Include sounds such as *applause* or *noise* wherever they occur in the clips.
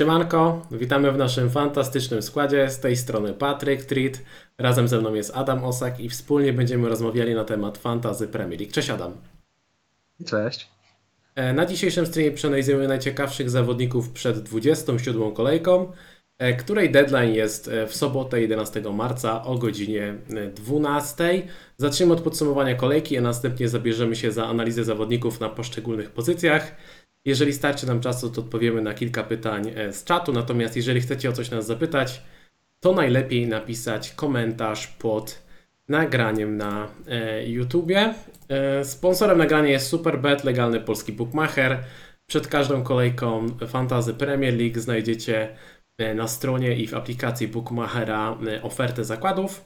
Siemanko, witamy w naszym fantastycznym składzie. Z tej strony Patryk Treat, razem ze mną jest Adam Osak i wspólnie będziemy rozmawiali na temat Fantazy Premier League. Cześć Adam. Cześć. E, Na dzisiejszym streamie przeanalizujemy najciekawszych zawodników przed 27 kolejką, e, której deadline jest e, w sobotę 11 marca o godzinie e, 12. Zaczniemy od podsumowania kolejki, a następnie zabierzemy się za analizę zawodników na poszczególnych pozycjach. Jeżeli starczy nam czasu, to odpowiemy na kilka pytań e, z czatu, natomiast jeżeli chcecie o coś nas zapytać, to najlepiej napisać komentarz pod nagraniem na e, YouTubie. E, sponsorem nagrania jest Superbet, legalny polski bookmacher. Przed każdą kolejką Fantazy Premier League znajdziecie na stronie i w aplikacji bookmachera ofertę zakładów.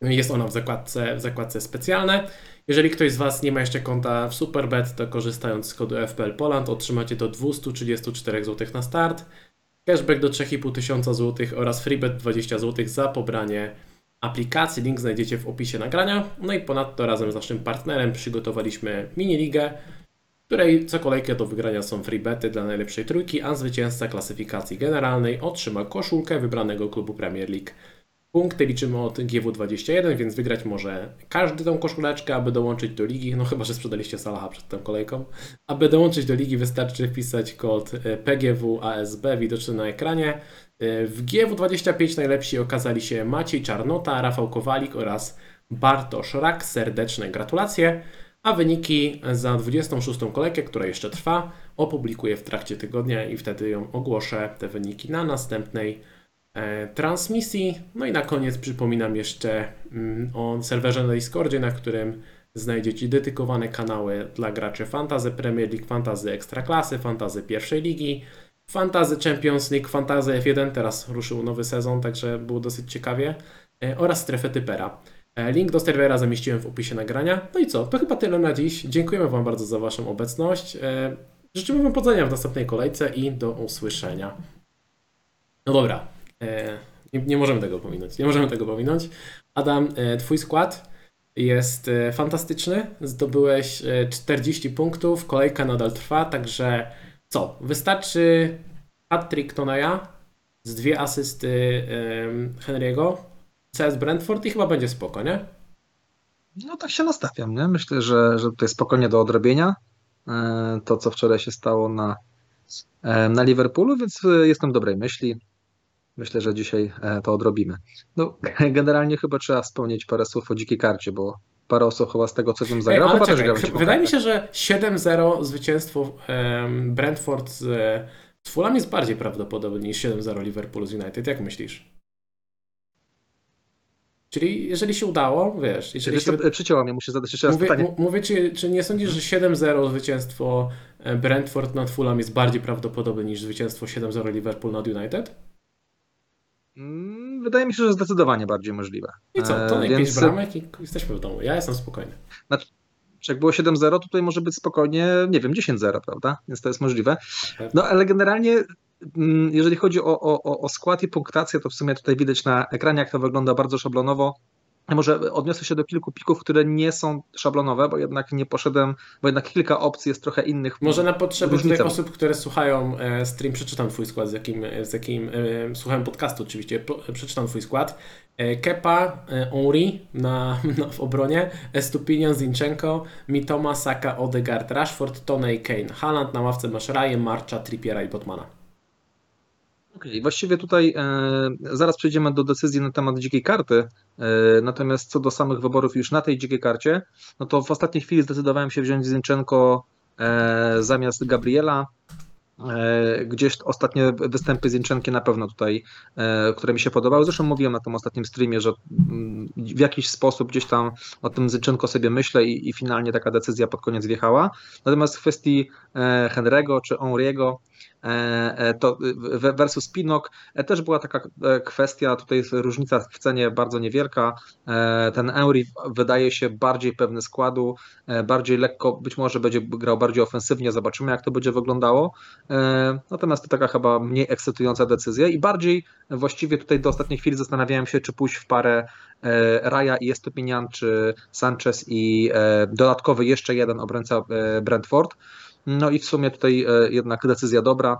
Jest ona w zakładce, w zakładce specjalne. Jeżeli ktoś z Was nie ma jeszcze konta w Superbet, to korzystając z kodu FPL Poland otrzymacie do 234 zł na start, cashback do 3500 zł oraz freebet 20 zł za pobranie aplikacji. Link znajdziecie w opisie nagrania. No i ponadto razem z naszym partnerem przygotowaliśmy mini ligę, w której co kolejkę do wygrania są freebety dla najlepszej trójki, a zwycięzca klasyfikacji generalnej otrzyma koszulkę wybranego klubu Premier League. Punkty liczymy od GW21, więc wygrać może każdy tą koszuleczkę, aby dołączyć do ligi, no chyba, że sprzedaliście Salaha przed tą kolejką. Aby dołączyć do ligi wystarczy wpisać kod e, PGWASB widoczny na ekranie. E, W GW25 najlepsi okazali się Maciej Czarnota, Rafał Kowalik oraz Bartosz Rak. Serdeczne gratulacje. A wyniki za 26 kolejkę, która jeszcze trwa, opublikuję w trakcie tygodnia i wtedy ją ogłoszę, te wyniki na następnej transmisji. No i na koniec przypominam jeszcze mm, o serwerze na Discordzie, na którym znajdziecie dedykowane kanały dla graczy Fantazy Premier League, Fantazy Ekstraklasy, Fantazy pierwszej ligi, Fantazy Champions League, Fantazy F1, teraz ruszył nowy sezon, także było dosyć ciekawie, e, oraz strefę typera. E, Link do serwera zamieściłem w opisie nagrania. No i co? To chyba tyle na dziś. Dziękujemy Wam bardzo za Waszą obecność. E, Życzymy Wam powodzenia w następnej kolejce i do usłyszenia. No dobra, e, nie, nie możemy tego pominąć. Nie możemy tego pominąć. Adam, e, Twój skład jest e, fantastyczny. Zdobyłeś e, 40 punktów. Kolejka nadal trwa, także co? Wystarczy hat-trick z dwie asysty Henry'ego, CS Brentford i chyba będzie spoko, nie? No tak się nastawiam, nie? Myślę, że, że tutaj spokojnie do odrobienia e, to, co wczoraj się stało na, e, na Liverpoolu, więc e, jestem dobrej myśli. Myślę, że dzisiaj e, to odrobimy. No, *laughs* generalnie chyba trzeba wspomnieć parę słów o dzikiej karcie, bo parę osób chyba z tego, co wiem, Ej, zagrał, ale chyba też czekaj, dziką wydaje mi się, że 7-0 zwycięstwo Brentford z, z Fulham jest bardziej prawdopodobne niż 7-0 Liverpool z United. Jak myślisz? Czyli jeżeli się udało, wiesz, jeżeli Wiesz się... co, e, przycięło mnie, muszę zadać jeszcze raz Mówię, pytanie. mówię czy, czy nie sądzisz, że 7-0 zwycięstwo e, Brentford nad Fulham jest bardziej prawdopodobne niż zwycięstwo 7-0 Liverpool nad United? Mm, Wydaje mi się, że zdecydowanie bardziej możliwe. I co, E, to jakieś więc- bramek i jesteśmy w domu. Ja jestem spokojny. Czy jak było 7-0, to tutaj może być spokojnie, nie wiem, 10-0, prawda? Więc to jest możliwe. No ale generalnie, mm, jeżeli chodzi o, o- o skład i punktację, to w sumie tutaj widać na ekranie, jak to wygląda bardzo szablonowo. Może odniosę się do kilku pików, które nie są szablonowe, bo jednak nie poszedłem, bo jednak kilka opcji jest trochę innych. Może na potrzeby tych osób, które słuchają e, stream, przeczytam Twój skład, z jakim, z jakim e, słuchałem podcastu oczywiście, przeczytam Twój skład. E, Kepa, e, Henry na, *laughs* na, w obronie, Estupinian, Zinchenko, Mitoma, Saka, Odegaard, Rashford, Tony, Kane, Haaland, na ławce masz Ryan, Marcha, Trippiera i Botmana. Okej, właściwie tutaj e, zaraz przejdziemy do decyzji na temat dzikiej karty. E, natomiast co do samych wyborów już na tej dzikiej karcie, no to w ostatniej chwili zdecydowałem się wziąć Zinchenko e, zamiast Gabriela. E, Gdzieś ostatnie występy Zinchenki na pewno tutaj, e, które mi się podobały. Zresztą mówiłem na tym ostatnim streamie, że mm, w jakiś sposób gdzieś tam o tym Zinchenko sobie myślę i, i finalnie taka decyzja pod koniec wjechała. Natomiast w kwestii e, Henry'ego czy Henry'ego, to w- versus Pinok e, też była taka e, kwestia, tutaj jest różnica w cenie bardzo niewielka. E, Ten Henry wydaje się bardziej pewny składu, e, bardziej lekko, być może będzie grał bardziej ofensywnie, zobaczymy jak to będzie wyglądało. E, Natomiast to taka chyba mniej ekscytująca decyzja i bardziej właściwie tutaj do ostatniej chwili zastanawiałem się, czy pójść w parę e, Raja i Estupinian, czy Sanchez i e, dodatkowy jeszcze jeden obrońca e, Brentford. No i w sumie tutaj e, jednak decyzja dobra.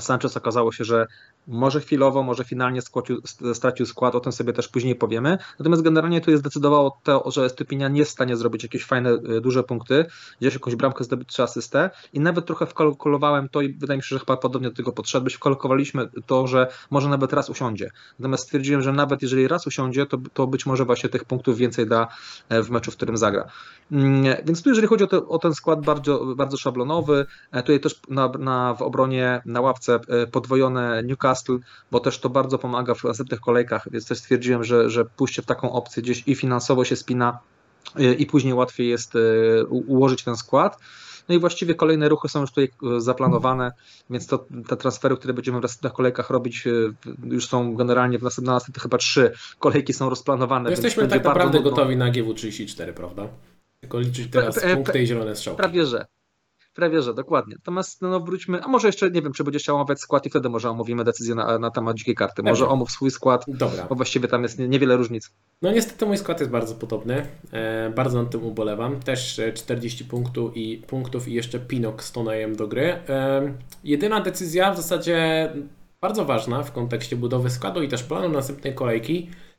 Sanchez okazało się, że może chwilowo, może finalnie składził, stracił skład, o tym sobie też później powiemy. Natomiast generalnie tu jest zdecydowało to, że Stypinian nie jest w stanie zrobić jakieś fajne, e, duże punkty, gdzieś jakąś bramkę zdobyć czy asystę i nawet trochę wkalkulowałem to i wydaje mi się, że chyba podobnie do tego podszedłeś, wkalkulowaliśmy to, że może nawet raz usiądzie. Natomiast stwierdziłem, że nawet jeżeli raz usiądzie, to, to być może właśnie tych punktów więcej da e, w meczu, w którym zagra. Mm, więc tu jeżeli chodzi o, o ten skład bardzo, bardzo szablonowy, tutaj też na, na, w obronie na ławce podwojone Newcastle Newcastle, bo też to bardzo pomaga w następnych kolejkach, więc też stwierdziłem, że, że pójście w taką opcję gdzieś i finansowo się spina y, i później łatwiej jest y, ułożyć ten skład. No i właściwie kolejne ruchy są już tutaj y, zaplanowane, więc to, te transfery, które będziemy w następnych kolejkach robić, już są generalnie w następnych, następnych chyba trzy kolejki są rozplanowane. jesteśmy tak naprawdę gotowi na GW34, prawda? Tylko liczyć teraz punkty i zielone strzałki. Prawie że. Prawie, że dokładnie. Natomiast no, wróćmy, a może jeszcze nie wiem, czy będziesz chciał omawiać skład i wtedy może omówimy decyzję na, na temat dzikiej karty. Może omów swój skład, Dobra. bo właściwie tam jest niewiele różnic. No niestety mój skład jest bardzo podobny. E, bardzo nad tym ubolewam. Też 40 punktów i, punktów i jeszcze Pinok z Tonejem do gry. E, jedyna decyzja w zasadzie bardzo ważna w kontekście budowy składu i też planu następnej kolejki E,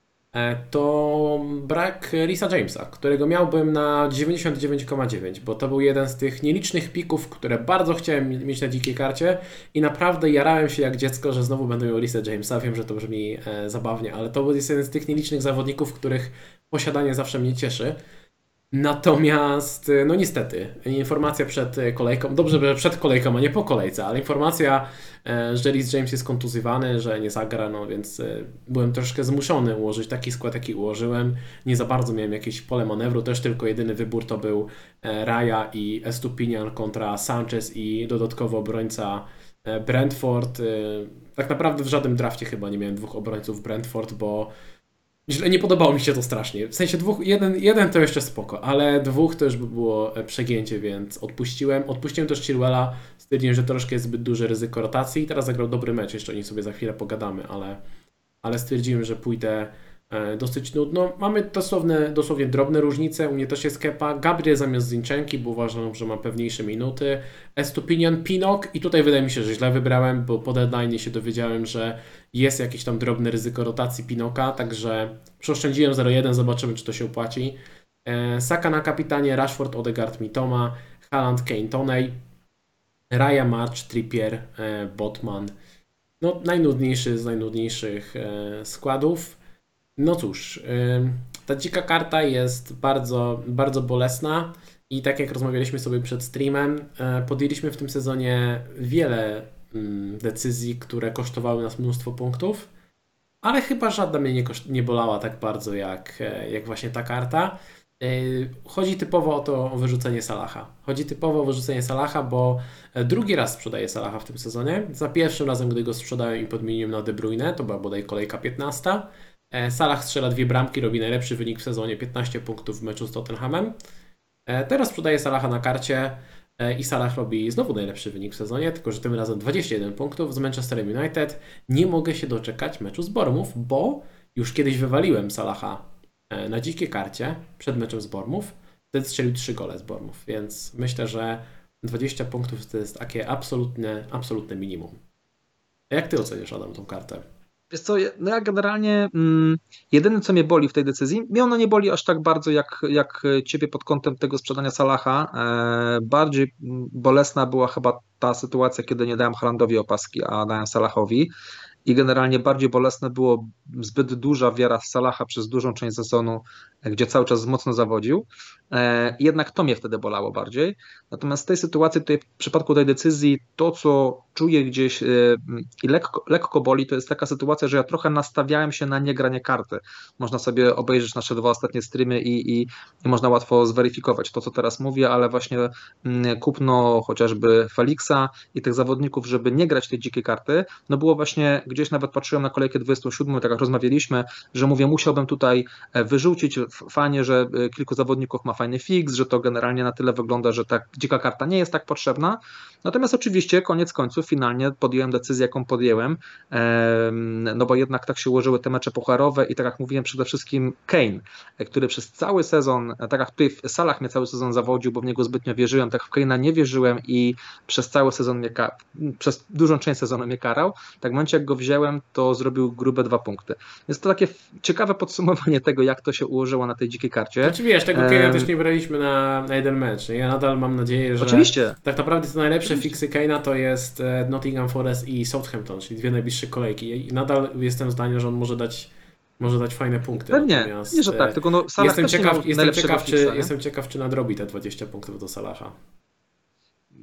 to brak Risa Jamesa, którego miałbym na 99,9, bo to był jeden z tych nielicznych pików, które bardzo chciałem mieć na dzikiej karcie i naprawdę jarałem się jak dziecko, że znowu będę miał Risa Jamesa. Wiem, że to brzmi e, zabawnie, ale to jest jeden z tych nielicznych zawodników, których posiadanie zawsze mnie cieszy. Natomiast, e, no niestety, informacja przed e, kolejką, dobrze, że przed kolejką, a nie po kolejce, ale informacja, e, że Rhys James jest kontuzywany, że nie zagra, no więc byłem troszkę zmuszony ułożyć taki skład, jaki ułożyłem. Nie za bardzo miałem jakieś pole manewru, też tylko jedyny wybór to był Raya i Estupinian kontra Sanchez i dodatkowo obrońca Brentford. Tak naprawdę w żadnym drafcie chyba nie miałem dwóch obrońców Brentford, bo Źle, nie podobało mi się to strasznie. W sensie dwóch, jeden, jeden to jeszcze spoko, ale dwóch to już by było e, przegięcie, więc odpuściłem. Odpuściłem też Chilwella, stwierdziłem, że troszkę jest zbyt duże ryzyko rotacji teraz zagrał dobry mecz, jeszcze o nim sobie za chwilę pogadamy, ale, ale stwierdziłem, że pójdę E, dosyć nudno. Mamy dosłowne, dosłownie drobne różnice. U mnie też jest Kepa. Gabriel zamiast Zinczenki, bo uważam, że ma pewniejsze minuty. Estupinian, Pinok i tutaj wydaje mi się, że źle wybrałem, bo po deadline się dowiedziałem, że jest jakieś tam drobne ryzyko rotacji Pinoka, także przeoszczędziłem 0-1, zobaczymy czy to się opłaci. E, Saka na kapitanie, Rashford, Odegaard, Mitoma, Haaland, Kane, Toney, Raya, March, Trippier, e, Botman. No najnudniejszy z najnudniejszych składów. No cóż, ta dzika karta jest bardzo, bardzo bolesna i tak jak rozmawialiśmy sobie przed streamem, e, podjęliśmy w tym sezonie wiele decyzji, które kosztowały nas mnóstwo punktów, ale chyba żadna mnie nie, nie bolała tak bardzo jak, e, jak właśnie ta karta. E, chodzi typowo o to o wyrzucenie Salaha. Chodzi typowo o wyrzucenie Salaha, bo drugi raz sprzedaję Salaha w tym sezonie. Za pierwszym razem, gdy go sprzedałem i podmieniłem na De Bruyne, to była bodaj kolejka 15. E, Salah strzela dwie bramki, robi najlepszy wynik w sezonie, 15 punktów w meczu z Tottenhamem. E, teraz sprzedaje Salaha na karcie e, i Salah robi znowu najlepszy wynik w sezonie, tylko że tym razem 21 punktów z Manchesterem United. Nie mogę się doczekać meczu z Bormów, bo już kiedyś wywaliłem Salaha na dzikiej karcie przed meczem z Bormów. Wtedy strzelił 3 gole z Bormów, więc myślę, że 20 punktów to jest takie absolutne, absolutne minimum. Jak ty oceniasz, Adam, tą kartę? Wiesz co, no ja generalnie mm, jedyne co mnie boli w tej decyzji, mnie ona nie boli aż tak bardzo jak, jak ciebie pod kątem tego sprzedania Salaha. E, bardziej bolesna była chyba ta sytuacja, kiedy nie dałem Halandowi opaski, a dałem Salahowi i generalnie bardziej bolesne było zbyt duża wiara w Salaha przez dużą część sezonu, gdzie cały czas mocno zawodził. E, jednak to mnie wtedy bolało bardziej. Natomiast w tej sytuacji, tutaj w przypadku tej decyzji, to co czuję gdzieś e, i lekko, lekko boli, to jest taka sytuacja, że ja trochę nastawiałem się na niegranie karty. Można sobie obejrzeć nasze dwa ostatnie streamy i, i, i można łatwo zweryfikować to, co teraz mówię, ale właśnie mm, kupno chociażby Felixa i tych zawodników, żeby nie grać tej dzikiej karty, no było właśnie, gdzieś nawet patrzyłem na kolejkę 27, tak jak rozmawialiśmy, że mówię, musiałbym tutaj e, wyrzucić fajnie, że kilku zawodników ma fajny fix, że to generalnie na tyle wygląda, że ta dzika karta nie jest tak potrzebna. Natomiast oczywiście koniec końców finalnie podjąłem decyzję, jaką podjęłem, no bo jednak tak się ułożyły te mecze pucharowe i tak jak mówiłem, przede wszystkim Kane, który przez cały sezon, tak jak tutaj w salach mnie cały sezon zawodził, bo w niego zbytnio wierzyłem, tak w Kane'a nie wierzyłem i przez cały sezon mnie, przez dużą część sezonu mnie karał, tak w momencie jak go to zrobił grube dwa punkty. Jest to takie ciekawe podsumowanie tego, jak to się ułożyło na tej dzikiej karcie. Znaczy wiesz, tego Kane'a też nie braliśmy na, na jeden mecz. Ja nadal mam nadzieję, że Oczywiście. tak naprawdę te najlepsze fiksy Kane'a to jest e, Nottingham Forest i Southampton, czyli dwie najbliższe kolejki. I nadal jestem zdania, że on może dać może dać fajne punkty. Pewnie, Natomiast, nie, że tak, e, tylko no Salah jestem ciekaw, jestem, ciekaw, czy, jestem ciekaw, czy nadrobi te 20 punktów do Salaha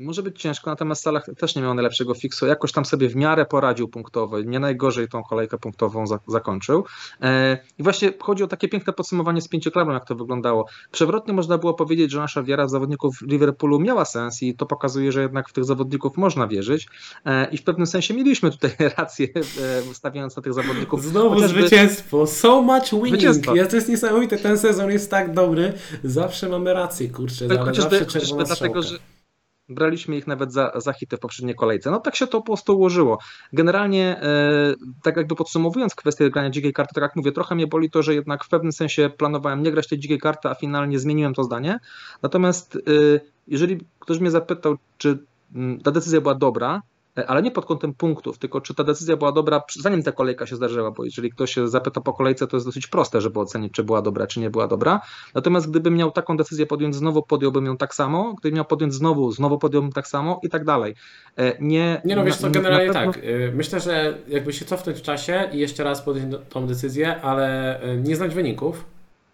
może być ciężko, natomiast Salah też nie miał najlepszego fiksu. Jakoś tam sobie w miarę poradził punktowo. Nie najgorzej tą kolejkę punktową za, zakończył. E, I właśnie chodzi o takie piękne podsumowanie z pięcioklubem, jak to wyglądało. Przewrotnie można było powiedzieć, że nasza wiara w zawodników Liverpoolu miała sens i to pokazuje, że jednak w tych zawodników można wierzyć. E, I w pewnym sensie mieliśmy tutaj *laughs* rację, e, stawiając na tych zawodników. Znowu Chociażby... zwycięstwo. So much winning. Ja, to jest niesamowite. Ten sezon jest tak dobry. Zawsze mamy rację, kurczę. Chociażby, zawsze czerwona dlatego, że braliśmy ich nawet za, za hity w poprzedniej kolejce. No tak się to po prostu ułożyło. Generalnie, e, tak jakby podsumowując kwestię grania dzikiej karty, tak jak mówię, trochę mnie boli to, że jednak w pewnym sensie planowałem nie grać tej dzikiej karty, a finalnie zmieniłem to zdanie. Natomiast e, jeżeli ktoś mnie zapytał, czy mm, ta decyzja była dobra, ale nie pod kątem punktów, tylko czy ta decyzja była dobra, zanim ta kolejka się zdarzyła, bo jeżeli ktoś się zapyta po kolejce, to jest dosyć proste, żeby ocenić, czy była dobra, czy nie była dobra. Natomiast gdybym miał taką decyzję podjąć, znowu podjąłbym ją tak samo, gdybym miał podjąć znowu, znowu podjąłbym tak samo i tak dalej. E, nie, nie no wiesz co, generalnie pewno... tak. E, myślę, że jakby się cofnąć w czasie i jeszcze raz podjąć tą decyzję, ale nie znać wyników,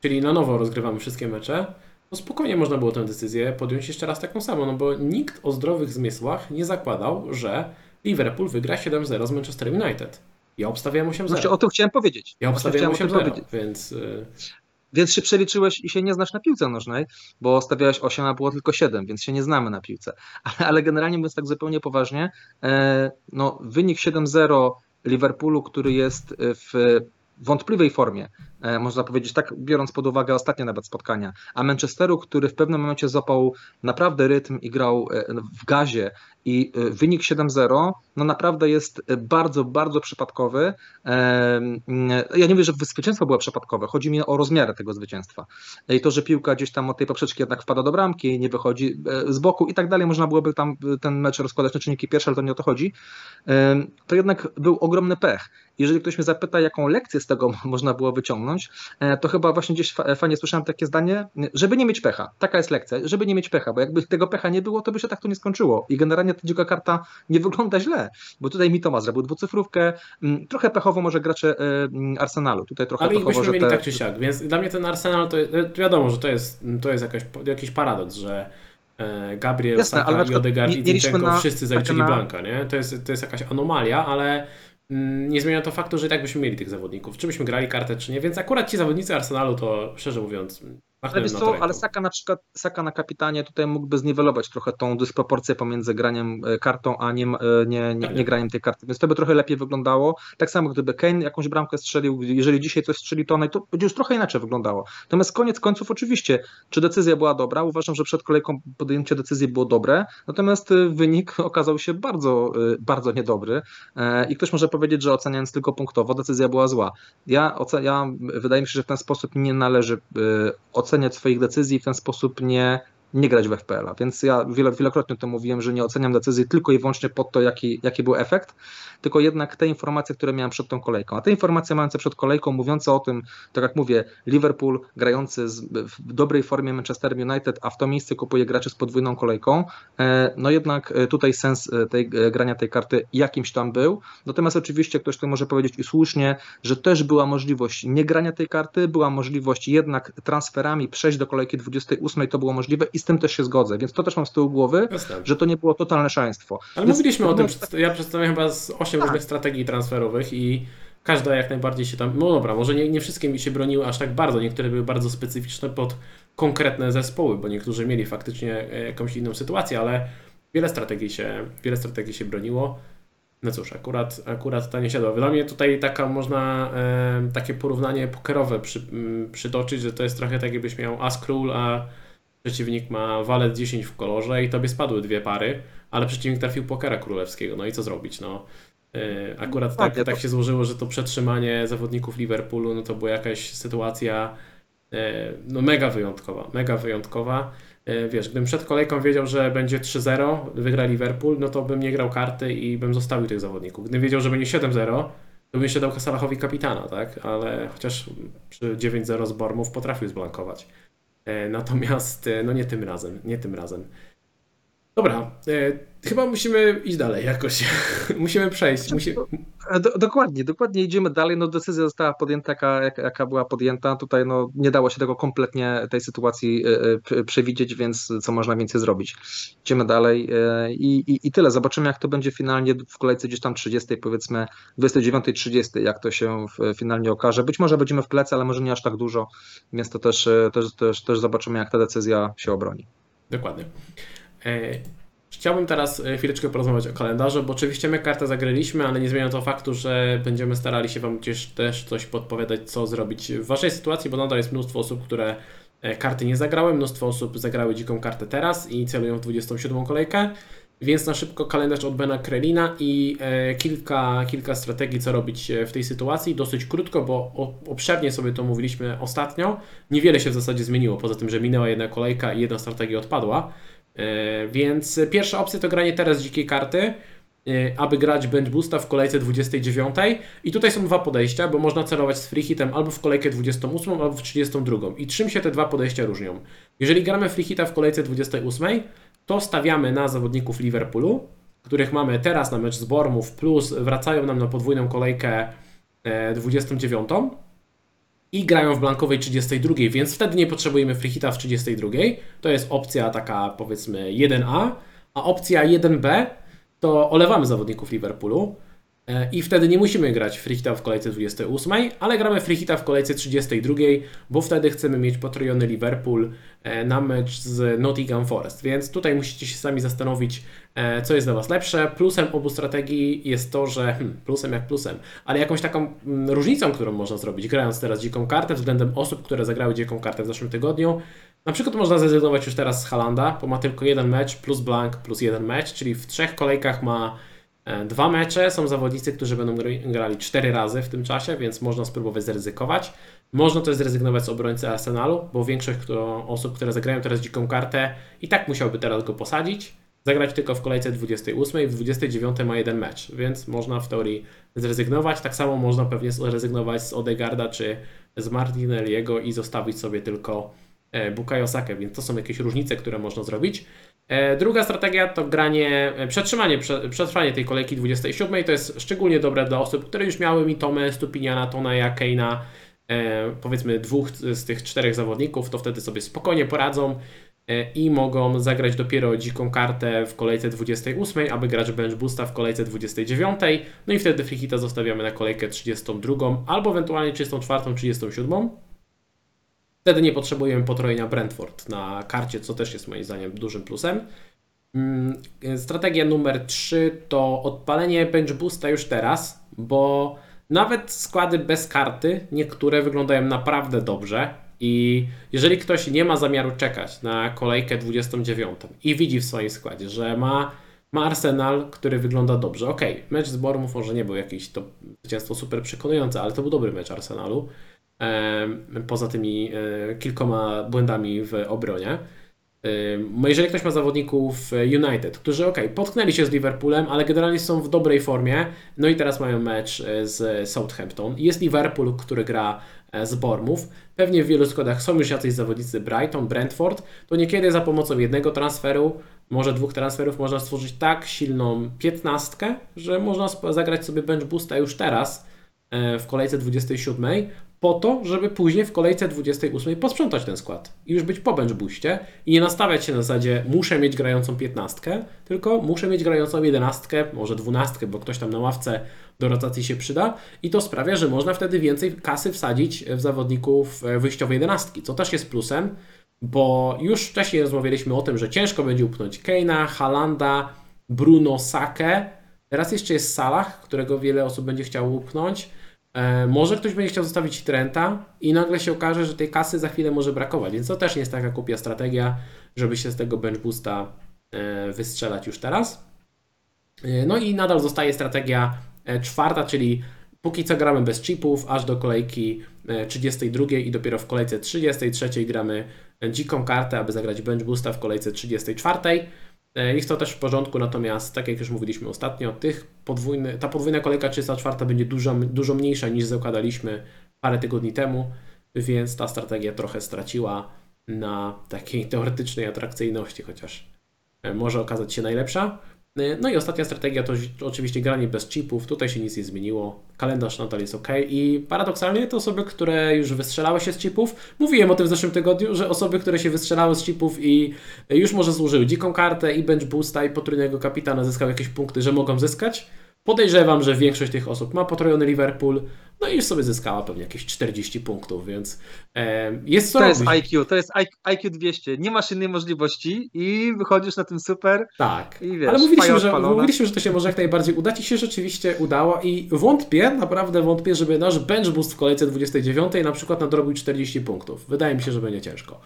czyli na nowo rozgrywamy wszystkie mecze, no spokojnie można było tę decyzję podjąć jeszcze raz taką samą, no bo nikt o zdrowych zmysłach nie zakładał, że Liverpool wygra 7-0 z Manchester United. Ja obstawiałem 8-0. Znaczy, o tym chciałem powiedzieć. Ja obstawiałem 8-0, więc... Y, więc się przeliczyłeś i się nie znasz na piłce nożnej, bo stawiałeś 8, a było tylko 7, więc się nie znamy na piłce. *laughs* Ale, ale generalnie mówiąc tak zupełnie poważnie, e, no, wynik 7-0 Liverpoolu, który jest w wątpliwej formie, e, można powiedzieć, tak biorąc pod uwagę ostatnie nawet spotkania, a Manchesteru, który w pewnym momencie złapał naprawdę rytm i grał e, w gazie i e, wynik 7-0, no naprawdę jest bardzo, bardzo przypadkowy. Ja nie mówię, że zwycięstwo było przypadkowe, chodzi mi o rozmiarę tego zwycięstwa. I to, że piłka gdzieś tam od tej poprzeczki jednak wpada do bramki, nie wychodzi z boku i tak dalej, można byłoby tam ten mecz rozkładać na czynniki pierwsze, ale to nie o to chodzi. To jednak był ogromny pech. Jeżeli ktoś mnie zapyta, jaką lekcję z tego *laughs* można było wyciągnąć, e, to chyba właśnie gdzieś fajnie słyszałem takie zdanie, żeby nie mieć pecha. Taka jest lekcja, żeby nie mieć pecha, bo jakby tego pecha nie było, to by się tak to nie skończyło. I generalnie ta dzika karta nie wygląda źle, bo tutaj Mitoma zrobił dwucyfrówkę, mm, trochę pechowo może gracze e, mm, Arsenalu, tutaj trochę Ale pechowo, byśmy mieli te... tak czy siak, więc dla mnie ten Arsenal to, to wiadomo, że to jest, to jest jakaś, jakiś paradoks, że e, Gabriel, Jasne, Saka, ale Odegaard i Zinchenko wszyscy zaliczyli na... Blanka, nie? To jest, to jest jakaś anomalia, ale Mm, nie zmienia to faktu, że i tak byśmy mieli tych zawodników. Czy byśmy grali kartę, czy nie. Więc akurat ci zawodnicy Arsenalu to szczerze mówiąc ale wiesz co, ale Saka na przykład, Saka na kapitanie tutaj mógłby zniwelować trochę tą dysproporcję pomiędzy graniem e, kartą, a nie, e, nie, nie, nie graniem tej karty, więc to by trochę lepiej wyglądało. Tak samo gdyby Kane jakąś bramkę strzelił, jeżeli dzisiaj coś strzeli to to będzie już trochę inaczej wyglądało. Natomiast koniec końców oczywiście, czy decyzja była dobra? Uważam, że przed kolejką podjęcie decyzji było dobre, natomiast e, wynik *laughs* okazał się bardzo, bardzo niedobry i ktoś może powiedzieć, że oceniając tylko punktowo, decyzja była zła. Ja, ja wydaje mi się, że w ten sposób nie należy oceniać oceniać swoich decyzji w ten sposób nie, nie grać w FPL-a. Więc ja wielokrotnie to mówiłem, że nie oceniam decyzji tylko i wyłącznie pod to, jaki, jaki był efekt, tylko jednak te informacje, które miałem przed tą kolejką. A te informacje mające przed kolejką, mówiące o tym, tak jak mówię, Liverpool grający z, w dobrej formie Manchester United, a w to miejsce kupuje graczy z podwójną kolejką, e, no jednak e, tutaj sens e, tej, grania tej karty jakimś tam był. Natomiast oczywiście ktoś tu może powiedzieć i słusznie, że też była możliwość nie grania tej karty, była możliwość jednak transferami przejść do kolejki 28, to było możliwe i tym też się zgodzę, więc to też mam z tyłu głowy, Jasne. że to nie było totalne szaleństwo. Ale więc mówiliśmy o tym, ja przedstawiam chyba z 8 tak. różnych strategii transferowych i każda jak najbardziej się tam, no dobra, może nie, nie wszystkie mi się broniły aż tak bardzo, niektóre były bardzo specyficzne pod konkretne zespoły, bo niektórzy mieli faktycznie e, jakąś inną sytuację, ale wiele strategii się, wiele strategii się broniło. No cóż, akurat, akurat ta nie siadła. Dla mnie tutaj taka można e, takie porównanie pokerowe przy, m, przytoczyć, że to jest trochę tak jakbyś miał as król, a przeciwnik ma walet 10 w kolorze i tobie spadły dwie pary, ale przeciwnik trafił pokera królewskiego, no i co zrobić, no. E, akurat tak, tak się złożyło, że to przetrzymanie zawodników Liverpoolu, no to była jakaś sytuacja e, no mega wyjątkowa, mega wyjątkowa. E, wiesz, gdybym przed kolejką wiedział, że będzie 3-0, wygra Liverpool, no to bym nie grał karty i bym zostawił tych zawodników. Gdybym wiedział, że będzie 7-0, to bym jeszcze dał Salahowi kapitana, tak? Ale chociaż przy 9-0 z Bormów potrafił zblankować. Natomiast no nie tym razem, nie tym razem. Dobra, e, chyba musimy iść dalej jakoś. *laughs* musimy przejść. Musi... E, do, dokładnie, dokładnie idziemy dalej. No decyzja została podjęta, jaka, jaka była podjęta. Tutaj no, nie dało się tego kompletnie tej sytuacji e, przewidzieć, więc co można więcej zrobić. Idziemy dalej e, i, i, tyle. Zobaczymy, jak to będzie finalnie w kolejce gdzieś tam 30, powiedzmy 29-30, jak to się finalnie okaże. Być może będziemy w plecy, ale może nie aż tak dużo, więc to też, też, też, też zobaczymy, jak ta decyzja się obroni. Dokładnie. E, chciałbym teraz e, chwileczkę porozmawiać o kalendarzu, bo oczywiście my kartę zagraliśmy, ale nie zmienia to faktu, że będziemy starali się Wam gdzieś też coś podpowiadać, co zrobić w Waszej sytuacji, bo nadal jest mnóstwo osób, które e, karty nie zagrały, mnóstwo osób zagrały dziką kartę teraz i celują w 27 kolejkę. Więc na szybko kalendarz od Bena Krelina i kilka, kilka strategii, co robić w tej sytuacji. Dosyć krótko, bo obszernie sobie to mówiliśmy ostatnio. Niewiele się w zasadzie zmieniło, poza tym, że minęła jedna kolejka i jedna strategia odpadła. E, więc pierwsza opcja to granie teraz dzikiej karty, e, aby grać bench boosta w kolejce 29. I tutaj są dwa podejścia, bo można celować z free hitem albo w kolejkę 28, albo w 32. I czym się te dwa podejścia różnią? Jeżeli gramy free hita w kolejce 28, to stawiamy na zawodników Liverpoolu, których mamy teraz na mecz z Bormów, plus wracają nam na podwójną kolejkę 29 e, i grają w blankowej 32, więc wtedy nie potrzebujemy free hita w 32. To jest opcja taka powiedzmy 1A, a opcja 1B to olewamy zawodników Liverpoolu i wtedy nie musimy grać free hita w kolejce 28, ale gramy free hita w kolejce 32, bo wtedy chcemy mieć potrojony Liverpool e, na mecz z Nottingham Forest. Więc tutaj musicie się sami zastanowić, E, co jest dla Was lepsze. Plusem obu strategii jest to, że hmm, plusem jak plusem, ale jakąś taką mm, różnicą, którą można zrobić, grając teraz dziką kartę względem osób, które zagrały dziką kartę w zeszłym tygodniu. Na przykład można zrezygnować już teraz z Halanda, bo ma tylko jeden mecz plus blank plus jeden mecz, czyli w trzech kolejkach ma e, dwa mecze. Są zawodnicy, którzy będą grali cztery razy w tym czasie, więc można spróbować zryzykować. Można też zrezygnować z obrońcy Arsenalu, bo większość osób, które zagrają teraz dziką kartę i tak musiałby teraz go posadzić zagrać tylko w kolejce 28, w 29 ma jeden mecz, więc można w teorii zrezygnować. Tak samo można pewnie zrezygnować z Odegarda czy z Martinelliego i zostawić sobie tylko e, Bukayo Saka, więc to są jakieś różnice, które można zrobić. E, druga strategia to granie, e, przetrzymanie, przetrwanie tej kolejki 27. To jest szczególnie dobre dla osób, które już miały Mitome, Stupiniana, Tonaja, Keina, powiedzmy dwóch z tych czterech zawodników, to wtedy sobie spokojnie poradzą E, i mogą zagrać dopiero dziką kartę w kolejce 28, aby grać bench boosta w kolejce 29. No i wtedy freehita zostawiamy na kolejkę 32 albo ewentualnie 34, 37. Wtedy nie potrzebujemy potrojenia Brentford na karcie, co też jest moim zdaniem dużym plusem. Mm, strategia numer 3 to odpalenie bench boosta już teraz, bo nawet składy bez karty, niektóre wyglądają naprawdę dobrze. I jeżeli ktoś nie ma zamiaru czekać na kolejkę 29 i widzi w swoim składzie, że ma, ma Arsenal, który wygląda dobrze, ok, mecz z Bormów może nie był jakiś to zwycięstwo super przekonujące, ale to był dobry mecz Arsenalu, poza tymi e, kilkoma błędami w obronie. E, jeżeli ktoś ma zawodników United, którzy ok, potknęli się z Liverpoolem, ale generalnie są w dobrej formie, no i teraz mają mecz z Southampton. Jest Liverpool, który gra z Bormów. Pewnie w wielu składach są już jacyś zawodnicy Brighton, Brentford, to niekiedy za pomocą jednego transferu, może dwóch transferów można stworzyć tak silną piętnastkę, że można zagrać sobie bench boosta już teraz e, w kolejce 27, po to, żeby później w kolejce 28 posprzątać ten skład i już być po bench boostie i nie nastawiać się na zasadzie muszę mieć grającą 15, tylko muszę mieć grającą 11, może 12, bo ktoś tam na ławce do rotacji się przyda i to sprawia, że można wtedy więcej kasy wsadzić w zawodników e, wyjściowej 11, co też jest plusem, bo już wcześniej rozmawialiśmy o tym, że ciężko będzie upchnąć Keina, Halanda, Bruno, Sake. Teraz jeszcze jest Salah, którego wiele osób będzie chciało upchnąć. E, może ktoś będzie chciał zostawić Trenta i nagle się okaże, że tej kasy za chwilę może brakować, więc to też nie jest taka kupia strategia, żeby się z tego bench boosta e, wystrzelać już teraz. E, No i nadal zostaje strategia czwarta, czyli póki co gramy bez chipów, aż do kolejki e, 32 i dopiero w kolejce 33 gramy dziką kartę, aby zagrać bench boosta w kolejce 34. E, Jest to też w porządku, natomiast tak jak już mówiliśmy ostatnio, tych podwójny, ta podwójna kolejka 34 będzie dużo, dużo mniejsza niż zakładaliśmy parę tygodni temu, więc ta strategia trochę straciła na takiej *laughs* teoretycznej atrakcyjności, chociaż e, może okazać się najlepsza. E, No i ostatnia strategia to to oczywiście granie bez chipów. Tutaj się nic nie zmieniło. Kalendarz nadal jest ok. I paradoksalnie te osoby, które już wystrzelały się z chipów, mówiłem o tym w zeszłym tygodniu, że osoby, które się wystrzelały z chipów i już może złożyły dziką kartę i bench boosta i potrójnego kapitana zyskały jakieś punkty, że mogą zyskać. Podejrzewam, że większość tych osób ma potrojony Liverpool, no i już sobie zyskała pewnie jakieś 40 punktów, więc e, jest co To jest. IQ, to jest IQ 200. Nie masz innej możliwości i wychodzisz na tym super. Tak, I wiesz, ale mówiliśmy że, mówiliśmy, że to się może jak najbardziej udać i się rzeczywiście udało i wątpię, naprawdę wątpię, żeby nasz bench boost w kolejce 29 na przykład nadrobił 40 punktów. Wydaje mi się, że będzie ciężko.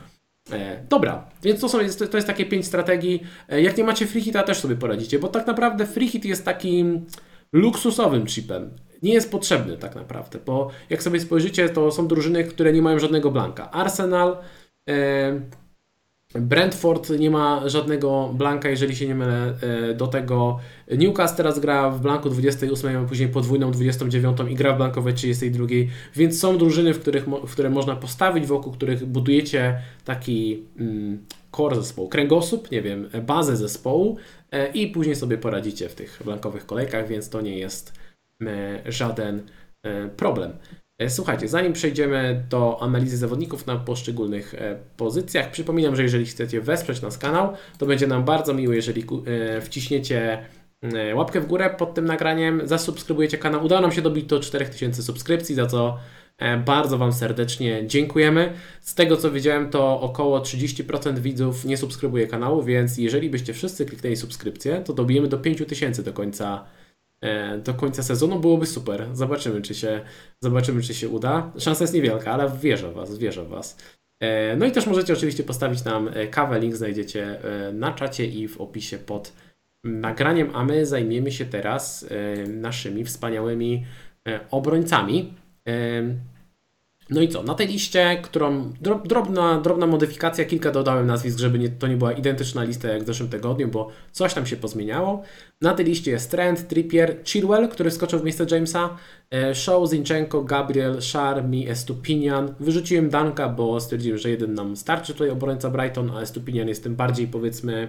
E, dobra, więc to, są, to jest takie 5 strategii. E, jak nie macie free hita, też sobie poradzicie, bo tak naprawdę free hit jest takim luksusowym chipem. Nie jest potrzebny tak naprawdę, bo jak sobie spojrzycie, to są drużyny, które nie mają żadnego blanka. Arsenal, e, Brentford nie ma żadnego blanka, jeżeli się nie mylę. E, Do tego Newcastle teraz gra w blanku 28, a później podwójną 29 i gra w blankowej 32, więc są drużyny, w, których, w które można postawić, wokół których budujecie taki mm, core zespołu, kręgosłup, nie wiem, bazę zespołu e, i później sobie poradzicie w tych blankowych kolejkach, więc to nie jest żaden e, problem. E, Słuchajcie, zanim przejdziemy do analizy zawodników na poszczególnych e, pozycjach, przypominam, że jeżeli chcecie wesprzeć nasz kanał, to będzie nam bardzo miło, jeżeli e, wciśniecie e, łapkę w górę pod tym nagraniem, zasubskrybujecie kanał. Udało nam się dobić do 4000 subskrypcji, za co e, bardzo Wam serdecznie dziękujemy. Z tego co widziałem, to około 30% widzów nie subskrybuje kanału, więc jeżeli byście wszyscy kliknęli subskrypcję, to dobijemy do 5000 do końca e, do końca sezonu byłoby super. Zobaczymy, czy się, zobaczymy, czy się uda. Szansa jest niewielka, ale wierzę w Was, wierzę w Was. E, No i też możecie oczywiście postawić nam e, kawę, link znajdziecie e, na czacie i w opisie pod nagraniem, a my zajmiemy się teraz e, naszymi wspaniałymi e, obrońcami. No i co? Na tej liście, którą drob, drobna, drobna modyfikacja, kilka dodałem nazwisk, żeby nie, to nie była identyczna lista jak w zeszłym tygodniu, bo coś tam się pozmieniało. Na tej liście jest Trent, Trippier, Chilwell, który skoczył w miejsce Jamesa, e, Shaw, Zinchenko, Gabriel, Sharmi, Estupinian. Wyrzuciłem Danka, bo stwierdziłem, że jeden nam starczy tutaj obrońca Brighton, a Estupinian jest tym bardziej powiedzmy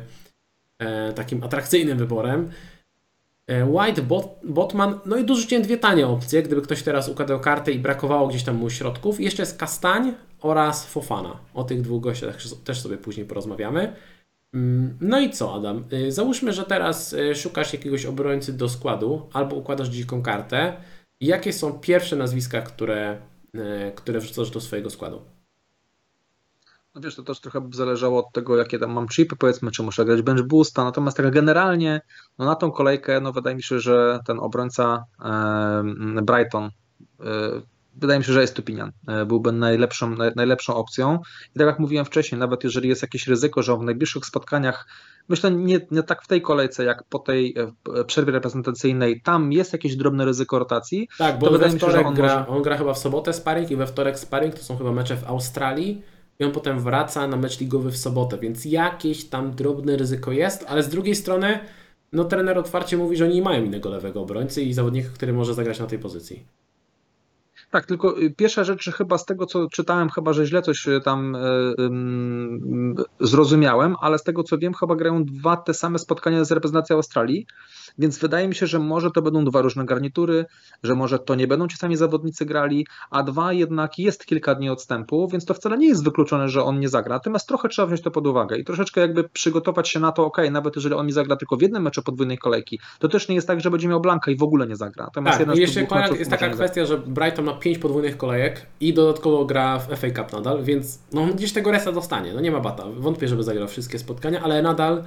e, takim atrakcyjnym wyborem. E, White, Bot, Botman, no i dorzuciłem dwie tanie opcje, gdyby ktoś teraz układał kartę i brakowało gdzieś tam mu środków. Jeszcze jest Kastań oraz Fofana. O tych dwóch gościach też- sobie później porozmawiamy. Mm, No i co, Adam? Y, Załóżmy, że teraz y, szukasz jakiegoś obrońcy do składu albo układasz dziką kartę. Jakie są pierwsze nazwiska, które, które wrzucasz do swojego składu? No wiesz, to też trochę by zależało od tego, jakie tam mam chipy, powiedzmy, czy muszę grać bench boosta, natomiast tak generalnie, no na tą kolejkę, no wydaje mi się, że ten obrońca em, Brighton, e, wydaje mi się, że jest Tupinian, e, byłby najlepszą, naj, najlepszą opcją. I tak jak mówiłem wcześniej, nawet jeżeli jest jakieś ryzyko, że w najbliższych spotkaniach, myślę nie, nie tak w tej kolejce, jak po tej e, przerwie reprezentacyjnej, tam jest jakieś drobne ryzyko rotacji, Tak, bo To wydaje mi się, że on gra, może- on gra chyba w sobotę sparring i we wtorek sparring, to są chyba mecze w Australii i on potem wraca na mecz ligowy w sobotę, więc jakieś tam drobne ryzyko jest, ale z drugiej strony no trener otwarcie mówi, że oni nie mają innego lewego obrońcy i zawodnika, który może zagrać na tej pozycji. Tak, tylko y, pierwsza rzecz, chyba z tego, co czytałem, chyba, że źle coś y, tam y, zrozumiałem, ale z tego, co wiem, chyba grają dwa te same spotkania z reprezentacją Australii, więc wydaje mi się, że może to będą dwa różne garnitury, że może to nie będą ci sami zawodnicy grali, a dwa jednak jest kilka dni odstępu, więc to wcale nie jest wykluczone, że on nie zagra, natomiast trochę trzeba wziąć to pod uwagę i troszeczkę jakby przygotować się na to, ok, nawet jeżeli on mi zagra tylko w jednym meczu podwójnej kolejki, to też nie jest tak, że będzie miał blanka i w ogóle nie zagra. Natomiast Tak, jeszcze meczów jest taka kwestia, że Brighton ma 5 podwójnych kolejek i dodatkowo gra w FA Cup nadal, więc no, gdzieś tego resa dostanie, no nie ma bata. Wątpię, żeby zagrał wszystkie spotkania, ale nadal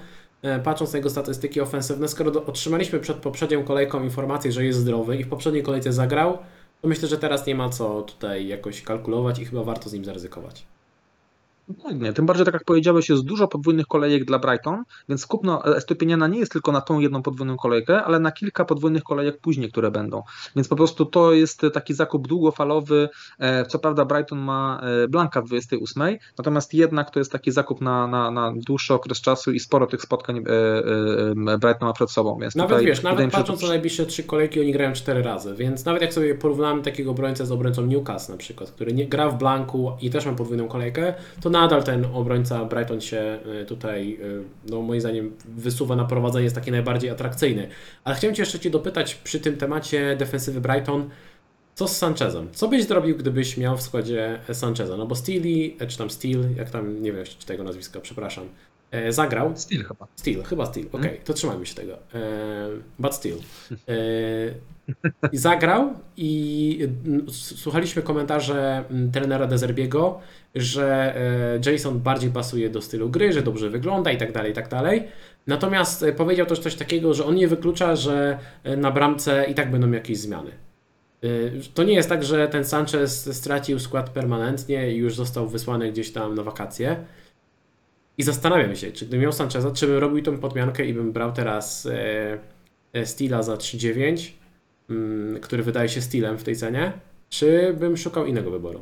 patrząc na jego statystyki ofensywne, skoro otrzymaliśmy przed poprzednią kolejką informację, że jest zdrowy i w poprzedniej kolejce zagrał, to myślę, że teraz nie ma co tutaj jakoś kalkulować i chyba warto z nim zaryzykować. Dokładnie. Tym bardziej, tak jak powiedziałeś, jest dużo podwójnych kolejek dla Brighton, więc kupno Estupieniana nie jest tylko na tą jedną podwójną kolejkę, ale na kilka podwójnych kolejek później, które będą. Więc po prostu to jest taki zakup długofalowy. E, co prawda Brighton ma e, Blanka w 28, natomiast jednak to jest taki zakup na, na, na dłuższy okres czasu i sporo tych spotkań e, Brighton ma przed sobą. Więc nawet tutaj, wiesz, nawet patrząc na najbliższe trzy kolejki, oni grają cztery razy, więc nawet jak sobie porównamy takiego obrońcę z obrońcą Newcastle na przykład, który nie gra w Blanku i też ma podwójną kolejkę, to nadal ten obrońca Brighton się y, tutaj, y, no moim zdaniem, wysuwa na prowadzenie, jest taki najbardziej atrakcyjny. Ale chciałem Cię jeszcze Cię dopytać przy tym temacie defensywy Brighton, co z Sanchezem? Co byś zrobił, gdybyś miał w składzie Sancheza? No bo Steely, e, czy tam Steel, jak tam, nie wiem czy tego nazwiska, przepraszam, e, zagrał. Steel chyba. Steel, chyba Steel, okej, okay, hmm? to trzymajmy się tego. E, but Steel. I zagrał i słuchaliśmy komentarze trenera Dezerbiego, że e, Jason bardziej pasuje do stylu gry, że dobrze wygląda i tak dalej, i tak dalej. Natomiast e, powiedział też coś takiego, że on nie wyklucza, że e, na bramce i tak będą jakieś zmiany. To nie jest tak, że ten Sanchez stracił skład permanentnie i już został wysłany gdzieś tam na wakacje. I zastanawiam się, czy gdybym miał Sancheza, czy bym robił tą podmiankę i bym brał teraz Stila za 3,9 Mm, który wydaje się stylem w tej cenie, czy bym szukał innego wyboru?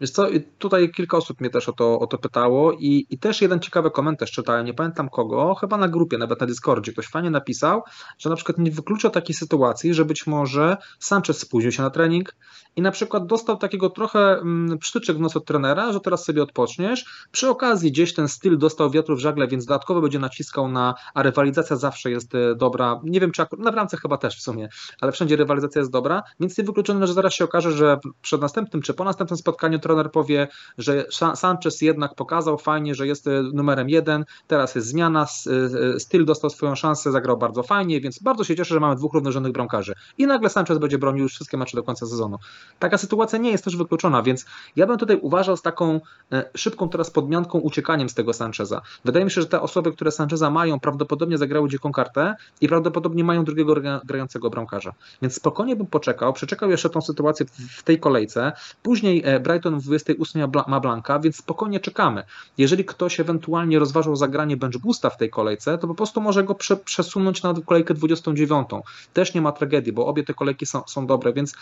Wiesz co, tutaj kilka osób mnie też o to, o to pytało i, i też jeden ciekawy komentarz czytałem, nie pamiętam kogo, chyba na grupie, nawet na Discordzie, ktoś fajnie napisał, że na przykład nie wyklucza takiej sytuacji, że być może Sanchez spóźnił się na trening i na przykład dostał takiego trochę mm, przytyczek w nos od trenera, że teraz sobie odpoczniesz. Przy okazji gdzieś ten styl dostał wiatru w żagle, więc dodatkowo będzie naciskał na, a rywalizacja zawsze jest e, dobra. Nie wiem, czy akurat, na bramce chyba też w sumie, ale wszędzie rywalizacja jest dobra, więc nie wykluczone, że zaraz się okaże, że przed następnym czy po następnym spotkaniu trener powie, że Sanchez jednak pokazał fajnie, że jest e, numerem jeden, teraz jest zmiana, e, styl dostał swoją szansę, zagrał bardzo fajnie, więc bardzo się cieszę, że mamy dwóch równorzędnych bramkarzy. I nagle Sanchez będzie bronił już wszystkie mecze do końca sezonu. Taka sytuacja nie jest też wykluczona, więc ja bym tutaj uważał z taką e, szybką teraz podmianką, uciekaniem z tego Sancheza. Wydaje mi się, że te osoby, które Sancheza mają, prawdopodobnie zagrały dziką kartę i prawdopodobnie mają drugiego grającego bramkarza. Więc spokojnie bym poczekał, przeczekał jeszcze tą sytuację w tej kolejce. Później Brighton w 28 ma Blanka, więc spokojnie czekamy. Jeżeli ktoś ewentualnie rozważał zagranie bench boosta w tej kolejce, to po prostu może go prze, przesunąć na kolejkę 29. Też nie ma tragedii, bo obie te kolejki są, są dobre, więc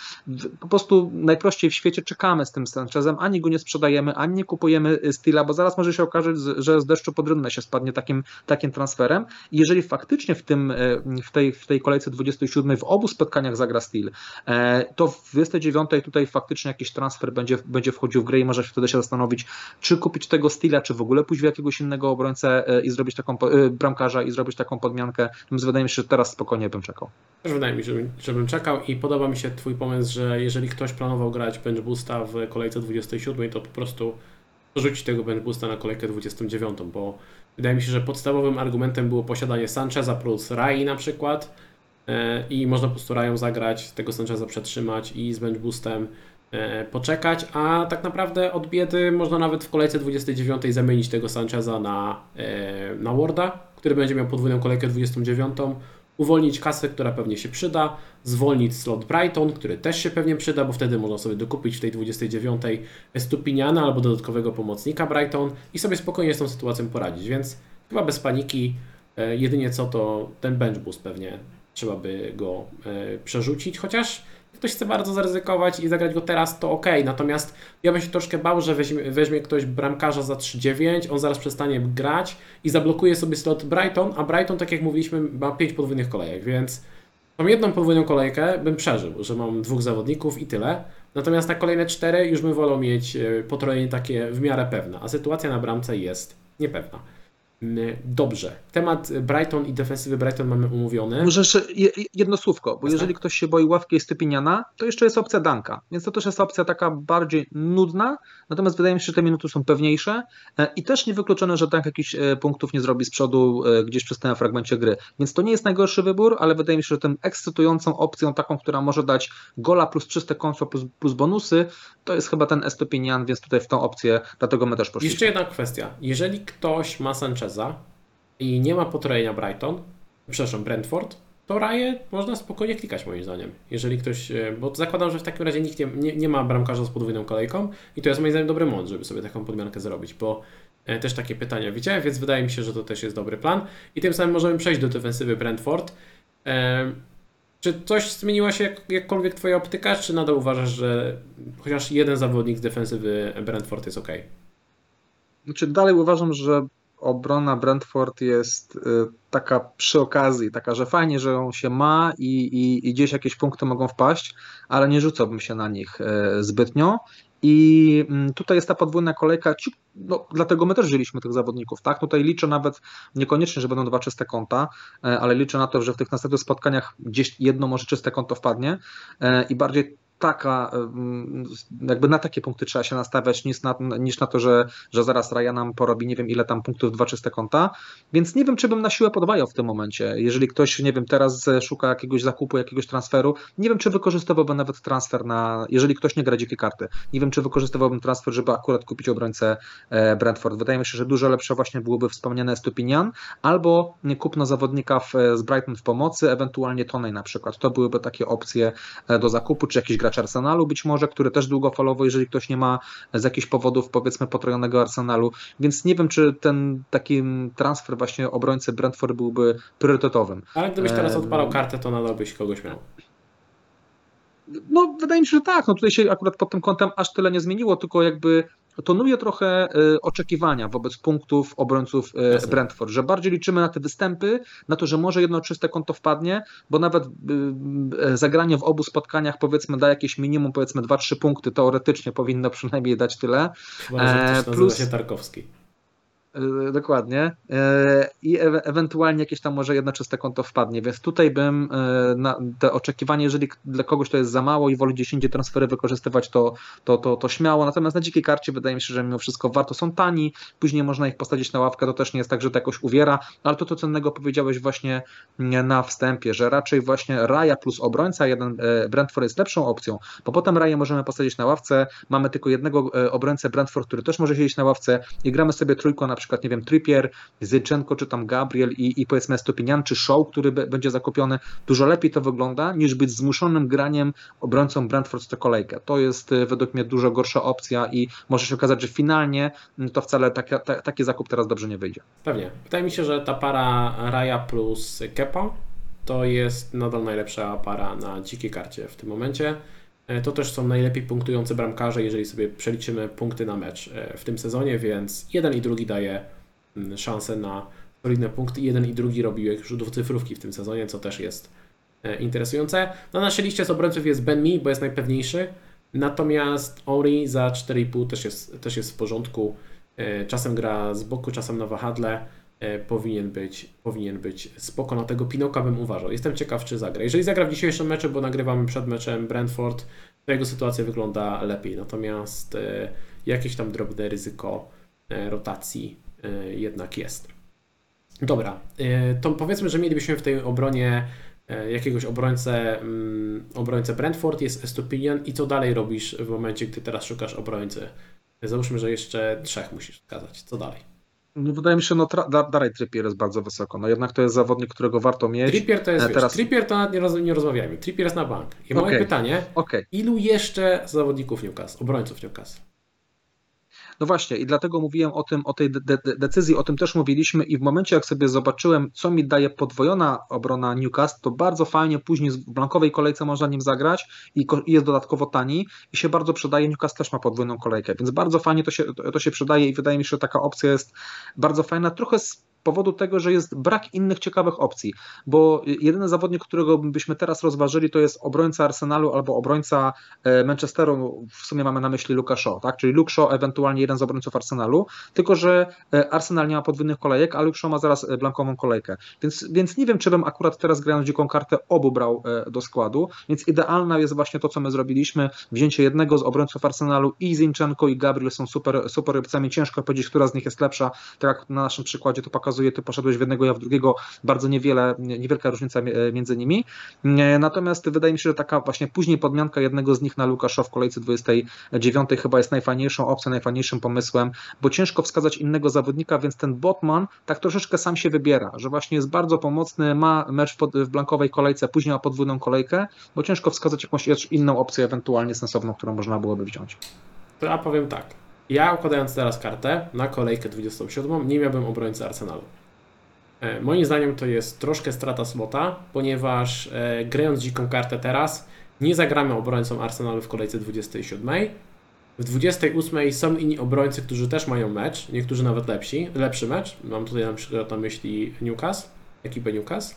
po prostu najprościej w świecie czekamy z tym Sanchezem, ani go nie sprzedajemy, ani nie kupujemy Stila, bo zaraz może się okazać, że z deszczu pod rynnę się spadnie takim, takim transferem. I jeżeli faktycznie w, tym, e, w, tej, w tej kolejce 27 w obu spotkaniach zagra Steel, e, to w 29 tutaj faktycznie jakiś transfer będzie, będzie wchodził w grę i może wtedy się zastanowić, czy kupić tego Steela, czy w ogóle pójść w jakiegoś innego obrońcę e, i zrobić taką bramkarza i zrobić taką podmiankę. Więc wydaje mi się, że teraz spokojnie bym czekał. Też wydaje mi się, żebym czekał i podoba mi się Twój pomysł, że jeżeli ktoś planował grać bench boosta w kolejce 27, to po prostu rzucić tego bench boosta na kolejkę 29, bo wydaje mi się, że podstawowym argumentem było posiadanie Sancheza plus Rai na przykład e, i można po prostu Rają zagrać, tego Sancheza przetrzymać i z bench boostem e, poczekać, a tak naprawdę od biedy można nawet w kolejce 29 zamienić tego Sancheza na, e, na Warda, który będzie miał podwójną kolejkę 29, uwolnić kasę, która pewnie się przyda, zwolnić slot Brighton, który też się pewnie przyda, bo wtedy można sobie dokupić w tej 29 Stupiniana albo dodatkowego pomocnika Brighton i sobie spokojnie z tą sytuacją poradzić, więc chyba bez paniki, e, jedynie co to ten bench boost pewnie trzeba by go e, przerzucić, chociaż ktoś chce bardzo zaryzykować i zagrać go teraz, to ok. Natomiast ja bym się troszkę bał, że weźmie, weźmie ktoś bramkarza za 3-9, on zaraz przestanie grać i zablokuje sobie slot Brighton, a Brighton, tak jak mówiliśmy, ma 5 podwójnych kolejek, więc mam jedną podwójną kolejkę, bym przeżył, że mam dwóch zawodników i tyle. Natomiast na kolejne cztery już bym wolał mieć e, potrojenie takie w miarę pewne, a sytuacja na bramce jest niepewna. Dobrze. Temat Brighton i defensywy Brighton mamy umówiony. Może jeszcze jedno słówko, bo jeżeli ktoś się boi ławki Stypiniana, to jeszcze jest opcja Danka, więc to też jest opcja taka bardziej nudna, natomiast wydaje mi się, że te minuty są pewniejsze e, i też niewykluczone, że Dank jakichś e, punktów nie zrobi z przodu e, gdzieś przy tym fragmencie gry, więc to nie jest najgorszy wybór, ale wydaje mi się, że tym ekscytującą opcją, taką, która może dać gola plus czyste konto plus, plus bonusy, to jest chyba ten Estopinian, więc tutaj w tą opcję, dlatego my też poszliśmy. Jeszcze jedna kwestia. Jeżeli ktoś ma Sancheza i nie ma potrojenia Brighton, przepraszam, Brentford, to raje można spokojnie klikać moim zdaniem. Jeżeli ktoś, e, bo zakładam, że w takim razie nikt nie, nie, nie ma bramkarza z podwójną kolejką i to jest moim zdaniem dobry mąd, żeby sobie taką podmiankę zrobić, bo e, też takie pytania widziałem, więc wydaje mi się, że to też jest dobry plan. I tym samym możemy przejść do defensywy Brentford. Czy coś zmieniła się jak, jakkolwiek Twoja optyka, czy nadal uważasz, że chociaż jeden zawodnik z defensywy Brentford jest ok? Znaczy, dalej uważam, że obrona Brentford jest y, taka przy okazji, taka, że fajnie, że ją się ma i, i, i gdzieś jakieś punkty mogą wpaść, ale nie rzucałbym się na nich e, zbytnio. I mm, tutaj jest ta podwójna kolejka, no, dlatego my też wzięliśmy tych zawodników, tak? Tutaj liczę nawet niekoniecznie, że będą dwa czyste konta, e, ale liczę na to, że w tych następnych spotkaniach gdzieś jedno może czyste konto wpadnie e, i bardziej taka, jakby na takie punkty trzeba się nastawiać niż na, niż na to, że, że zaraz Raja nam porobi nie wiem ile tam punktów, dwa czyste konta, więc nie wiem, czy bym na siłę podwajał w tym momencie. Jeżeli ktoś, nie wiem, teraz szuka jakiegoś zakupu, jakiegoś transferu, nie wiem, czy wykorzystywałbym nawet transfer na, jeżeli ktoś nie gra dzikie karty, nie wiem, czy wykorzystywałbym transfer, żeby akurat kupić obrońcę e, Brentford. Wydaje mi się, że dużo lepsze właśnie byłoby wspomniane Stupinian, albo kupno zawodnika w, z Brighton w pomocy, ewentualnie Tonej na przykład. To byłyby takie opcje e, do zakupu, czy jakiś gracz Arsenalu być może, który też długofalowo, jeżeli ktoś nie ma z jakichś powodów powiedzmy potrojonego Arsenalu, więc nie wiem, czy ten taki transfer właśnie obrońcy Brentford byłby priorytetowym. Ale gdybyś teraz odpalał kartę, to nadal byś kogoś miał. No, wydaje mi się, że tak. No tutaj się akurat pod tym kątem aż tyle nie zmieniło, tylko jakby tonuje trochę y, oczekiwania wobec punktów obrońców y, Jasne. Brentford, że bardziej liczymy na te występy, na to, że może jedno czyste konto wpadnie, bo nawet y, zagranie w obu spotkaniach powiedzmy da jakieś minimum, powiedzmy 2-3 punkty, teoretycznie powinno przynajmniej dać tyle. Chyba, e, plus się Tarkowski. E, dokładnie. E, I e ewentualnie jakieś tam może jedno czyste konto wpadnie, więc tutaj bym e, na te oczekiwanie, jeżeli dla kogoś to jest za mało i woli 10 transfery wykorzystywać, to, to, to, to śmiało. Natomiast na dzikiej karcie wydaje mi się, że mimo wszystko warto są tani, później można ich postawić na ławkę, to też nie jest tak, że to jakoś uwiera, ale to, co cennego powiedziałeś właśnie na wstępie, że raczej właśnie Raja plus obrońca, jeden Brentford jest lepszą opcją, bo potem Raja możemy postawić na ławce, mamy tylko jednego obrońcę Brentford, który też może siedzieć na ławce i gramy sobie trójką na przykład, nie wiem, Trippier, Zyczenko, czy tam Gabriel i, i powiedzmy Stopinian, czy Show, który będzie zakupiony, dużo lepiej to wygląda, niż być zmuszonym graniem obrońcą Brentford co kolejkę. To jest e, według mnie dużo gorsza opcja i może się okazać, że finalnie mm, to wcale taki, taki zakup teraz dobrze nie wyjdzie. Pewnie. Wydaje mi się, że ta para Raya plus Kepa to jest nadal najlepsza para na dzikiej karcie w tym momencie. E, to też są najlepiej punktujące bramkarze, jeżeli sobie przeliczymy punkty na mecz e, w tym sezonie, więc jeden i drugi daje mm, szansę na solidne punkty. Jeden i drugi robił już dwucyfrówki w tym sezonie, co też jest e, interesujące. Na naszej liście z obrońców jest Ben Mi, bo jest najpewniejszy. Natomiast Ori za 4,5 też jest, też jest w porządku. Czasem gra z boku, czasem na wahadle. E, powinien być, powinien być spoko. Na tego Pinoka bym uważał. Jestem ciekaw, czy zagra. Jeżeli zagra w dzisiejszym meczu, bo nagrywamy przed meczem Brentford, to jego sytuacja wygląda lepiej. Natomiast e, jakieś tam drobne ryzyko e, rotacji jednak jest. Dobra, to powiedzmy, że mielibyśmy w tej obronie jakiegoś obrońcę, mm, obrońcę Brentford, jest Estupinian i co dalej robisz w momencie, gdy teraz szukasz obrońcy? Załóżmy, że jeszcze trzech musisz wskazać. Co dalej? No, wydaje mi się, no dalej Trippier jest bardzo wysoko. No jednak to jest zawodnik, którego warto mieć. Trippier to jest, e, teraz... wiesz, Trippier to nawet nie, roz, nie rozmawiajmy. Trippier jest na bank. I moje okay. pytanie, okay. ilu jeszcze zawodników Newcastle, obrońców Newcastle? No właśnie, i dlatego mówiłem o tym, o tej de de decyzji, o tym też mówiliśmy i w momencie, jak sobie zobaczyłem, co mi daje podwojona obrona Newcastle, to bardzo fajnie później w blankowej kolejce można nim zagrać i, i jest dodatkowo tani i się bardzo przydaje. Newcastle też ma podwójną kolejkę, więc bardzo fajnie to się, to się przydaje i wydaje mi się, że taka opcja jest bardzo fajna. Trochę z powodu tego, że jest brak innych ciekawych opcji, bo jedyny zawodnik, którego byśmy teraz rozważyli, to jest obrońca Arsenalu albo obrońca e, Manchesteru, w sumie mamy na myśli Luka Shaw, tak? czyli Luke Shaw, ewentualnie jeden z obrońców Arsenalu, tylko że e, Arsenal nie ma podwójnych kolejek, a Luke Shaw ma zaraz e, blankową kolejkę, więc, więc nie wiem, czy bym akurat teraz grając dziką kartę obu brał do składu, więc idealna jest właśnie to, co my zrobiliśmy, wzięcie jednego z obrońców Arsenalu i Zinchenko i Gabriel są super, super opcjami, ciężko powiedzieć, która z nich jest lepsza, tak jak na naszym przykładzie to pokazuje pokazuje, ty poszedłeś w jednego, ja w drugiego, bardzo niewiele, niewielka różnica między nimi. Natomiast wydaje mi się, że taka właśnie później podmianka jednego z nich na Lukasza w kolejce 29 chyba jest najfajniejszą opcją, najfajniejszym pomysłem, bo ciężko wskazać innego zawodnika, więc ten Botman tak troszeczkę sam się wybiera, że właśnie jest bardzo pomocny, ma mecz w blankowej kolejce, później ma podwójną kolejkę, bo ciężko wskazać jakąś inną opcję ewentualnie sensowną, którą można byłoby wziąć. To ja powiem tak. Ja układając teraz kartę na kolejkę 27 nie miałbym obrońcy Arsenalu. E, moim zdaniem to jest troszkę strata slota, ponieważ e, grając dziką kartę teraz nie zagramy obrońcą Arsenalu w kolejce 27. W 28 są inni obrońcy, którzy też mają mecz, niektórzy nawet lepsi, lepszy mecz. Mam tutaj na przykład na myśli Newcastle, ekipę Newcastle.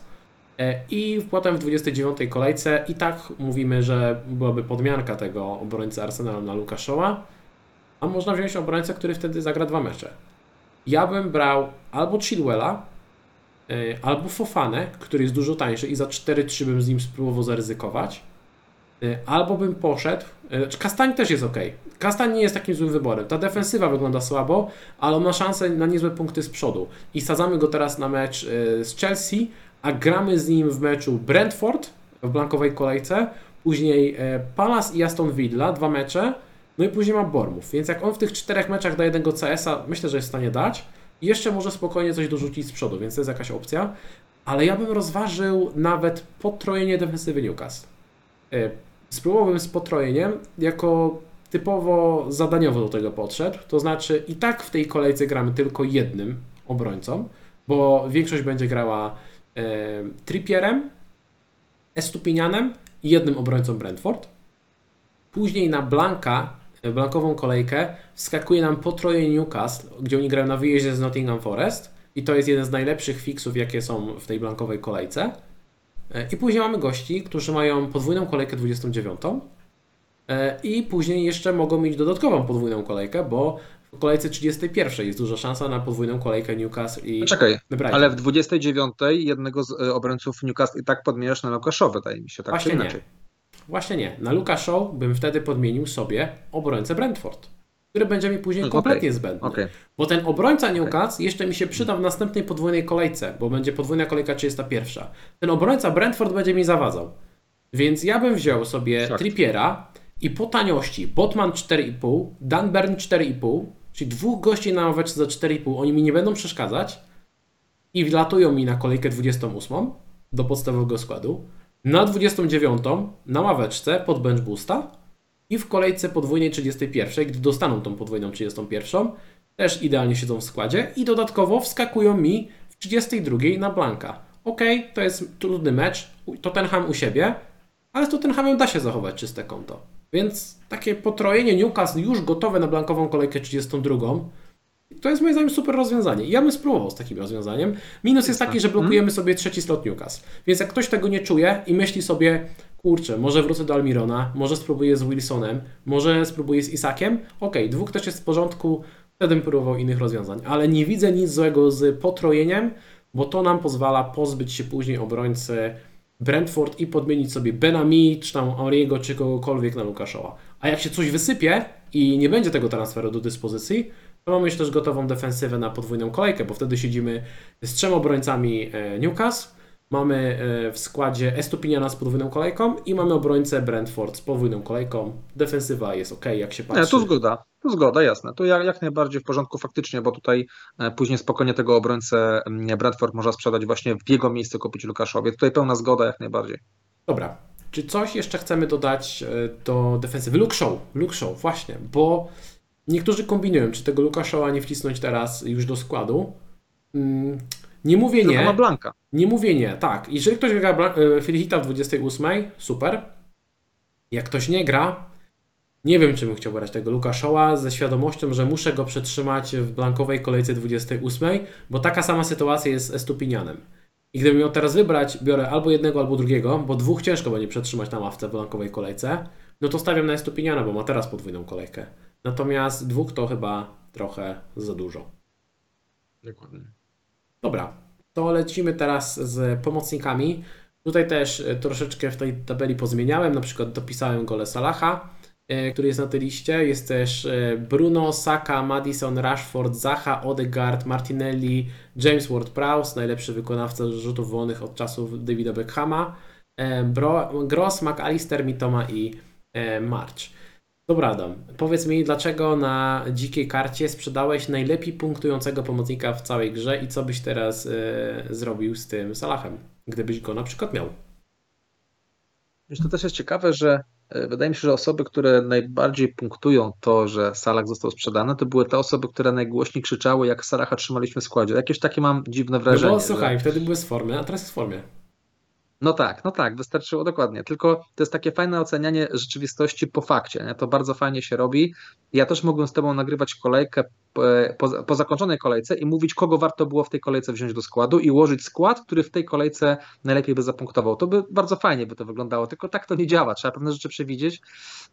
E, I potem w 29 kolejce i tak mówimy, że byłaby podmianka tego obrońcy Arsenalu na Luka Shaw'a, a można wziąć obrońcę, który wtedy zagra dwa mecze. Ja bym brał albo Chilwella, e, albo Fofanę, który jest dużo tańszy i za 4-3 bym z nim spróbował zaryzykować, e, albo bym poszedł, Kastań też jest ok. Kastań nie jest takim złym wyborem. Ta defensywa wygląda słabo, ale on ma szansę na niezłe punkty z przodu. I sadzamy go teraz na mecz z Chelsea, a gramy z nim w meczu Brentford w blankowej kolejce, później e, Palace i Aston Villa, dwa mecze, no i później ma Bormów. Więc jak on w tych czterech meczach da jednego CS-a, myślę, że jest w stanie dać. I jeszcze może spokojnie coś dorzucić z przodu, więc to jest jakaś opcja. Ale ja bym rozważył nawet potrojenie defensywy Newcastle. E, spróbowałbym z potrojeniem jako typowo zadaniowo do tego podszedł. To znaczy i tak w tej kolejce gramy tylko jednym obrońcą, bo większość będzie grała E, Trippierem, Estupinianem i jednym obrońcą Brentford. Później na Blanka, e, blankową kolejkę, wskakuje nam potroje Newcastle, gdzie oni grają na wyjeździe z Nottingham Forest. I to jest jeden z najlepszych fixów, jakie są w tej blankowej kolejce. E, I później mamy gości, którzy mają podwójną kolejkę 29. I później jeszcze mogą mieć dodatkową podwójną kolejkę, bo w kolejce 31 jest duża szansa na podwójną kolejkę Newcastle i Czekaj, ale w 29 jednego z e, obrońców Newcastle i tak podmieniasz na Lukaszow, wydaje mi się, tak Właśnie nie. Właśnie nie. Na Lukaszow bym wtedy podmienił sobie obrońcę Brentford, który będzie mi później kompletnie okay. zbędny. Okay. Bo ten obrońca Newcastle okay. jeszcze mi się przyda w następnej podwójnej kolejce, bo będzie podwójna kolejka 31. Ten obrońca Brentford będzie mi zawadzał. Więc ja bym wziął sobie Trippiera i po taniości Botman 4,5, Dan Bern 4,5, Czyli dwóch gości na ławeczce za 4,5, oni mi nie będą przeszkadzać i wlatują mi na kolejkę 28 do podstawowego składu, na 29 na ławeczce pod bench boosta i w kolejce podwójnej 31, gdy dostaną tą podwójną 31, też idealnie siedzą w składzie i dodatkowo wskakują mi w 32 na blanka. Ok, to jest trudny mecz, Tottenham u siebie, ale z Tottenhamem da się zachować czyste konto. Więc takie potrojenie Newcastle już gotowe na blankową kolejkę 32 to jest moim zdaniem super rozwiązanie. Ja bym spróbował z takim rozwiązaniem. Minus jest taki, że blokujemy sobie trzeci slot Newcastle. Więc jak ktoś tego nie czuje i myśli sobie, kurczę, może wrócę do Almirona, może spróbuję z Wilsonem, może spróbuję z Isakiem, ok, dwóch też jest w porządku, wtedy bym próbował innych rozwiązań. Ale nie widzę nic złego z potrojeniem, bo to nam pozwala pozbyć się później obrońcy Brentford i podmienić sobie Benami, czy tam Auriego, czy kogokolwiek na Lukaszowa. A jak się coś wysypie i nie będzie tego transferu do dyspozycji, to mamy już też gotową defensywę na podwójną kolejkę, bo wtedy siedzimy z trzema obrońcami e, Newcastle, mamy e, w składzie Estupiniana z podwójną kolejką i mamy obrońcę Brentford z podwójną kolejką. Defensywa jest ok, jak się patrzy. Nie, to zgoda. To zgoda, jasne. To jak, jak najbardziej w porządku faktycznie, bo tutaj e, później spokojnie tego obrońcę Bradford można sprzedać właśnie w jego miejsce kupić Lukaszowie. Tutaj pełna zgoda jak najbardziej. Dobra. Czy coś jeszcze chcemy dodać do defensywy? Luke Show, Luke Show, właśnie, bo niektórzy kombinują, czy tego Lukaszowa nie wcisnąć teraz już do składu. Mm, nie mówię Tylko nie. ma Blanka. Nie mówię nie, tak. Jeżeli ktoś gra Filihita w 28, super. Jak ktoś nie gra, nie wiem, czy bym chciał brać tego Luka Showa ze świadomością, że muszę go przetrzymać w blankowej kolejce 28, bo taka sama sytuacja jest z Estupinianem. I gdybym miał teraz wybrać, biorę albo jednego, albo drugiego, bo dwóch ciężko będzie przetrzymać na ławce w blankowej kolejce, no to stawiam na Estupiniana, bo ma teraz podwójną kolejkę. Natomiast dwóch to chyba trochę za dużo. Dokładnie. Dobra, to lecimy teraz z pomocnikami. Tutaj też troszeczkę w tej tabeli pozmieniałem, na przykład dopisałem gole Salaha, e, który jest na tej liście. Jest też e, Bruno, Saka, Madison, Rashford, Zaha, Odegaard, Martinelli, James Ward-Prowse, najlepszy wykonawca rzutów wolnych od czasów Davida Beckhama, e, Bro, Gross, McAllister, Mitoma i e, March. Dobra, Adam, powiedz mi, dlaczego na dzikiej karcie sprzedałeś najlepiej punktującego pomocnika w całej grze i co byś teraz e, zrobił z tym Salahem, gdybyś go na przykład miał? Wiesz, to też jest ciekawe, że e, wydaje mi się, że osoby, które najbardziej punktują to, że Salah został sprzedany, to były te osoby, które najgłośniej krzyczały, jak Salaha trzymaliśmy w składzie. Jakieś takie mam dziwne No wrażenie. bo że- słuchaj, wtedy były z formy, a teraz jest w formie. No tak, no tak, wystarczyło dokładnie. Tylko to jest takie fajne ocenianie rzeczywistości po fakcie. Nie? To bardzo fajnie się robi. Ja też mógłbym z Tobą nagrywać kolejkę po, po zakończonej kolejce i mówić, kogo warto było w tej kolejce wziąć do składu i ułożyć skład, który w tej kolejce najlepiej by zapunktował. To by bardzo fajnie by to wyglądało, tylko tak to nie działa. Trzeba pewne rzeczy przewidzieć.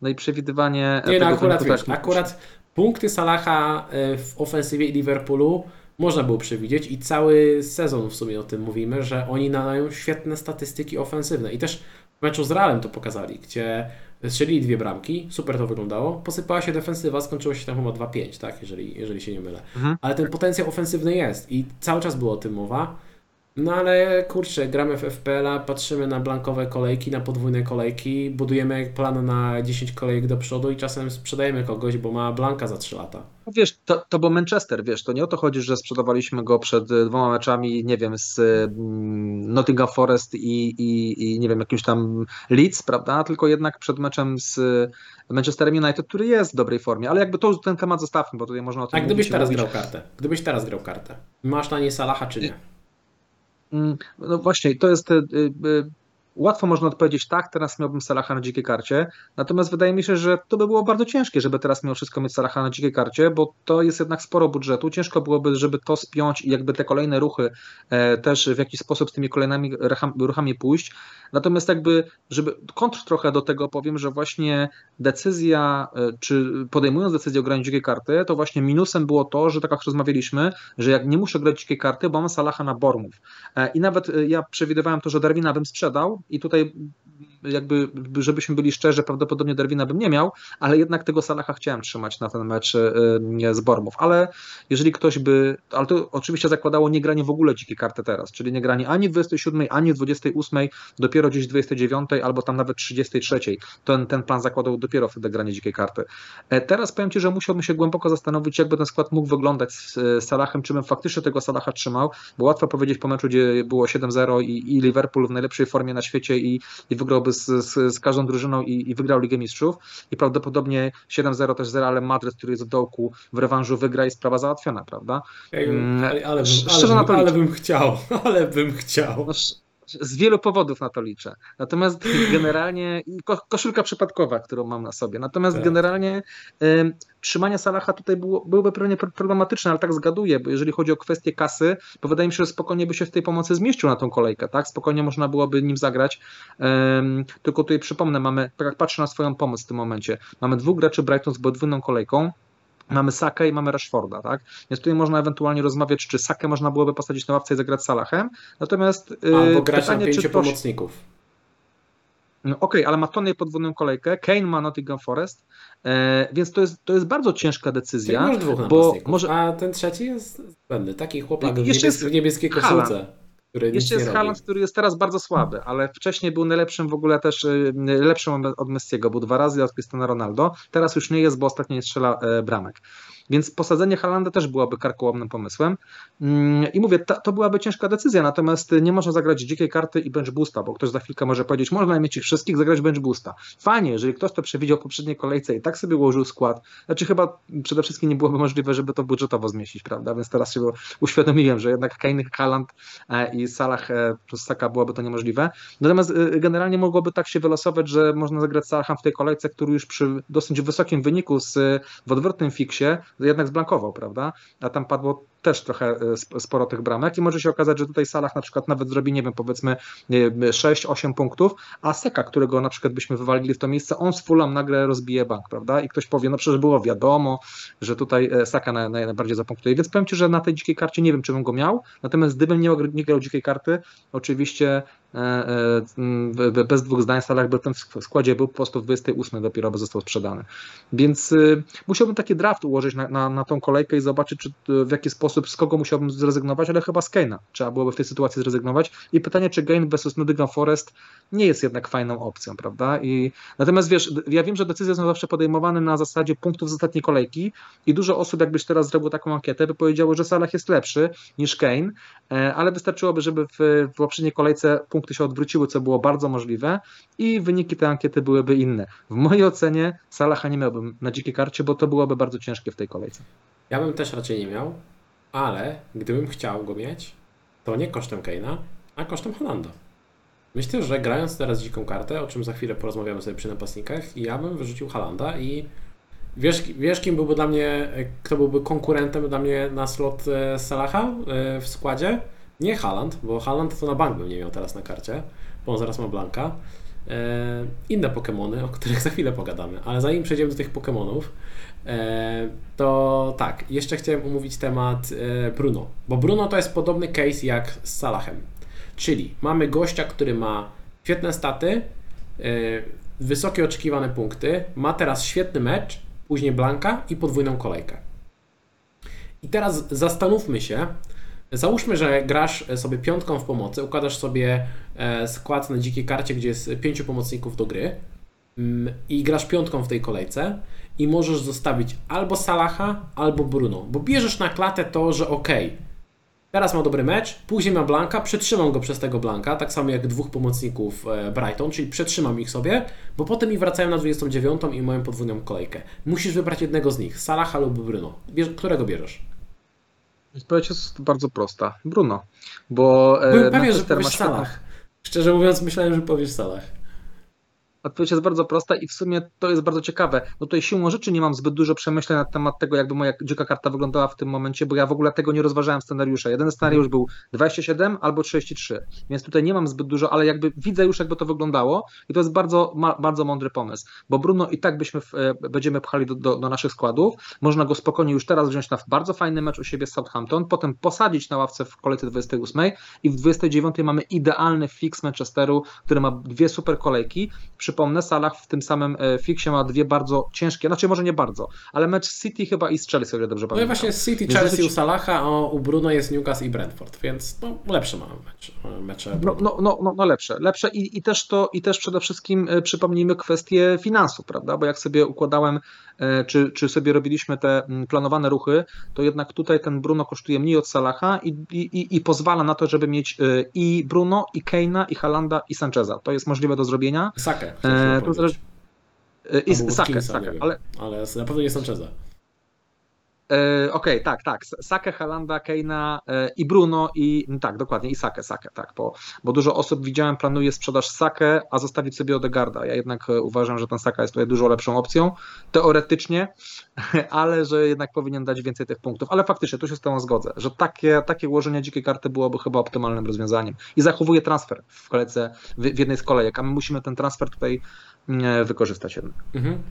No i przewidywanie. Nie, no akurat wiesz, akurat punkty Salaha e, w ofensywie Liverpoolu można było przewidzieć i cały sezon w sumie o tym mówimy, że oni nadają świetne statystyki ofensywne i też w meczu z Realem to pokazali, gdzie strzelili dwie bramki, super to wyglądało, posypała się defensywa, skończyło się tam chyba 2-5, tak, jeżeli, jeżeli się nie mylę. Mhm. Ale ten potencjał ofensywny jest i cały czas było o tym mowa. No ale kurczę, gramy w FPL-a, patrzymy na blankowe kolejki, na podwójne kolejki, budujemy plan na 10 kolejek do przodu i czasem sprzedajemy kogoś, bo ma blanka za 3 lata. No Wiesz, to, to był Manchester, wiesz, to nie o to chodzi, że sprzedawaliśmy go przed dwoma meczami, nie wiem, z mm, Nottingham Forest i, i, i nie wiem, jakimś tam Leeds, prawda, tylko jednak przed meczem z Manchesterem United, który jest w dobrej formie, ale jakby to ten temat zostawmy, bo tutaj można o tym A gdybyś teraz grał kartę? Gdybyś teraz grał kartę? Masz na nie Salaha czy nie? Mm, No właśnie, to jest. Łatwo można odpowiedzieć tak, teraz miałbym Salaha na dzikiej karcie, natomiast wydaje mi się, że to by było bardzo ciężkie, żeby teraz mimo wszystko mieć Salaha na dzikiej karcie, bo to jest jednak sporo budżetu. Ciężko byłoby, żeby to spiąć i jakby te kolejne ruchy e, też w jakiś sposób z tymi kolejnymi rucham- ruchami pójść. Natomiast jakby, żeby kontr trochę do tego powiem, że właśnie decyzja, e, czy podejmując decyzję o graniu dzikiej karty, to właśnie minusem było to, że tak jak rozmawialiśmy, że jak nie muszę grać dzikiej karty, bo mam Salaha na Bormów. E, I nawet e, ja przewidywałem to, że Darwina bym sprzedał i tutaj jakby, żebyśmy byli szczerzy, prawdopodobnie Darwina bym nie miał, ale jednak tego Salaha chciałem trzymać na ten mecz e, z Bormów. Ale jeżeli ktoś by, ale to oczywiście zakładało nie granie w ogóle dzikiej karty teraz, czyli nie granie ani w 27, ani w 28, dopiero gdzieś w 29 albo tam nawet 33. Ten, ten plan zakładał dopiero wtedy granie dzikiej karty. E, Teraz powiem Ci, że musiałbym się głęboko zastanowić, jakby ten skład mógł wyglądać z e, Salahem, czy bym faktycznie tego Salaha trzymał, bo łatwo powiedzieć po meczu, gdzie było 7-0 i, i Liverpool w najlepszej formie na świecie i, i wygrałby z, z, z każdą drużyną i, i wygrał Ligę Mistrzów i prawdopodobnie 7-0 też z Realem Madryt, który jest w dołku w rewanżu wygra i sprawa załatwiona, prawda? Mm, ale, ale, ale, ale bym chciał, *laughs* ale bym chciał. No, z wielu powodów na to liczę. Natomiast generalnie ko, koszulka przypadkowa, którą mam na sobie. Natomiast Tak. generalnie ym, trzymanie Salaha tutaj było, byłoby pewnie pr- problematyczne, ale tak zgaduję, bo jeżeli chodzi o kwestię kasy, to wydaje mi się, że spokojnie by się w tej pomocy zmieścił na tą kolejkę, tak? Spokojnie można byłoby nim zagrać. Ym, tylko tutaj przypomnę, mamy, tak jak patrzę na swoją pomoc w tym momencie, mamy dwóch graczy Brighton z podwójną kolejką. Mamy Sakę i mamy Rashforda, tak? Więc tutaj można ewentualnie rozmawiać, czy Sakę można byłoby posadzić na ławce i zagrać Salahem. Natomiast yy, Albo grać na pytanie, pięciu czy to, pomocników. no, Okej, ale ma Tony podwójną kolejkę, Kane ma Nottingham Forest, e, więc to jest, to jest bardzo ciężka Czyli decyzja. masz dwóch bo może- a ten trzeci jest zbędny. Taki chłopak w, niebies- jest w niebieskiej koszulce, który Jeszcze jest. Haaland, który jest teraz bardzo słaby, ale wcześniej był najlepszym w ogóle też, y, lepszym od Messiego, był dwa razy od Cristiano Ronaldo, teraz już nie jest, bo ostatnio nie strzela e, bramek. Więc posadzenie Haalanda też byłoby karkołomnym pomysłem. Mm, I mówię, ta, to byłaby ciężka decyzja, natomiast nie można zagrać dzikiej karty i bench boosta, bo ktoś za chwilkę może powiedzieć, można mieć ich wszystkich, zagrać bench boosta. Fajnie, jeżeli ktoś to przewidział w poprzedniej kolejce i tak sobie ułożył skład, znaczy chyba przede wszystkim nie byłoby możliwe, żeby to budżetowo zmieścić, prawda? Więc teraz się uświadomiłem, że jednak Kane, Haaland e, i Salah e, plus Saka byłoby to niemożliwe. Natomiast e, generalnie mogłoby tak się wylosować, że można zagrać Salahem w tej kolejce, który już przy dosyć wysokim wyniku z, w odwrotnym fiksie jednak zblankował, prawda? A tam padło też trochę e, sp- sporo tych bramek i może się okazać, że tutaj Salah na przykład nawet zrobi, nie wiem, powiedzmy nie wiem, 6-8 punktów, a Seka, którego na przykład byśmy wywalili w to miejsce, on z Fulham nagle rozbije bank, prawda? I ktoś powie, no przecież było wiadomo, że tutaj e, Saka naj, naj, najbardziej zapunktuje. Więc powiem Ci, że na tej dzikiej karcie nie wiem, czy bym go miał, natomiast gdybym nie, nie grał dzikiej karty, oczywiście bez dwóch zdań Salah by w składzie był po prostu w 28 dopiero by został sprzedany. Więc musiałbym taki draft ułożyć na, na, na tą kolejkę i zobaczyć, czy, w jaki sposób, z kogo musiałbym zrezygnować, ale chyba z Kane'a trzeba byłoby w tej sytuacji zrezygnować. I pytanie, czy Gain versus Nottingham Forest nie jest jednak fajną opcją, prawda? I, natomiast wiesz, ja wiem, że decyzje są zawsze podejmowane na zasadzie punktów z ostatniej kolejki i dużo osób, jakbyś teraz zrobił taką ankietę, by powiedziało, że Salah jest lepszy niż Kane, e, ale wystarczyłoby, żeby w, w poprzedniej kolejce punkty się odwróciły, co było bardzo możliwe i wyniki tej ankiety byłyby inne. W mojej ocenie Salaha nie miałbym na dzikiej karcie, bo to byłoby bardzo ciężkie w tej kolejce. Ja bym też raczej nie miał, ale gdybym chciał go mieć, to nie kosztem Kane'a, a kosztem Holanda. Myślę, że grając teraz dziką kartę, o czym za chwilę porozmawiamy sobie przy napastnikach, ja bym wyrzucił Halanda i wiesz, wiesz kim byłby dla mnie, kto byłby konkurentem dla mnie na slot e, Salaha e, w składzie? Nie Haland, bo Haland to na bank bym nie miał teraz na karcie, bo on zaraz ma Blanka. E, inne Pokémony, o których *laughs* za chwilę pogadamy, ale zanim przejdziemy do tych Pokémonów, to tak, jeszcze chciałem omówić temat Bruno, bo Bruno to jest podobny case jak z Salahem. Czyli mamy gościa, który ma świetne staty, yy, wysokie oczekiwane punkty, ma teraz świetny mecz, później blanka i podwójną kolejkę. I teraz zastanówmy się, załóżmy, że grasz sobie piątką w pomocy, układasz sobie e, skład na dzikiej karcie, gdzie jest pięciu pomocników do gry mm, i grasz piątką w tej kolejce i możesz zostawić albo Salaha, albo Bruno, bo bierzesz na klatę to, że ok, Teraz ma dobry mecz, później ma Blanka, przetrzymam go przez tego Blanka, tak samo jak dwóch pomocników e, Brighton, czyli przetrzymam ich sobie, bo potem mi wracają na 29 i mają podwójną kolejkę. Musisz wybrać jednego z nich, Salaha lub Bruno. Bierz, którego bierzesz? Odpowiedź jest bardzo prosta. Bruno. Bo e, Byłem pewien, że powiesz Salah. Szczerze mówiąc, myślałem, że powiesz Salah. Odpowiedź jest bardzo prosta i w sumie to jest bardzo ciekawe. No tutaj siłą rzeczy nie mam zbyt dużo przemyśleń na temat tego, jakby moja dzika karta wyglądała w tym momencie, bo ja w ogóle tego nie rozważałem scenariusza. Jeden scenariusz był 27 albo 33, więc tutaj nie mam zbyt dużo, ale jakby widzę już, jakby to wyglądało i to jest bardzo, bardzo mądry pomysł, bo Bruno i tak byśmy w, e, będziemy pchali do, do, do, naszych składów. Można go spokojnie już teraz wziąć na bardzo fajny mecz u siebie z Southampton, potem posadzić na ławce w kolejce 28 i w 29 mamy idealny fix Manchesteru, który ma dwie super kolejki. Przypomnę, Salah w tym samym e, fiksie ma dwie bardzo ciężkie, znaczy może nie bardzo, ale mecz City chyba i z Chelsea, o ile dobrze pamiętam. No i właśnie City, Chelsea dosyć... u Salaha, a u Bruno jest Newcastle i Brentford, więc no, lepsze mamy mecz, mecze. No, no, no, no, no, lepsze, lepsze I, i, też to, i też przede wszystkim e, przypomnijmy kwestię finansów, prawda, bo jak sobie układałem, e, czy, czy sobie robiliśmy te planowane ruchy, to jednak tutaj ten Bruno kosztuje mniej od Salaha i, i, i pozwala na to, żeby mieć i Bruno, i Keina, i Halanda, i Sancheza. To jest możliwe do zrobienia. Sakę. E, to zależy... I Sakę, Sakę, ale... ale na pewno nie Sancheza. E, Okej, okay, tak, tak. Sakę, Halanda, Keina e, i Bruno i tak, dokładnie, i Sakę, Sakę, tak, bo, bo dużo osób widziałem planuje sprzedaż Sakę, a zostawić sobie Odegarda. Ja jednak e, uważam, że ten Saka jest tutaj dużo lepszą opcją, teoretycznie, *laughs* ale że jednak powinien dać więcej tych punktów. Ale faktycznie, tu się z tą zgodzę, że takie, takie ułożenie dzikiej karty byłoby chyba optymalnym rozwiązaniem. I zachowuje transfer w kolejce, w, w jednej z kolejek, a my musimy ten transfer tutaj wykorzystać jednak. Mhm.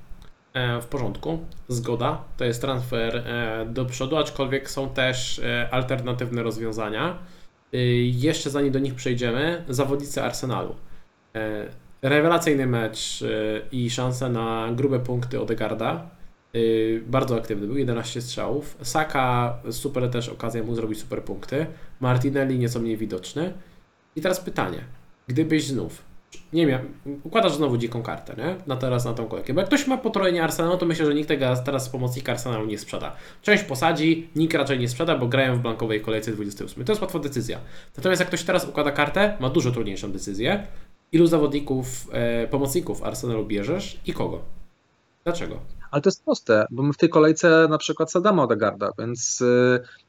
E, w porządku, zgoda, to jest transfer e, do przodu, aczkolwiek są też e, alternatywne rozwiązania. Jeszcze zanim do nich przejdziemy, zawodnicy Arsenalu. Rewelacyjny mecz i szanse na grube punkty Odegarda. Bardzo aktywny był, 11 strzałów. Saka, super też okazja mu zrobić super punkty. Martinelli nieco mniej widoczny. I teraz pytanie, gdybyś znów nie wiem, układasz znowu dziką kartę, nie? Na teraz na tą kolejkę. Bo jak ktoś ma potrojenie Arsenalu, to myślę, że nikt tego teraz z pomocnika Arsenalu nie sprzeda. Część posadzi, nikt raczej nie sprzeda, bo grają w blankowej kolejce 28. To jest łatwa decyzja. Natomiast jak ktoś teraz układa kartę, ma dużo trudniejszą decyzję. Ilu zawodników, e, pomocników Arsenalu bierzesz i kogo? Dlaczego? Ale to jest proste, bo my w tej kolejce na przykład sadamy Odegarda, więc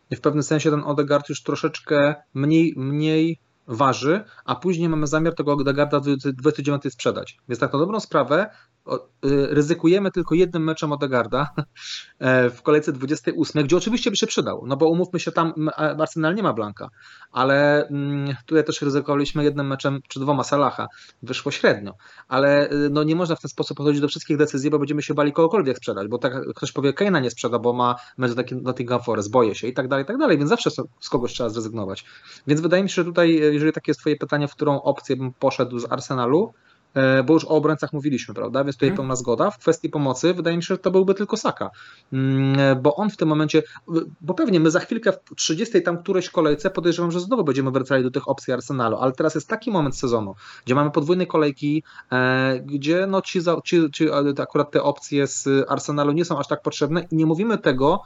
yy, w pewnym sensie ten Odegard już troszeczkę mniej, mniej waży, a później mamy zamiar tego Odegarda w 29 sprzedać. Więc tak na dobrą sprawę ryzykujemy tylko jednym meczem Odegarda *laughs* w kolejce 28, gdzie oczywiście by się przydał, no bo umówmy się tam, Arsenal nie ma Blanka, ale mm, tutaj też ryzykowaliśmy jednym meczem czy dwoma Salaha, wyszło średnio, ale no nie można w ten sposób podchodzić do wszystkich decyzji, bo będziemy się bali kogokolwiek sprzedać, bo tak ktoś powie, Keina nie sprzeda, bo ma mecz do Nottingham Forest, boję się i tak dalej, i tak dalej, więc zawsze z kogoś trzeba zrezygnować. Więc wydaje mi się, że tutaj, jeżeli takie jest twoje pytanie, w którą opcję bym poszedł z Arsenalu, E, bo już o obrońcach mówiliśmy, prawda? Więc tutaj hmm. pełna zgoda. W kwestii pomocy wydaje mi się, że to byłby tylko Saka, mm, e, bo on w tym momencie, bo pewnie my za chwilkę w 30 tam którejś kolejce podejrzewam, że znowu będziemy wracali do tych opcji Arsenalu, ale teraz jest taki moment sezonu, gdzie mamy podwójne kolejki, e, gdzie no ci, ci, ci akurat te opcje z Arsenalu nie są aż tak potrzebne i nie mówimy tego,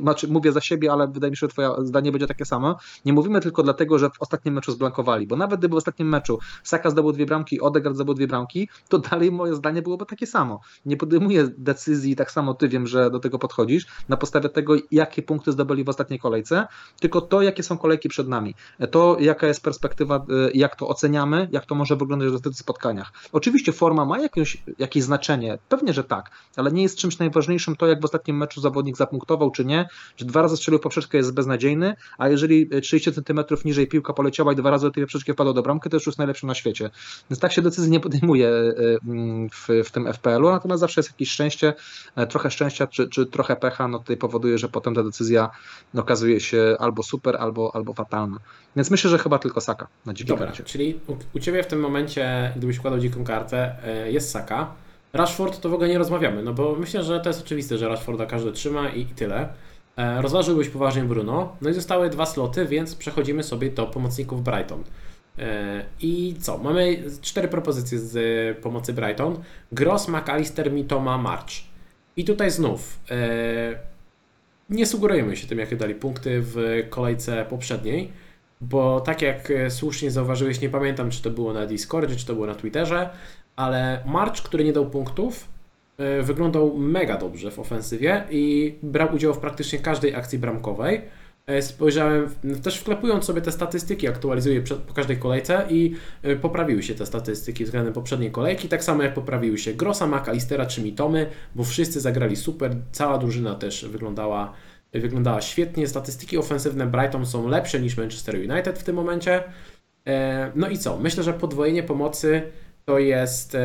znaczy mówię za siebie, ale wydaje mi się, że twoje zdanie będzie takie samo, nie mówimy tylko dlatego, że w ostatnim meczu zblankowali, bo nawet gdyby w ostatnim meczu Saka zdobył dwie bramki, Odegaard zdobył dwie bramki, to dalej moje zdanie byłoby takie samo. Nie podejmuję decyzji, tak samo ty wiem, że do tego podchodzisz, na podstawie tego, jakie punkty zdobyli w ostatniej kolejce, tylko to, jakie są kolejki przed nami. To, jaka jest perspektywa, e, jak to oceniamy, jak to może wyglądać w tych spotkaniach. Oczywiście forma ma jakieś, jakieś znaczenie, pewnie, że tak, ale nie jest czymś najważniejszym to, jak w ostatnim meczu zawodnik zapunktował, czy nie, że dwa razy strzelił poprzeczkę jest beznadziejny, a jeżeli 30 cm niżej piłka poleciała i dwa razy do tej poprzeczki wpadło do bramki, to już jest najlepszy na świecie. Więc tak się decyzji nie podejmuje e, w, w tym FPL-u, natomiast zawsze jest jakieś szczęście, e, trochę szczęścia czy, czy trochę pecha, no tutaj powoduje, że potem ta decyzja okazuje się albo super, albo, albo fatalna. Więc myślę, że chyba tylko Saka na dzikiej Dobra, karcie. Czyli u, u Ciebie w tym momencie, gdybyś układał dziką kartę, e, jest Saka. Rashford to w ogóle nie rozmawiamy, no bo myślę, że to jest oczywiste, że Rashforda każdy trzyma i, i tyle. Rozważyłbyś poważnie Bruno, no i zostały dwa sloty, więc przechodzimy sobie do pomocników Brighton. E, I co? Mamy cztery propozycje z pomocy Brighton. Gross, McAllister, Mitoma, March. I tutaj znów e, nie sugerujemy się tym, jakie dali punkty w kolejce poprzedniej, bo tak jak słusznie zauważyłeś, nie pamiętam, czy to było na Discordzie, czy to było na Twitterze, ale March, który nie dał punktów, e, wyglądał mega dobrze w ofensywie i brał udział w praktycznie każdej akcji bramkowej. E, spojrzałem, też wklepując sobie te statystyki, aktualizuję po każdej kolejce i e, poprawiły się te statystyki względem poprzedniej kolejki, tak samo jak poprawiły się Grossa, McAllistera czy Mitomy, bo wszyscy zagrali super, cała drużyna też wyglądała, wyglądała świetnie, statystyki ofensywne Brighton są lepsze niż Manchester United w tym momencie. E, no i co? Myślę, że podwojenie pomocy to jest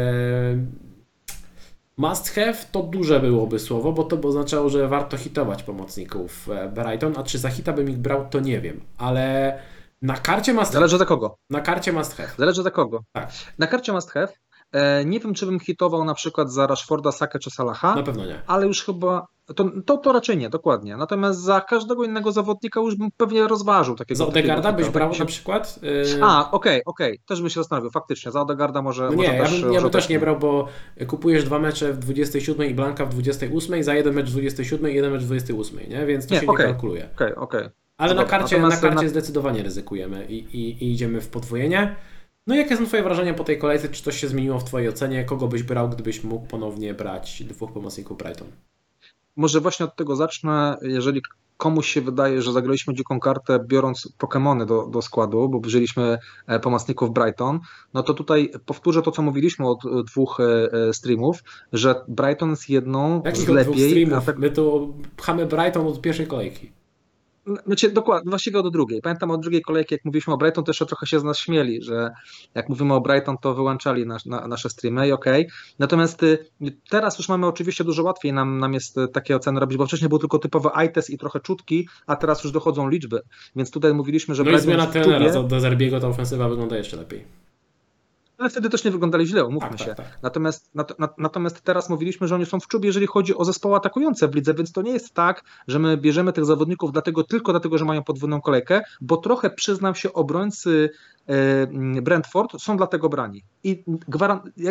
Must have to duże byłoby słowo, bo to by oznaczało, że warto hitować pomocników e, Brighton, a czy za hita bym ich brał, to nie wiem, ale na karcie must have. Zależy za kogo. Na karcie must have. Zależy za kogo. Tak. Na karcie must have. E, nie wiem, czy bym hitował na przykład za Rashforda, Sakę czy Salaha. Na pewno nie. Ale już chyba to, to, to, raczej nie, dokładnie. Natomiast za każdego innego zawodnika już bym pewnie rozważył takiego. Za Odegarda byś brał na przykład? Yy... A, okej, okay, okej. Okay. Też bym się zastanowił, faktycznie. Za Odegarda może. No nie, może ja bym, ja bym też nie brał, bo kupujesz dwa mecze w 27 i Blanka w 28, za jeden mecz w 27 i jeden mecz w 28, nie? Więc to nie, się okay. nie kalkuluje. Okej, okej. Ale na karcie, na karcie zdecydowanie ryzykujemy i, i, i idziemy w podwojenie. No jakie są Twoje wrażenia po tej kolejce? Czy coś się zmieniło w Twojej ocenie? Kogo byś brał, gdybyś mógł ponownie brać dwóch pomocników Brighton? Może właśnie od tego zacznę, jeżeli komuś się wydaje, że zagraliśmy dziką kartę biorąc Pokémony do, do składu, bo wzięliśmy e, pomocników Brighton, no to tutaj powtórzę to, co mówiliśmy od dwóch e, e, streamów, że Brighton jest jedną Jakich z lepiej... Dwóch streamów? My tu pchamy Brighton od pierwszej kolejki. Znaczy, dokładnie, właściwie od drugiej. Pamiętam od drugiej kolejki, jak mówiliśmy o Brighton, też trochę się z nas śmieli, że jak mówimy o Brighton, to wyłączali nas, na, nasze streamy i okej. Okay. Natomiast y, teraz już mamy oczywiście dużo łatwiej nam, nam jest y, takie oceny robić, bo wcześniej był tylko typowy iTest i trochę czutki, a teraz już dochodzą liczby. Więc tutaj mówiliśmy, że no Brighton. I zmiana trenera, do Zerbiego ta ofensywa wygląda jeszcze lepiej ale wtedy też nie wyglądali źle, umówmy tak, się. Tak, tak. Natomiast, nat, nat, natomiast teraz mówiliśmy, że oni są w czubie, jeżeli chodzi o zespoły atakujące w lidze, więc to nie jest tak, że my bierzemy tych zawodników dlatego, tylko dlatego, że mają podwójną kolejkę, bo trochę przyznam się obrońcy E, Brentford są dlatego brani. I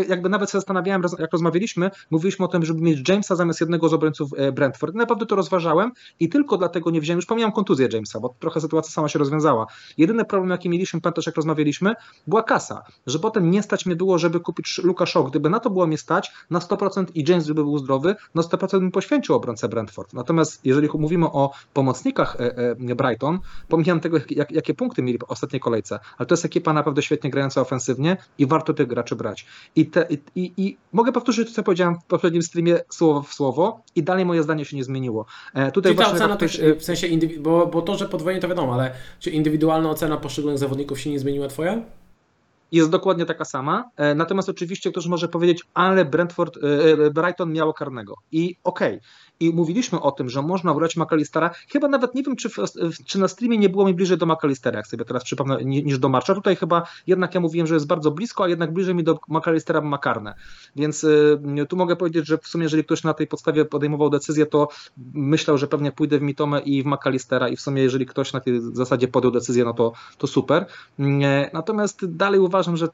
jakby nawet się zastanawiałem, jak rozmawialiśmy, mówiliśmy o tym, żeby mieć Jamesa zamiast jednego z obrońców e, Brentford. naprawdę to rozważałem i tylko dlatego nie wziąłem, już pomijam kontuzję Jamesa, bo trochę sytuacja sama się rozwiązała. Jedyny problem, jaki mieliśmy, pamiętasz jak rozmawialiśmy, była kasa, że potem nie, nie stać mnie było, żeby kupić Luka Shaw. Gdyby na to było mnie stać, na 100% i James by był zdrowy, na 100% bym poświęcił obrońcę Brentford. Natomiast jeżeli mówimy o pomocnikach e, e, Brighton, pomijam tego, jak, jakie punkty mieli w ostatniej kolejce, ale to jest ekipa naprawdę świetnie grająca ofensywnie i warto tych graczy brać. I, te, i, i mogę powtórzyć to, co powiedziałem w poprzednim streamie słowo w słowo i dalej moje zdanie się nie zmieniło. Tutaj Czyli ta ocena ktoś... też, w sensie, bo, bo to, że podwojenie to wiadomo, ale czy indywidualna ocena poszczególnych zawodników się nie zmieniła twoja? Jest dokładnie taka sama. E, natomiast oczywiście ktoś może powiedzieć, ale Brentford, e, e, Brighton miało karnego. I okej, okay i mówiliśmy o tym, że można brać McAllistera. Chyba nawet nie wiem, czy, w, czy na streamie nie było mi bliżej do McAllistera, jak sobie teraz przypomnę, niż do Marcha. Tutaj chyba jednak ja mówiłem, że jest bardzo blisko, a jednak bliżej mi do McAllistera Makarne. Więc y, tu mogę powiedzieć, że w sumie, jeżeli ktoś na tej podstawie podejmował decyzję, to myślał, że pewnie pójdę w Mitomę i w McAllistera i w sumie, jeżeli ktoś na tej zasadzie podjął decyzję, no to, to super. Natomiast dalej uważam, że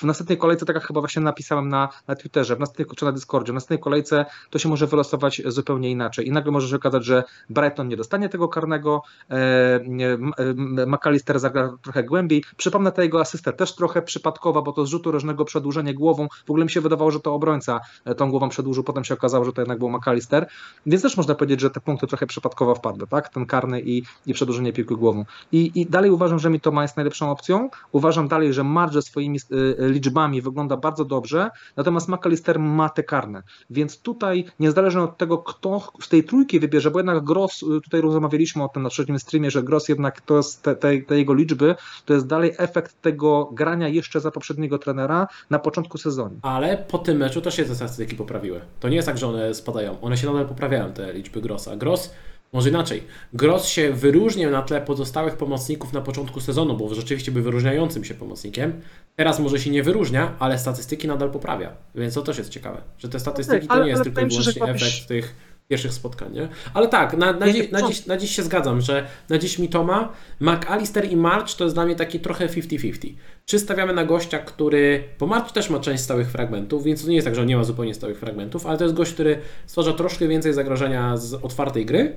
w następnej kolejce, tak jak chyba właśnie napisałem na, na Twitterze, w następnej, czy na Discordzie, w następnej kolejce to się może wylosować zupełnie inaczej. I nagle może się okazać, że Brighton nie dostanie tego karnego, e, e, McAllister zagra trochę głębiej. Przypomnę tę jego asystę też trochę przypadkowa, bo to z rzutu rożnego przedłużenie głową. W ogóle mi się wydawało, że to obrońca e, tą głową przedłużył, potem się okazało, że to jednak był McAllister. Więc też można powiedzieć, że te punkty trochę przypadkowo wpadły, tak? Ten karny i, i przedłużenie piłki głową. I, I dalej uważam, że mi to ma jest najlepszą opcją. Uważam dalej, że Marge swoimi liczbami wygląda bardzo dobrze, natomiast McAllister ma te karne. Więc tutaj, niezależnie od tego, kto z tej trójki wybierze, bo jednak Gross, y, tutaj rozmawialiśmy o tym na trzecim streamie, że Gross jednak to jest te, te, te, jego liczby, to jest dalej efekt tego grania jeszcze za poprzedniego trenera na początku sezonu. Ale po tym meczu też się te statystyki poprawiły. To nie jest tak, że one spadają. One się nadal poprawiają, te liczby Grossa. Gross może inaczej. Gross się wyróżnił na tle pozostałych pomocników na początku sezonu, bo rzeczywiście był wyróżniającym się pomocnikiem. Teraz może się nie wyróżnia, ale statystyki nadal poprawia. Więc to też jest ciekawe, że te statystyki to nie jest tylko i wyłącznie efekt tych pierwszych spotkań, nie? Ale tak, na, na, dzi na, dziś, na dziś się zgadzam, że na dziś Mitoma, McAllister i March to jest dla mnie taki trochę 50-50. Czy stawiamy na gościa, który, bo March też ma część stałych fragmentów, więc to nie jest tak, że on nie ma zupełnie stałych fragmentów, ale to jest gość, który stwarza troszkę więcej zagrożenia z otwartej gry,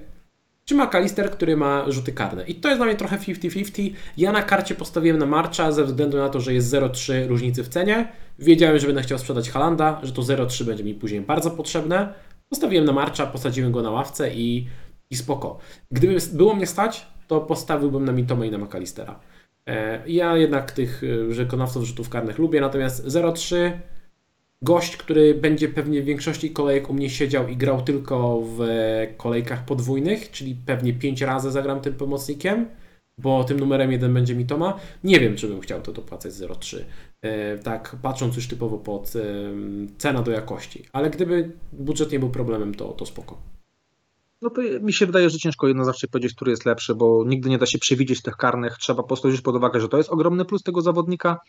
czy McAllister, który ma rzuty karne. I to jest dla mnie trochę 50-50. Ja na karcie postawiłem na Marcha ze względu na to, że jest 0,3 różnicy w cenie. Wiedziałem, że będę chciał sprzedać Halanda, że to 0,3 będzie mi później bardzo potrzebne. Postawiłem na Marcza, posadziłem go na ławce i, i spoko. Gdyby było mnie stać, to postawiłbym na Mitome i na McAllistera. E, ja jednak tych e, wykonawców rzutów karnych lubię, natomiast 0-3 gość, który będzie pewnie w większości kolejek u mnie siedział i grał tylko w kolejkach podwójnych, czyli pewnie 5 razy zagram tym pomocnikiem, bo tym numerem jeden będzie Mitoma. Nie wiem, czy bym chciał to dopłacać 0,3. E, tak patrząc już typowo pod e, cena do jakości. Ale gdyby budżet nie był problemem, to, to spoko. No to mi się wydaje, że ciężko jednoznacznie powiedzieć, który jest lepszy, bo nigdy nie da się przewidzieć tych karnych. Trzeba po prostu wziąć pod uwagę, że to jest ogromny plus tego zawodnika,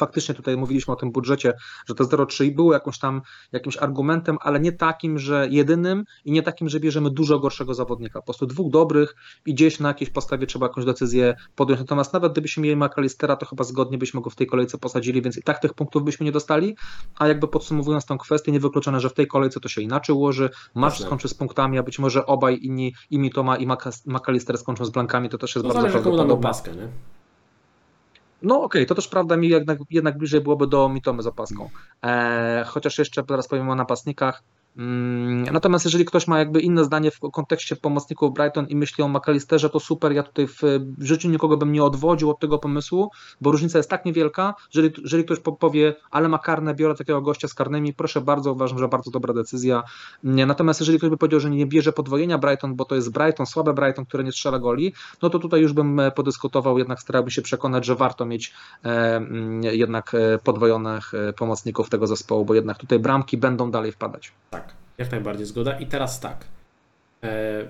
faktycznie tutaj mówiliśmy o tym budżecie, że to 0,3 było jakąś tam, jakimś argumentem, ale nie takim, że jedynym i nie takim, że bierzemy dużo gorszego zawodnika. Po prostu dwóch dobrych i gdzieś na jakiejś podstawie trzeba jakąś decyzję podjąć. Natomiast nawet gdybyśmy mieli McAllistera, to chyba zgodnie byśmy go w tej kolejce posadzili, więc i tak tych punktów byśmy nie dostali. A jakby podsumowując tę kwestię, niewykluczone, że w tej kolejce to się inaczej ułoży. Masz skończy z punktami, a być może obaj inni, i Mitoma i McAllister skończą z blankami, to też jest to bardzo zależy, prawdopodobne. Paskę, nie? No okej, okay, to też prawda mi jednak, jednak bliżej byłoby do Mitomy z opaską. E, chociaż jeszcze teraz powiem o napastnikach. Mm, natomiast jeżeli ktoś ma jakby inne zdanie w kontekście pomocników Brighton i myśli o McAllisterze, to super. Ja tutaj w, życiu nikogo bym nie odwodził od tego pomysłu, bo różnica jest tak niewielka, jeżeli, jeżeli ktoś powie, ale ma karne, biorę takiego gościa z karnymi, proszę bardzo, uważam, że bardzo dobra decyzja. Natomiast jeżeli ktoś by powiedział, że nie bierze podwojenia Brighton, bo to jest Brighton, słabe Brighton, które nie strzela goli, no to tutaj już bym e, podyskutował, jednak starałbym się przekonać, że warto mieć e, mm, jednak e, podwojonych e, pomocników tego zespołu, bo jednak tutaj bramki będą dalej wpadać. Jak najbardziej zgoda. I teraz tak. E,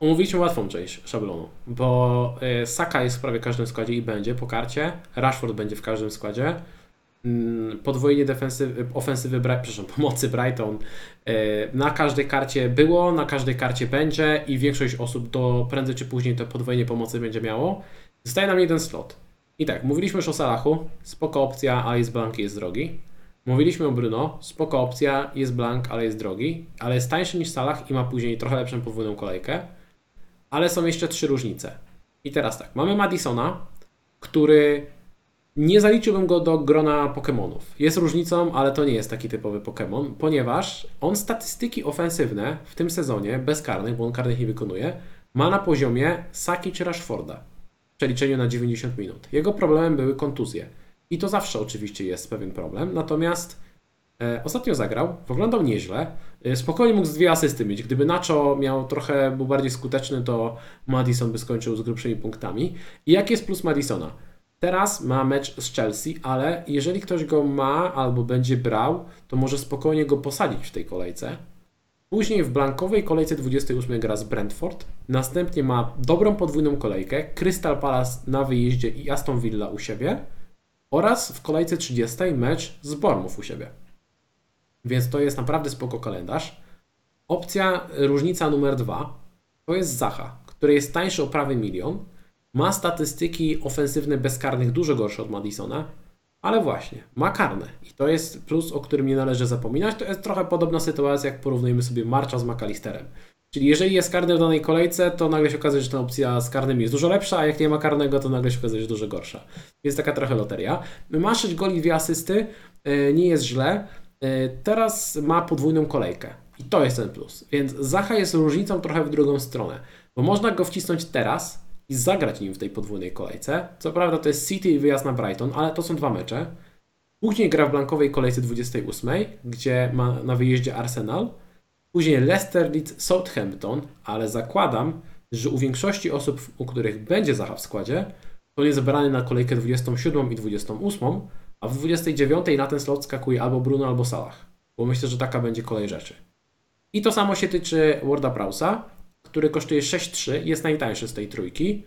omówiliśmy łatwą część szablonu, bo e, Saka jest w prawie każdym składzie i będzie po karcie. Rashford będzie w każdym składzie. Mm, podwojenie defensywy, ofensywy, przepraszam, pomocy Brighton e, na każdej karcie było, na każdej karcie będzie i większość osób to prędzej czy później to podwojenie pomocy będzie miało. Zostaje nam jeden slot. I tak, mówiliśmy już o Salachu, spoko opcja, ale jest blanki, jest drogi. Mówiliśmy o Bruno, spoko opcja, jest blank, ale jest drogi, ale jest tańszy niż Salah i ma później trochę lepszą podwójną kolejkę, ale są jeszcze trzy różnice. I teraz tak, mamy Madisona, który Nie zaliczyłbym go do grona Pokémonów. Jest różnicą, ale to nie jest taki typowy Pokémon, ponieważ on statystyki ofensywne w tym sezonie, bez karnych, bo on karnych nie wykonuje, ma na poziomie Saki czy Rashforda w przeliczeniu na 90 minut. Jego problemem były kontuzje. I to zawsze oczywiście jest pewien problem, natomiast e, ostatnio zagrał, wyglądał nieźle, e, spokojnie mógł z dwie asysty mieć. Gdyby Nacho miał trochę, był bardziej skuteczny, to Madison by skończył z grubszymi punktami. I jaki jest plus Madisona? Teraz ma mecz z Chelsea, ale jeżeli ktoś go ma albo będzie brał, to może spokojnie go posadzić w tej kolejce. Później w blankowej kolejce 28 gra z Brentford. Następnie ma dobrą podwójną kolejkę, Crystal Palace na wyjeździe i Aston Villa u siebie. Oraz w kolejce 30 mecz z Bournemouth u siebie. Więc to jest naprawdę spoko kalendarz. Opcja różnica numer dwa to jest Zacha, który jest tańszy o prawie milion. Ma statystyki ofensywne bezkarnych dużo gorsze od Madisona, ale właśnie, ma karne. I to jest plus, o którym nie należy zapominać. To jest trochę podobna sytuacja, jak porównujemy sobie Marcha z McAllisterem. Czyli jeżeli jest karny w danej kolejce, to nagle się okazuje, że ta opcja z karnym jest dużo lepsza, a jak nie ma karnego, to nagle się okazuje, że dużo gorsza. Jest taka trochę loteria. Ma 6 goli, dwie asysty, yy, nie jest źle. Yy, teraz ma podwójną kolejkę. I to jest ten plus. Więc Zacha jest różnicą trochę w drugą stronę. Bo można go wcisnąć teraz i zagrać nim w tej podwójnej kolejce. Co prawda to jest City i wyjazd na Brighton, ale to są dwa mecze. Później gra w blankowej kolejce 28, gdzie ma na wyjeździe Arsenal. Później Leicester, Leeds, Southampton, ale zakładam, że u większości osób, u których będzie Zaha w składzie, to jest zebrany na kolejkę 27 i 28, a w 29 na ten slot skakuje albo Bruno, albo Salah. Bo myślę, że taka będzie kolej rzeczy. I to samo się tyczy Warda Prausa, który kosztuje 6,3, jest najtańszy z tej trójki.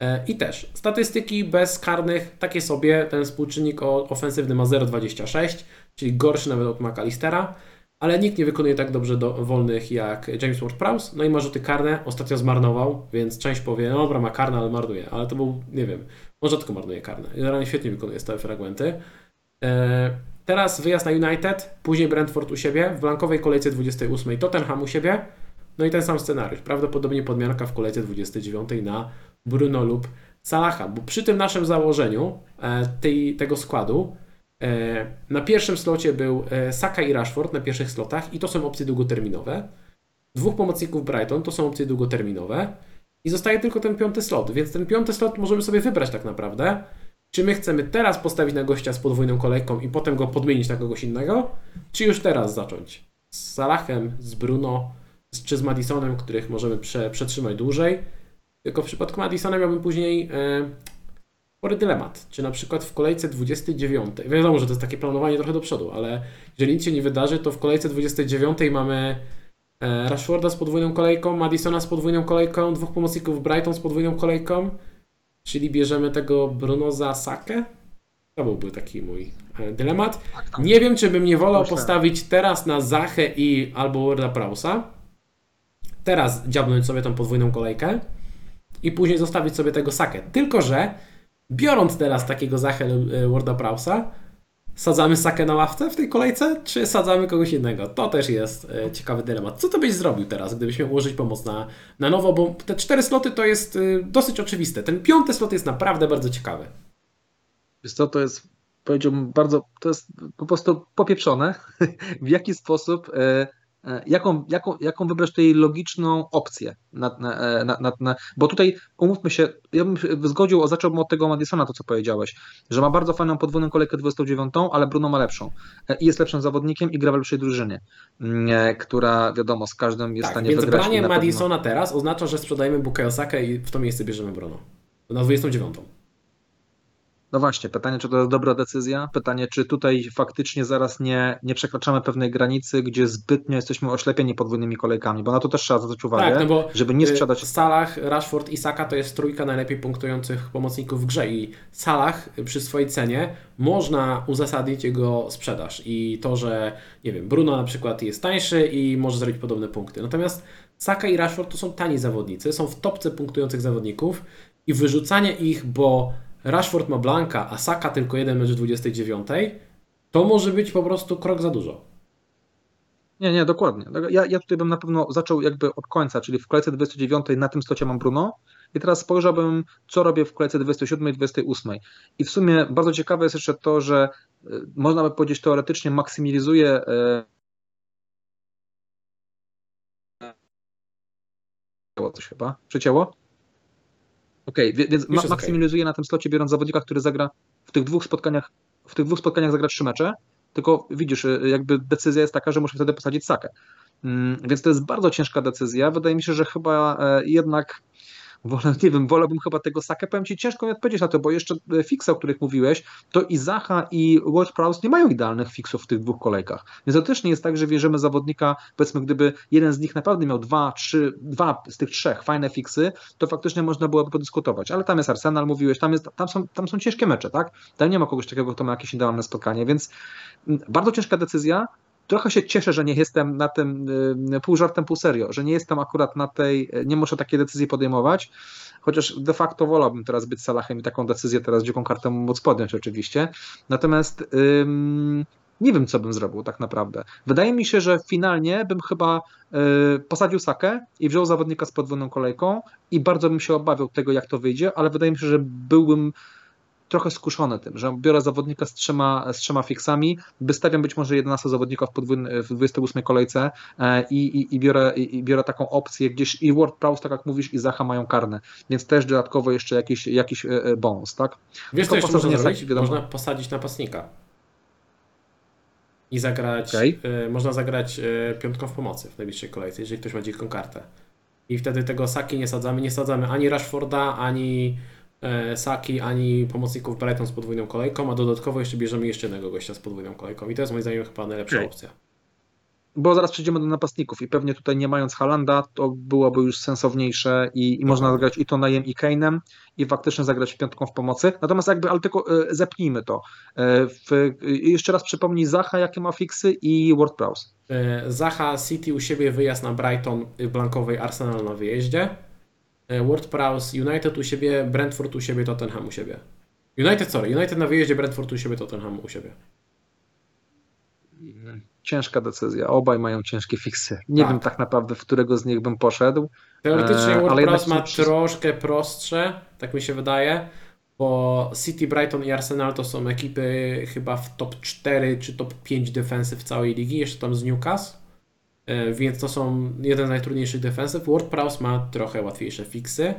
E, I też statystyki bez karnych, takie sobie, ten współczynnik ofensywny ma 0,26, czyli gorszy nawet od McAllistera, ale nikt nie wykonuje tak dobrze do wolnych jak James Ward-Prowse, no i ma rzuty karne, ostatnio zmarnował, więc część powie, no dobra, ma karne, ale marnuje, ale to był, nie wiem, on rzadko marnuje karne, generalnie świetnie wykonuje stałe fragmenty. E, teraz wyjazd na United, później Brentford u siebie, w blankowej kolejce 28 Tottenham u siebie, no i ten sam scenariusz. Prawdopodobnie podmianka w kolejce 29 na Bruno lub Salaha, bo przy tym naszym założeniu e, tej, tego składu na pierwszym slocie był e, Saka i Rashford na pierwszych slotach i to są opcje długoterminowe. Dwóch pomocników Brighton to są opcje długoterminowe i zostaje tylko ten piąty slot, więc ten piąty slot możemy sobie wybrać tak naprawdę. Czy my chcemy teraz postawić na gościa z podwójną kolejką i potem go podmienić na kogoś innego, czy już teraz zacząć z Salahem, z Bruno, czy z Madisonem, których możemy prze, przetrzymać dłużej. Tylko w przypadku Madisona miałbym później e, spory dylemat. Czy na przykład w kolejce 29, wiadomo, że to jest takie planowanie trochę do przodu, ale jeżeli nic się nie wydarzy, to w kolejce 29 mamy e, Rashforda z podwójną kolejką, Madisona z podwójną kolejką, dwóch pomocników Brighton z podwójną kolejką, czyli bierzemy tego Bruno za Sakę. To byłby taki mój e, dylemat. Tak, Nie wiem, czy bym nie wolał postawić teraz na Zachę i albo Worda Prausa, teraz dziabnąć sobie tą podwójną kolejkę i później zostawić sobie tego sakę. Tylko, że biorąc teraz takiego Zachę e, Worda Prausa, sadzamy sakę na ławce w tej kolejce, czy sadzamy kogoś innego? To też jest e, ciekawy dylemat. Co to byś zrobił teraz, gdybyś miał ułożyć pomoc na, na nowo? Bo te cztery sloty to jest e, dosyć oczywiste. Ten piąty slot jest naprawdę bardzo ciekawy. Wiesz co, to jest, powiedziałbym, bardzo, to jest po prostu popieprzone, *laughs* w jaki sposób jaką, jaką, jaką wybrać tutaj logiczną opcję. Na, na, na, na, bo tutaj umówmy się, ja bym zgodził, zacząłbym od tego Madisona, to co powiedziałeś, że ma bardzo fajną podwójną kolejkę 29, ale Bruno ma lepszą. E, I jest lepszym zawodnikiem i gra w lepszej drużynie, mm, e, która wiadomo, z każdym jest tak, w stanie więc wygrać. Więc branie Madisona pewno... teraz oznacza, że sprzedajemy Bukayo Saka i w to miejsce bierzemy Bruno. Na 29. No właśnie, pytanie, czy to jest dobra decyzja? Pytanie, czy tutaj faktycznie zaraz nie, nie przekraczamy pewnej granicy, gdzie zbytnio jesteśmy oślepieni podwójnymi kolejkami, bo na to też trzeba zwrócić uwagę, tak, no bo żeby nie sprzedać... Salah, Rashford i Saka to jest trójka najlepiej punktujących pomocników w grze i Salah przy swojej cenie można uzasadnić jego sprzedaż i to, że nie wiem, Bruno na przykład jest tańszy i może zrobić podobne punkty. Natomiast Saka i Rashford to są tani zawodnicy, są w topce punktujących zawodników i wyrzucanie ich, bo Rashford ma Blanka, a Saka tylko jeden mecz w 29, to może być po prostu krok za dużo. Nie, nie, dokładnie. Ja, ja tutaj bym na pewno zaczął jakby od końca, czyli w kolejce 29 na tym slocie mam Bruno I teraz spojrzałbym, co robię w kolejce 27 i 28. I w sumie bardzo ciekawe jest jeszcze to, że można by powiedzieć teoretycznie maksymalizuje coś chyba. Przecięło? Okej, okay, więc ma maksymalizuje okay. na tym slocie, biorąc zawodnika, który zagra w tych dwóch spotkaniach, w tych dwóch spotkaniach zagra trzy mecze, tylko widzisz, jakby decyzja jest taka, że muszę wtedy posadzić Sakę. Mm, więc to jest bardzo ciężka decyzja. Wydaje mi się, że chyba e, jednak wolę, nie wiem, wolałbym chyba tego Sakę. Powiem Ci, ciężko mi odpowiedzieć na to, bo jeszcze e, fiksy, o których mówiłeś, to i Zacha i Ward Prowse nie mają idealnych fiksów w tych dwóch kolejkach. Więc to też nie jest tak, że wierzymy zawodnika, powiedzmy, gdyby jeden z nich naprawdę miał dwa, trzy, dwa z tych trzech fajne fiksy, to faktycznie można byłoby podyskutować. Ale tam jest Arsenal, mówiłeś, tam, jest, tam, są, tam są ciężkie mecze, tak? Tam nie ma kogoś takiego, kto ma jakieś idealne spotkanie, więc mm, bardzo ciężka decyzja trochę się cieszę, że nie jestem na tym y, pół żartem, pół serio, że nie jestem akurat na tej, nie muszę takiej decyzji podejmować, chociaż de facto wolałbym teraz być Salahem i taką decyzję teraz dziką kartę móc podjąć oczywiście. Natomiast ym, nie wiem, co bym zrobił tak naprawdę. Wydaje mi się, że finalnie bym chyba y, posadził Sakę i wziął zawodnika z podwójną kolejką i bardzo bym się obawiał tego, jak to wyjdzie, ale wydaje mi się, że byłbym trochę skuszony tym, że biorę zawodnika z trzema, z trzema fiksami, wystawiam być może 11 zawodnika w, podwójny, w 28 kolejce e, i, i, i, biorę, i, i biorę taką opcję gdzieś i Word Prowse, tak jak mówisz, i Zacha mają karne, więc też dodatkowo jeszcze jakiś, jakiś e, e, bonus, tak? Wiesz, co jeszcze można zrobić? Można posadzić napastnika i zagrać, okay. y, można zagrać y, piątką w pomocy w najbliższej kolejce, jeżeli ktoś ma dziką kartę. I wtedy tego Saki nie sadzamy, nie sadzamy ani Rashforda, ani Saki, ani pomocników Brighton z podwójną kolejką, a dodatkowo jeszcze bierzemy jeszcze jednego gościa z podwójną kolejką. I to jest moim zdaniem chyba najlepsza okay. opcja. Bo zaraz przejdziemy do napastników i pewnie tutaj nie mając Halanda, to byłoby już sensowniejsze i, i można zagrać i Tonajem i Kane'em i faktycznie zagrać piątką w pomocy. Natomiast jakby, ale tylko e, zepnijmy to. E, jeszcze raz przypomnij Zacha, jakie ma fiksy i WordPress. Zacha City u siebie wyjazd na Brighton, blankowej Arsenal na wyjeździe. E, WordPress, United u siebie, Brentford u siebie, Tottenham u siebie. United, sorry, United na wyjeździe, Brentford u siebie, Tottenham u siebie. Ciężka decyzja. Obaj mają ciężkie fiksy. Nie tak. wiem tak naprawdę, w którego z nich bym poszedł. Teoretycznie e, WordPress ma troszkę prostsze, tak mi się wydaje, bo City, Brighton i Arsenal to są ekipy chyba w top 4 czy top 5 defensy w całej ligi, jeszcze tam z Newcastle. E, więc to są jeden z najtrudniejszych defensyw. WordPress ma trochę łatwiejsze fiksy.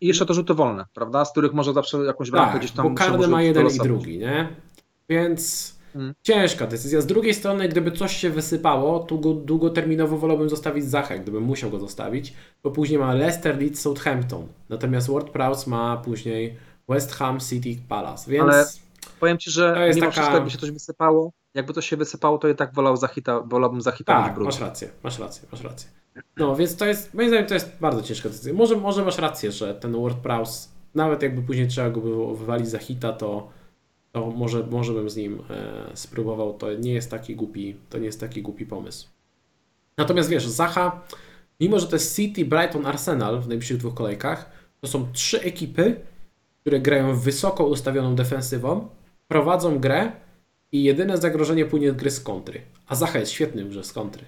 I jeszcze to rzuty wolne, prawda? Z których może zawsze jakąś bramkę tak, gdzieś tam... bo każdy ma jeden i drugi, nie? Więc hmm. ciężka decyzja. Z drugiej strony, gdyby coś się wysypało, to długoterminowo wolałbym zostawić Zachę, gdybym musiał go zostawić, bo później ma Leicester, Leeds, Southampton. Natomiast WordPress ma później West Ham, City, Palace, więc... Ale powiem Ci, że mimo taka... wszystko, jakby się coś wysypało, jakby to się wysypało, to i tak wolał Zachita, wolałbym Zachita tak, masz rację, masz rację, masz rację. No, więc to jest, moim zdaniem to jest bardzo ciężka decyzja. Może, może masz rację, że ten WordPress, nawet jakby później trzeba go było wywalić za hita, to, to może, może bym z nim e, spróbował. To nie jest taki głupi, to nie jest taki głupi pomysł. Natomiast wiesz, Zacha, mimo że to jest City, Brighton, Arsenal w najbliższych dwóch kolejkach, to są trzy ekipy, które grają wysoko ustawioną defensywą, prowadzą grę i jedyne zagrożenie płynie z gry z kontry. A Zacha jest świetnym grze z kontry.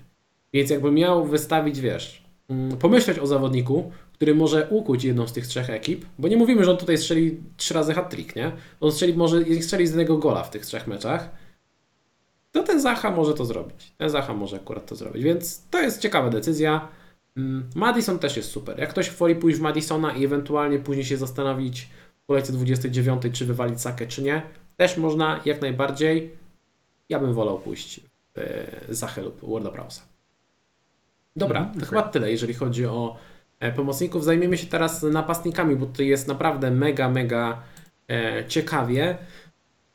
Więc jakby miał wystawić, wiesz, mm, pomyśleć o zawodniku, który może ukuć jedną z tych trzech ekip, bo nie mówimy, że on tutaj strzeli trzy razy hat-trick, nie? On strzeli, może strzeli z jednego gola w tych trzech meczach, to ten Zacha może to zrobić. Ten Zacha może akurat to zrobić, więc to jest ciekawa decyzja. Mm, Madison też jest super. Jak ktoś woli pójść w Madisona i ewentualnie później się zastanowić w kolejce 29, czy wywalić Sakę, czy nie, można jak najbardziej. Ja bym wolał pójść e, Zachę lub Worda Browsa. Dobra, mm, to okay. chyba tyle, jeżeli chodzi o e, pomocników. Zajmiemy się teraz napastnikami, bo to jest naprawdę mega, mega e, ciekawie.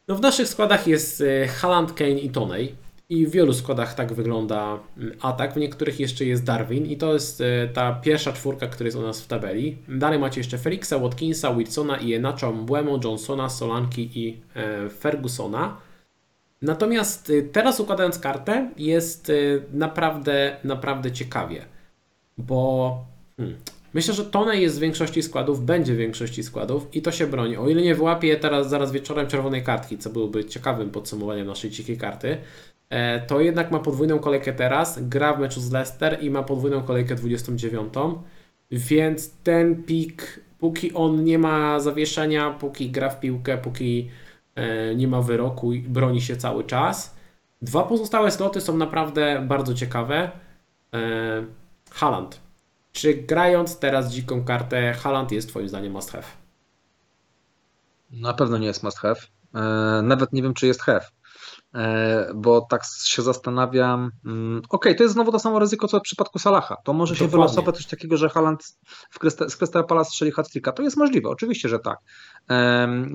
No w naszych składach jest e, Haaland, Kane i Tonej. I w wielu składach tak wygląda mm, atak, w niektórych jeszcze jest Darwin i to jest e, ta pierwsza czwórka, która jest u nas w tabeli. Dalej macie jeszcze Felixa, Watkinsa, Wilsona, Ienacha, Mbłemo, Johnsona, Solanki i e, Fergusona. Natomiast e, teraz układając kartę jest naprawdę, naprawdę ciekawie, bo hmm, myślę, że Tone jest w większości składów, będzie w większości składów i to się broni. O ile nie wyłapie teraz zaraz wieczorem czerwonej kartki, co byłoby ciekawym podsumowaniem naszej dzikiej karty, to jednak ma podwójną kolejkę teraz, gra w meczu z Leicester i ma podwójną kolejkę 29. Więc ten pik, póki on nie ma zawieszenia, póki gra w piłkę, póki e, nie ma wyroku i broni się cały czas. Dwa pozostałe sloty są naprawdę bardzo ciekawe. E, Haaland. Czy grając teraz dziką kartę, Haaland jest Twoim zdaniem must have? Na pewno nie jest must have. E, nawet nie wiem, czy jest have. E, bo tak się zastanawiam. Mm, okej, okay, to jest znowu to samo ryzyko, co w przypadku Salaha. To może się Dokładnie. wylosować coś takiego, że Haaland z Crystal Palace strzeli hat To jest możliwe, oczywiście, że tak.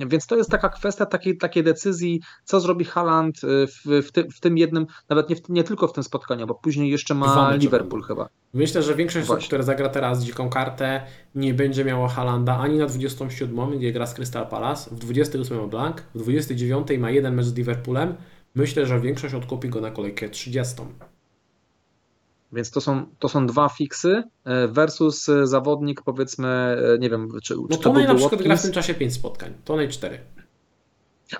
Więc to jest taka kwestia takiej, takiej decyzji, co zrobi Haaland e, w, w, ty, w tym jednym, nawet nie, w, nie, tylko w tym spotkaniu, bo później jeszcze ma Liverpool chyba. Myślę, że większość osób, które zagra teraz dziką kartę, nie będzie miała Halanda ani na 27, gdzie gra z Crystal Palace, w 28 ma blank, w 29 ma jeden mecz z Liverpoolem, Myślę, że większość odkupi go na kolejkę 30. Więc to są, to są dwa fiksy e, versus e, zawodnik powiedzmy, e, nie wiem, czy, no czy to na przykład gra w tym czasie 5 spotkań, Tonej 4.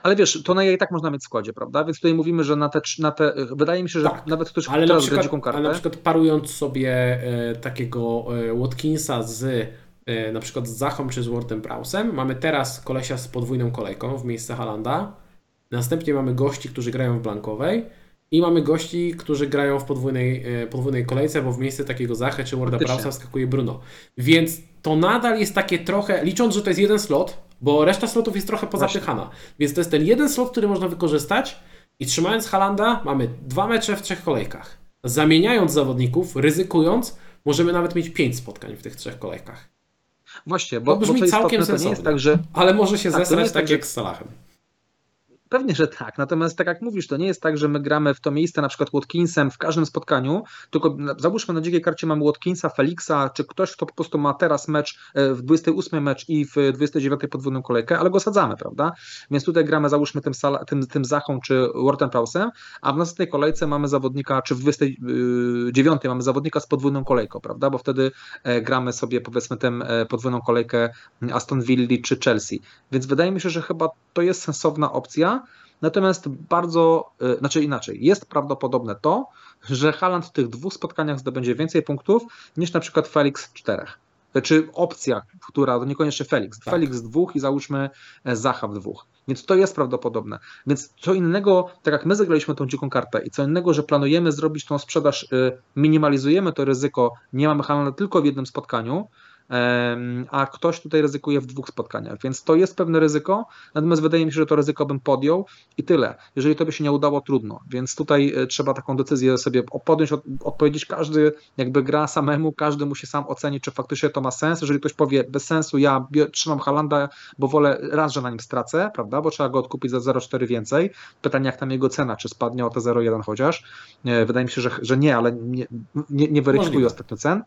Ale wiesz, to na i tak można mieć w składzie, prawda? Więc tutaj mówimy, że na te, na te wydaje mi się, że tak, nawet ktoś ale teraz przykład, dziką kartę. Ale na przykład parując sobie e, takiego e, Watkinsa z e, na przykład z Zachą czy z Wardem Prowsem, mamy teraz kolesia z podwójną kolejką w miejsce Halanda Następnie mamy gości, którzy grają w blankowej i mamy gości, którzy grają w podwójnej, e, podwójnej kolejce, bo w miejsce takiego Zachę czy Warda Prowsa wskakuje Bruno. Więc to nadal jest takie trochę, licząc, że to jest jeden slot, bo reszta slotów jest trochę pozapychana. Więc to jest ten jeden slot, który można wykorzystać i trzymając Halanda mamy dwa mecze w trzech kolejkach. Zamieniając zawodników, ryzykując, możemy nawet mieć pięć spotkań w tych trzech kolejkach. Właśnie, bo to brzmi bo to całkiem istotne, to nie jest tak, że... Ale może się tak, zesrać tak, tak jak z Salahem. Pewnie, że tak. Natomiast tak jak mówisz, to nie jest tak, że my gramy w to miejsce na przykład Watkinsem w każdym spotkaniu, tylko załóżmy na dzikiej karcie mamy Watkinsa, Felixa, czy ktoś, kto po prostu ma teraz mecz e, w 28 mecz i w 29 podwójną kolejkę, ale go sadzamy, prawda? Więc tutaj gramy załóżmy tym, tym, tym Zachą czy Warden Prowsem, a w następnej kolejce mamy zawodnika, czy w 29 mamy zawodnika z podwójną kolejką, prawda? Bo wtedy e, gramy sobie powiedzmy tę e, podwójną kolejkę Aston Villa czy Chelsea. Więc wydaje mi się, że chyba to jest sensowna opcja, Natomiast bardzo, y, znaczy inaczej, jest prawdopodobne to, że Haaland w tych dwóch spotkaniach zdobędzie więcej punktów niż na przykład Felix w czterech. Czy opcja, która to niekoniecznie Felix. Tak. Felix dwóch i załóżmy e, Zacha w dwóch. Więc to jest prawdopodobne. Więc co innego, tak jak my zagraliśmy tą dziką kartę i co innego, że planujemy zrobić tą sprzedaż, minimalizujemy to ryzyko, nie mamy Haalanda tylko w jednym spotkaniu, a ktoś tutaj ryzykuje w dwóch spotkaniach, więc to jest pewne ryzyko, natomiast wydaje mi się, że to ryzyko bym podjął i tyle. Jeżeli to by się nie udało, trudno, więc tutaj e, trzeba taką decyzję sobie podjąć, odpowiedzieć, każdy jakby gra samemu, każdy musi sam ocenić, czy faktycznie to ma sens, jeżeli ktoś powie, bez sensu, ja trzymam Halanda, bo wolę raz, że na nim stracę, prawda, bo trzeba go odkupić za 0,4 więcej, pytanie jak tam jego cena, czy spadnie o te 0,1 chociaż, e, wydaje mi się, że, że nie, ale nie, nie, nie weryfikuję ostatnio cen,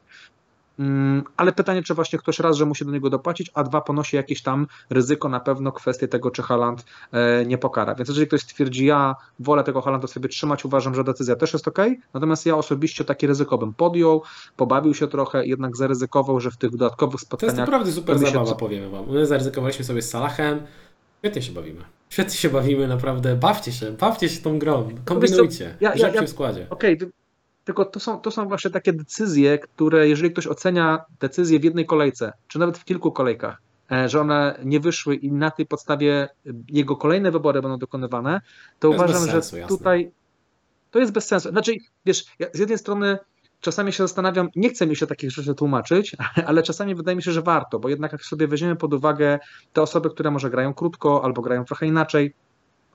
ale pytanie, czy właśnie ktoś raz, że musi do niego dopłacić, a dwa ponosi jakieś tam ryzyko na pewno kwestię tego, czy Haland e, nie pokara. Więc jeżeli ktoś stwierdzi, ja wolę tego Halanda sobie trzymać, uważam, że decyzja też jest ok, natomiast ja osobiście takie ryzyko bym podjął, pobawił się trochę, jednak zaryzykował, że w tych dodatkowych spotkaniach... To jest naprawdę super zabawa, się... powiemy wam. My zaryzykowaliśmy sobie z Salachem, świetnie się bawimy. Świetnie się bawimy, naprawdę. Bawcie się, bawcie się tą grą, kombinujcie, ja, ja, ja, w składzie. Okej, okay, tylko to są, to są właśnie takie decyzje, które jeżeli ktoś ocenia decyzję w jednej kolejce, czy nawet w kilku kolejkach, e, że one nie wyszły i na tej podstawie jego kolejne wybory będą dokonywane, to, to uważam, sensu, że tutaj jasne. to jest bez sensu. Znaczy, wiesz, ja z jednej strony czasami się zastanawiam, nie chcę mi się takich rzeczy tłumaczyć, *laughs* ale czasami wydaje mi się, że warto, bo jednak jak sobie weźmiemy pod uwagę te osoby, które może grają krótko albo grają trochę inaczej,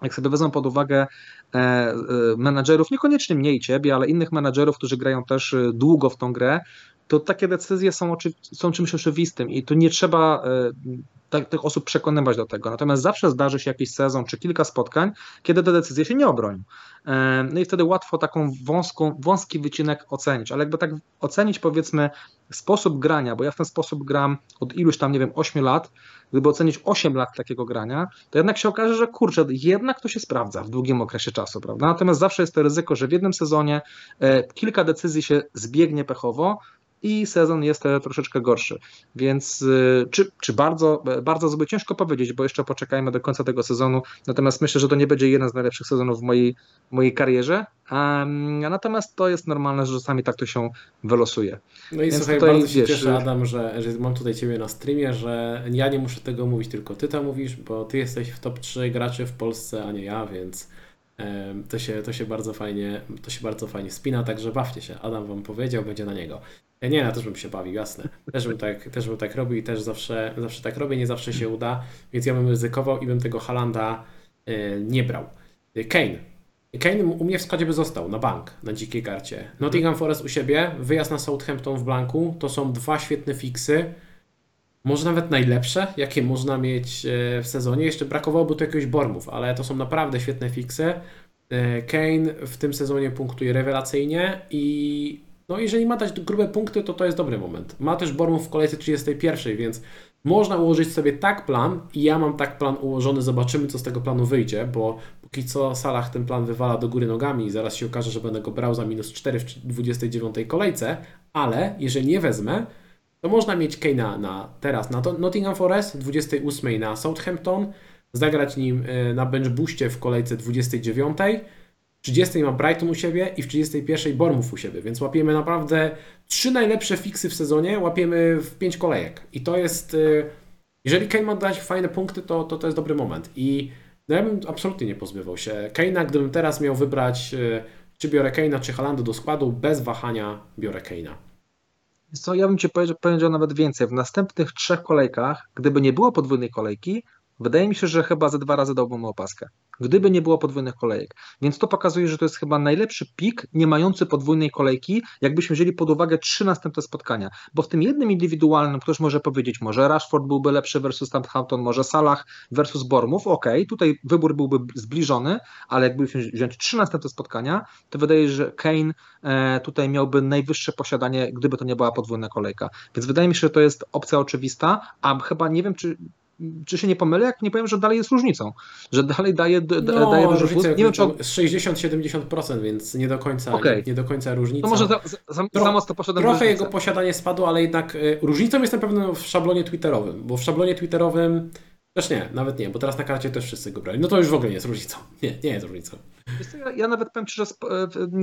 jak sobie wezmą pod uwagę e, e, menadżerów, niekoniecznie mniej ciebie, ale innych menadżerów, którzy grają też e, długo w tą grę, to takie decyzje są, są czymś oczywistym i tu nie trzeba tych osób przekonywać do tego. Natomiast zawsze zdarzy się jakiś sezon czy kilka spotkań, kiedy te decyzje się nie obronią. No i wtedy łatwo taką wąską, wąski wycinek ocenić, ale jakby tak ocenić powiedzmy sposób grania, bo ja w ten sposób gram od iluś tam, nie wiem, 8 lat, gdyby ocenić 8 lat takiego grania, to jednak się okaże, że kurczę, jednak to się sprawdza w długim okresie czasu, prawda? Natomiast zawsze jest to ryzyko, że w jednym sezonie e, kilka decyzji się zbiegnie pechowo, i sezon jest troszeczkę gorszy. Więc czy, czy bardzo, bardzo zły, ciężko powiedzieć, bo jeszcze poczekajmy do końca tego sezonu. Natomiast myślę, że to nie będzie jeden z najlepszych sezonów w mojej, mojej karierze. A natomiast to jest normalne, że czasami tak to się wylosuje. No i Więc słuchaj, tutaj, bardzo się wiesz, cieszę Adam, że, że mam tutaj Ciebie na streamie, że ja nie muszę tego mówić, tylko Ty to mówisz, bo Ty jesteś w top 3 graczy w Polsce, a nie ja, więc to się, to się bardzo fajnie, to się bardzo fajnie spina, także bawcie się. Adam Wam powiedział, będzie na niego. Ja nie, ja też bym się bawił, jasne. Też bym tak, też bym tak robił i też zawsze, zawsze tak robię, nie zawsze się uda, więc ja bym ryzykował i bym tego Halanda e, nie brał. Kane Kane u mnie w składzie by został na bank, na dzikiej karcie. Nottingham Forest u siebie, wyjazd na Southampton w blanku, to są dwa świetne fiksy. Może nawet najlepsze, jakie można mieć e, w sezonie. Jeszcze brakowałoby tu jakiegoś Bormów, ale to są naprawdę świetne fiksy. E, Kane w tym sezonie punktuje rewelacyjnie i no jeżeli ma dać grube punkty, to to jest dobry moment. Ma też Bormów w kolejce 31, więc można ułożyć sobie tak plan i ja mam tak plan ułożony, zobaczymy co z tego planu wyjdzie, bo póki co Salah ten plan wywala do góry nogami i zaraz się okaże, że będę go brał za minus 4 w 29 kolejce, ale jeżeli nie wezmę, to można mieć Kane'a na teraz na Nottingham Forest, 28 na Southampton, zagrać nim e, na bench booście w kolejce 29, 30 ma Brighton u siebie i w 31 Bournemouth u siebie, więc łapiemy naprawdę trzy najlepsze fiksy w sezonie, łapiemy w 5 kolejek. I to jest, y, jeżeli Kane ma dać fajne punkty, to, to to jest dobry moment. I no ja bym absolutnie nie pozbywał się Kane'a, gdybym teraz miał wybrać, y, czy biorę Kane'a, czy Halanda do składu, bez wahania biorę Kane'a. Co, ja bym Ci powiedział, powiedział nawet więcej. W następnych trzech kolejkach, gdyby nie było podwójnej kolejki, Wydaje mi się, że chyba ze dwa razy dałbym opaskę, gdyby nie było podwójnych kolejek. Więc to pokazuje, że to jest chyba najlepszy pik, nie mający podwójnej kolejki, jakbyśmy wzięli pod uwagę trzy następne spotkania. Bo w tym jednym indywidualnym ktoś może powiedzieć, może Rashford byłby lepszy versus Southampton, może Salah versus Bormów. Ok, tutaj wybór byłby zbliżony, ale jakbyśmy wziąć trzy następne spotkania, to wydaje się, że Kane e, tutaj miałby najwyższe posiadanie, gdyby to nie była podwójna kolejka. Więc wydaje mi się, że to jest opcja oczywista, a chyba nie wiem, czy czy się nie pomylę, jak nie powiem, że dalej jest różnicą, że dalej daje, no, daje plus. Nie wiem, czy... 60-70%, więc nie do końca, okay. nie, nie, do końca różnica. To może za, za, za mocno poszedłem Trochę jego posiadanie spadło, ale jednak y, różnicą jest na pewno w szablonie twitterowym, bo w szablonie twitterowym też nie, nawet nie, bo teraz na karcie też wszyscy go brali. No to już w ogóle nie jest różnicą. Nie, nie jest różnicą. Ja, ja, nawet powiem Ci, że sp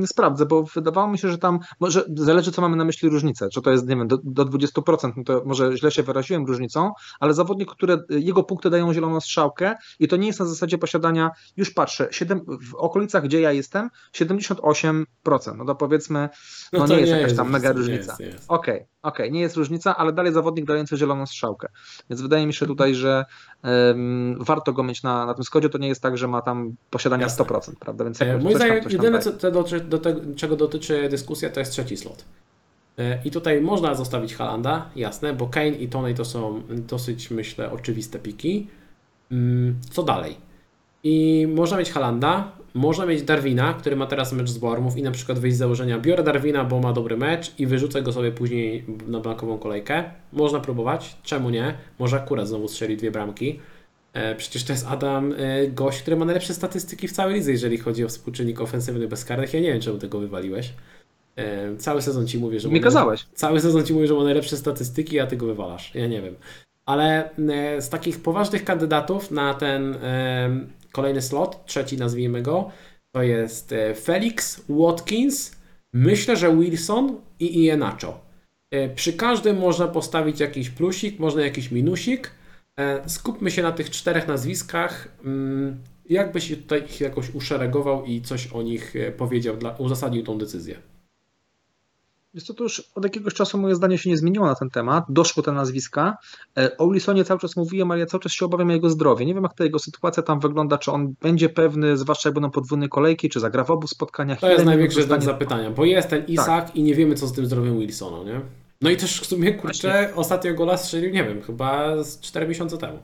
e, sprawdzę, bo wydawało mi się, że tam, może zależy co mamy na myśli różnicę, czy to jest, nie wiem, do, do 20%, no to może źle się wyraziłem różnicą, ale zawodnik, który, jego punkty dają zieloną strzałkę i to nie jest na zasadzie posiadania, już patrzę, 7, w okolicach, gdzie ja jestem, 78%, no to powiedzmy, no, no to nie jest nie jakaś jest tam mega różnica. Okej, okej, okay, okay, nie jest różnica, ale dalej zawodnik dający zieloną strzałkę, więc wydaje mi się tutaj, że um, warto go mieć na, na tym skodzie, to nie jest tak, że ma tam posiadania Jasne. 100%, prawda? Prawda? Więc e, Moim zdaniem jedyne, co, do, do tego, czego dotyczy dyskusja, to jest trzeci slot. E, I tutaj można zostawić Halanda, jasne, bo Kane i Tony to są dosyć, myślę, oczywiste piki. Mm, co dalej? I można mieć Halanda, można mieć Darwina, który ma teraz mecz z Bormów i na przykład wyjść z założenia, biorę Darwina, bo ma dobry mecz i wyrzucę go sobie później na blankową kolejkę. Można próbować, czemu nie? Może akurat znowu strzeli dwie bramki. E, przecież to jest Adam e, gość, który ma najlepsze statystyki w całej lidze, jeżeli chodzi o współczynnik ofensywny bezkarnych. Ja nie wiem, czemu tego wywaliłeś. E, cały sezon ci mówię, że. Mi kazałeś. Cały sezon ci mówię, że ma najlepsze statystyki, a ty go wywalasz. Ja nie wiem. Ale z takich poważnych kandydatów na ten kolejny slot, trzeci nazwijmy go, to jest Felix, Watkins, myślę, że Wilson i Ienacho. Przy każdym można postawić jakiś plusik, można jakiś minusik. E, skupmy się na tych czterech nazwiskach. Mm, jakbyś tutaj ich jakoś uszeregował i coś o nich e, powiedział, dla, uzasadnił tą decyzję? Jest to, to już od jakiegoś czasu moje zdanie się nie zmieniło na ten temat. Doszło te nazwiska. E, o Wilsonie cały czas mówiłem, ale ja cały czas się obawiam jego zdrowie. Nie wiem, jak ta jego sytuacja tam wygląda, czy on będzie pewny, zwłaszcza jak będą podwójne kolejki, czy zagra w obu spotkaniach. To jest największy znak zapytania, bo jest ten Isak tak. i nie wiemy, co z tym zdrowiem Wilsona, nie? No i też w sumie, kurczę, Właśnie. ostatnio gola strzelił, nie wiem, chyba z 4 miesiące temu.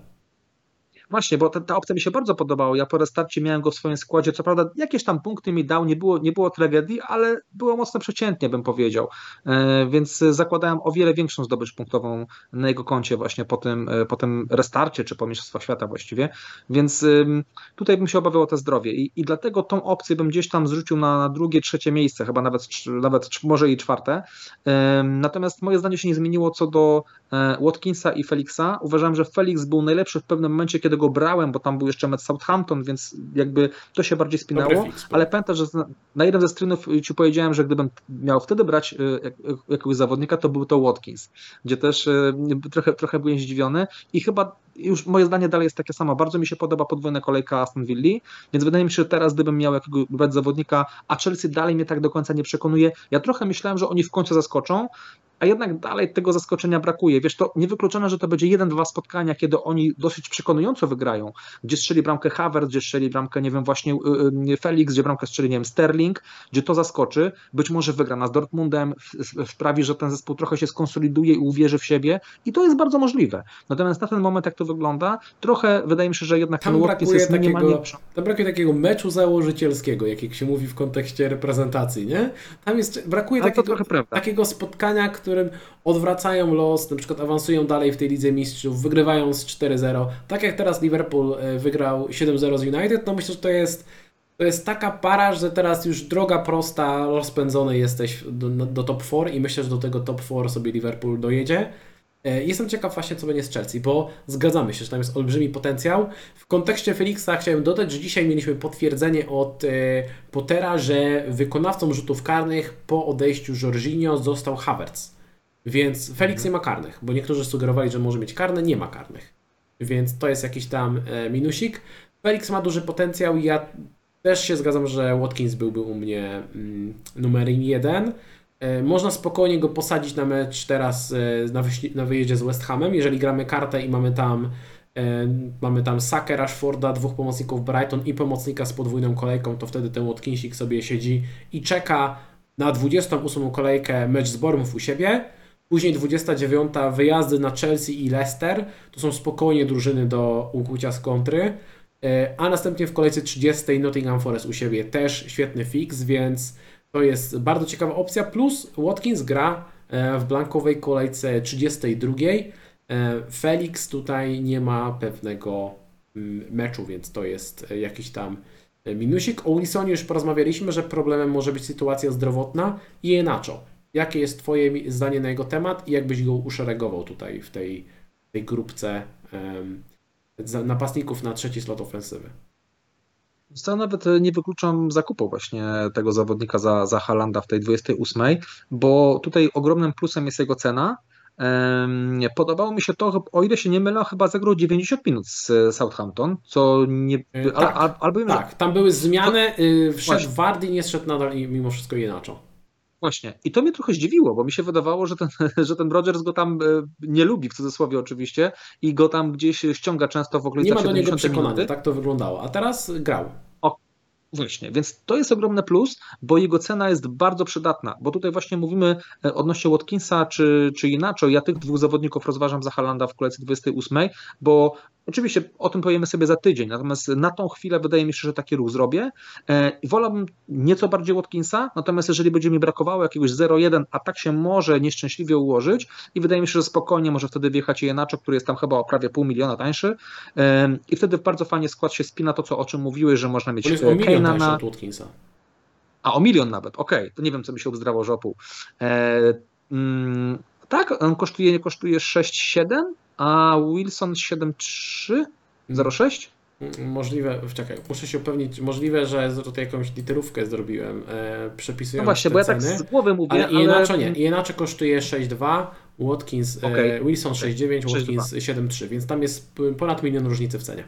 Właśnie, bo ta, ta opcja mi się bardzo podobała. Ja po restarcie miałem go w swoim składzie. Co prawda, jakieś tam punkty mi dał, nie było, nie było tragedii, ale było mocno przeciętnie, bym powiedział. E, więc zakładałem o wiele większą zdobycz punktową na jego koncie, właśnie po tym, e, po tym restarcie, czy po Mistrzostwach Świata właściwie. Więc tutaj bym się obawiał o to zdrowie. I, i dlatego tą opcję bym gdzieś tam zrzucił na, na drugie, trzecie miejsce, chyba nawet, nawet może i czwarte. Natomiast moje zdanie się nie zmieniło co do e, Watkinsa i Felixa. Uważam, że Felix był najlepszy w pewnym momencie, kiedy go brałem, bo tam był jeszcze mecz Southampton, więc jakby to się bardziej spinało, ale pamiętam, że na jeden ze streamów ci powiedziałem, że gdybym miał wtedy brać e, jakiegoś zawodnika, to był to Watkins, gdzie też trochę, trochę byłem zdziwiony. I chyba już moje zdanie dalej jest takie samo. Bardzo mi się podoba podwójna kolejka Aston Villa, więc wydaje mi się, że teraz gdybym miał jakiegoś zawodnika, a Chelsea dalej mnie tak do końca nie przekonuje, ja trochę myślałem, że oni w końcu zaskoczą, a jednak dalej tego zaskoczenia brakuje. Wiesz, to niewykluczone, że to będzie jeden, dwa spotkania, kiedy oni dosyć przekonująco wygrają, gdzie strzeli bramkę Havertz, gdzie strzeli bramkę, nie wiem, właśnie y, y, Felix, gdzie bramkę strzeli, nie wiem, Sterling, gdzie to zaskoczy, być może wygra nas Dortmundem, sprawi, że ten zespół trochę się skonsoliduje i uwierzy w siebie i to jest bardzo możliwe. Natomiast na ten moment, jak to wygląda, trochę wydaje mi się, że jednak tam ten Watkins jest takiego, minimalnie... Tam brakuje takiego meczu założycielskiego, jak się mówi w kontekście reprezentacji, nie? Tam jest, brakuje takiego, takiego spotkania, którym odwracają los, na przykład awansują dalej w tej Lidze Mistrzów, wygrywają z 4-0. Tak jak teraz Liverpool e, wygrał 7-0 z United, to myślę, że to jest, to jest taka para, że teraz już droga prosta, rozpędzony jesteś do, do top 4 i myślę, że do tego top 4 sobie Liverpool dojedzie. E, jestem ciekaw właśnie, co będzie z Chelsea, bo zgadzamy się, że tam jest olbrzymi potencjał. W kontekście Felixa chciałem dodać, że dzisiaj mieliśmy potwierdzenie od e, Pottera, że wykonawcą rzutów karnych po odejściu Jorginho został Havertz. Więc Felix nie ma karnych, bo niektórzy sugerowali, że może mieć karne, nie ma karnych. Więc to jest jakiś tam e, minusik. Felix ma duży potencjał i ja też się zgadzam, że Watkins byłby u mnie mm, numerem jeden. E, można spokojnie go posadzić na mecz teraz e, na, na wyjeździe z West Hamem, jeżeli gramy kartę i mamy tam mamy tam Sakę, Rashforda, dwóch pomocników Brighton i pomocnika z podwójną kolejką, to wtedy ten Watkinsik sobie siedzi i czeka na 28 kolejkę mecz z Bormów u siebie Później 29 wyjazdy na Chelsea i Leicester. To są spokojnie drużyny do ukłucia z kontry. E, a następnie w kolejce 30 Nottingham Forest u siebie też świetny fix, więc to jest bardzo ciekawa opcja. Plus Watkins gra e, w blankowej kolejce 32. E, Felix tutaj nie ma pewnego meczu, więc to jest jakiś tam minusik. O Wilsonie już porozmawialiśmy, że problemem może być sytuacja zdrowotna i Enacho. Jakie jest Twoje zdanie na jego temat i jakbyś go uszeregował tutaj w tej, tej grupce um, napastników na trzeci slot ofensywy? Co nawet nie wykluczam zakupu właśnie tego zawodnika za, za Halanda w tej 28, bo tutaj ogromnym plusem jest jego cena. Podobało mi się to, o ile się nie mylę, chyba zagrał 90 minut z Southampton, co nie. E, tak, al, albo tak, tam były zmiany. Y, wszedł Wardy nie szedł nadal mimo wszystko inaczej. Właśnie. I to mnie trochę zdziwiło, bo mi się wydawało, że ten, *laughs* że ten Rogers go tam e, nie lubi, w cudzysłowie oczywiście, i go tam gdzieś ściąga często w ogóle. Nie ma do niego przekonania, tak to wyglądało. A teraz grał. Właśnie, więc to jest ogromny plus, bo jego cena jest bardzo przydatna, bo tutaj właśnie mówimy e, odnośnie Watkinsa czy, czy inaczej. Ja tych dwóch zawodników rozważam za Halanda w kolejce 28, bo oczywiście o tym powiemy sobie za tydzień, natomiast na tą chwilę wydaje mi się, że taki ruch zrobię. E, wolałbym nieco bardziej Watkinsa, natomiast jeżeli będzie mi brakowało jakiegoś 0-1, a tak się może nieszczęśliwie ułożyć i wydaje mi się, że spokojnie może wtedy wjechać Jenaczek, który jest tam chyba o prawie pół miliona tańszy e, i wtedy bardzo fajnie skład się spina to, co o czym mówiłeś, że można mieć milion na... od Watkinsa. A, o milion nawet, okej, okay. to nie wiem, co mi się obzdrało, że o pół. E, mm, tak, on kosztuje, kosztuje 6,7, a Wilson 7,3? 0,6? Możliwe, czekaj, muszę się upewnić, możliwe, że tutaj jakąś literówkę zrobiłem, e, przepisując No właśnie, bo ja tak z głowy mówię, ale, ale... inaczej nie, inaczej kosztuje 6,2, Watkins, okay. e, Wilson 6,9, Watkins 7,3, więc tam jest ponad milion różnicy w cenie.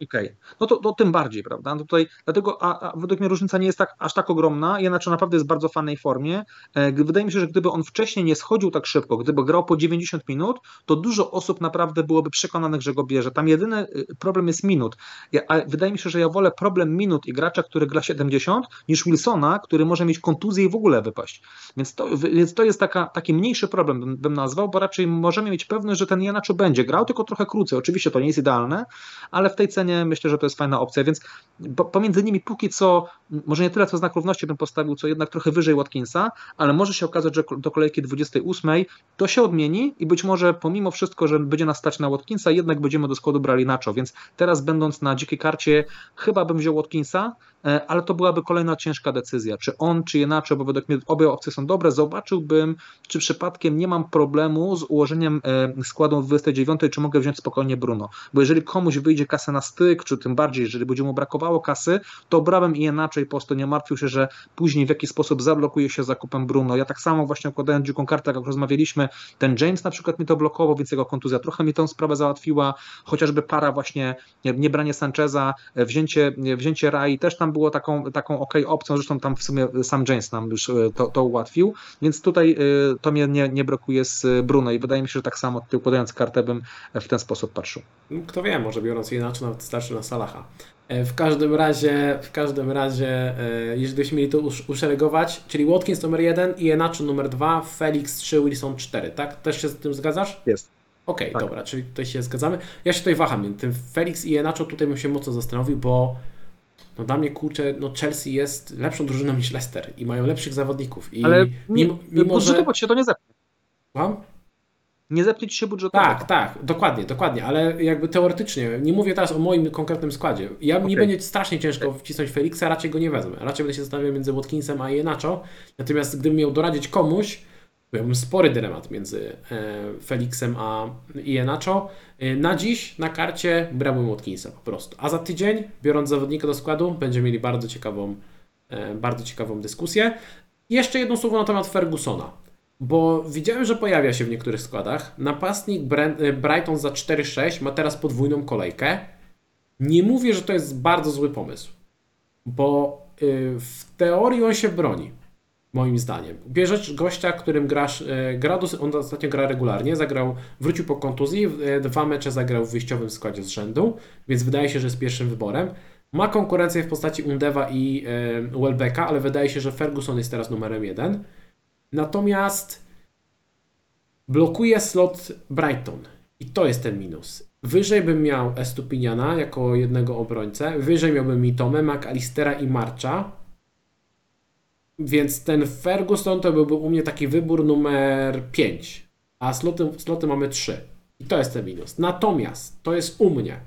Okej, okay. no to, to tym bardziej, prawda? No tutaj, dlatego, a, a według mnie różnica nie jest tak, aż tak ogromna, jednakże naprawdę jest w bardzo fajnej formie. E, wydaje mi się, że gdyby on wcześniej nie schodził tak szybko, gdyby grał po 90 minut, to dużo osób naprawdę byłoby przekonanych, że go bierze. Tam jedyny y, problem jest minut. Ja, a wydaje mi się, że ja wolę problem minut i gracza, który gra 70, niż Wilsona, który może mieć kontuzję i w ogóle wypaść. Więc to, więc to jest taka, taki mniejszy problem, bym, bym nazwał, bo raczej możemy mieć pewność, że ten Janaczo będzie grał, tylko trochę krócej. Oczywiście to nie jest idealne, ale w tej cenie myślę, że to jest fajna opcja, więc pomiędzy nimi póki co, może nie tyle co znak równości bym postawił, co jednak trochę wyżej Watkinsa, ale może się okazać, że do kolejki 28 to się odmieni i być może pomimo wszystko, że będzie nas stać na Watkinsa, jednak będziemy do składu brali Nacho, więc teraz będąc na dzikiej karcie, chyba bym wziął Watkinsa, ale to byłaby kolejna ciężka decyzja, czy on, czy inaczej, bo według mnie obie opcje są dobre. Zobaczyłbym, czy przypadkiem nie mam problemu z ułożeniem e, składu w 29, czy mogę wziąć spokojnie Bruno. Bo jeżeli komuś wyjdzie kasę na styk, czy tym bardziej, jeżeli będzie mu brakowało kasy, to brałem i inaczej, po prostu nie martwił się, że później w jakiś sposób zablokuje się zakupem Bruno. Ja tak samo właśnie układając dziką kartę, jak rozmawialiśmy, ten James na przykład mi to blokował, więc jego kontuzja trochę mi tę sprawę załatwiła, chociażby para właśnie, nie branie Sancheza, e, wzięcie, wzięcie Rai też tam było taką, taką ok opcją, zresztą tam w sumie sam James nam już e, to, to ułatwił, więc tutaj e, to mnie nie, nie brakuje z Bruno i wydaje mi się, że tak samo ty układając kartę bym w ten sposób patrzył. No, kto wie, może biorąc inaczej nawet starszy na Salaha. E, w każdym razie, w każdym razie, jeżeli byśmy mieli to uszeregować, czyli Watkins numer 1, Ienacho numer 2, Felix 3, Wilson 4, tak? Też się z tym zgadzasz? Jest. Okej, okay, tak. dobra, czyli tutaj się zgadzamy. Ja się tutaj waham. Tym Felix i Ienacho tutaj bym się mocno zastanowił, bo no dla mnie kurczę, no Chelsea jest lepszą drużyną niż Leicester i mają lepszych zawodników. I Ale mimo, mimo że... się to nie zepnie. Mam? Nie zepnie ci się budżetowo. Tak, tak, dokładnie, dokładnie, ale jakby teoretycznie, nie mówię teraz o moim konkretnym składzie. Ja okay. mi będzie strasznie ciężko wcisnąć Felixa, raczej go nie wezmę. Raczej będę się zastanawiał między Watkinsem a Jenacho. Natomiast gdybym miał doradzić komuś, miałbym spory dylemat między e, Felixem a Ienacho. E, na dziś na karcie brałbym Watkinsa po prostu. A za tydzień, biorąc zawodnika do składu, będziemy mieli bardzo ciekawą, e, bardzo ciekawą dyskusję. Jeszcze jedno słowo na temat Fergusona. Bo widziałem, że pojawia się w niektórych składach. Napastnik Brighton za 4-6 ma teraz podwójną kolejkę. Nie mówię, że to jest bardzo zły pomysł, bo w teorii on się broni moim zdaniem. Bierzesz gościa, którym grasz, e, gra, on ostatnio gra regularnie, zagrał, wrócił po kontuzji, e, dwa mecze zagrał w wyjściowym składzie z rzędu, więc wydaje się, że jest pierwszym wyborem. Ma konkurencję w postaci Undewa i e, Welbecka, ale wydaje się, że Ferguson jest teraz numerem jeden. Natomiast blokuje slot Brighton i to jest ten minus. Wyżej bym miał Estupiniana jako jednego obrońcę, wyżej miałbym Mitome, McAllistera i Marcha, więc ten Ferguson to byłby u mnie taki wybór numer 5, a sloty, sloty mamy 3. I to jest ten minus. Natomiast to jest u mnie.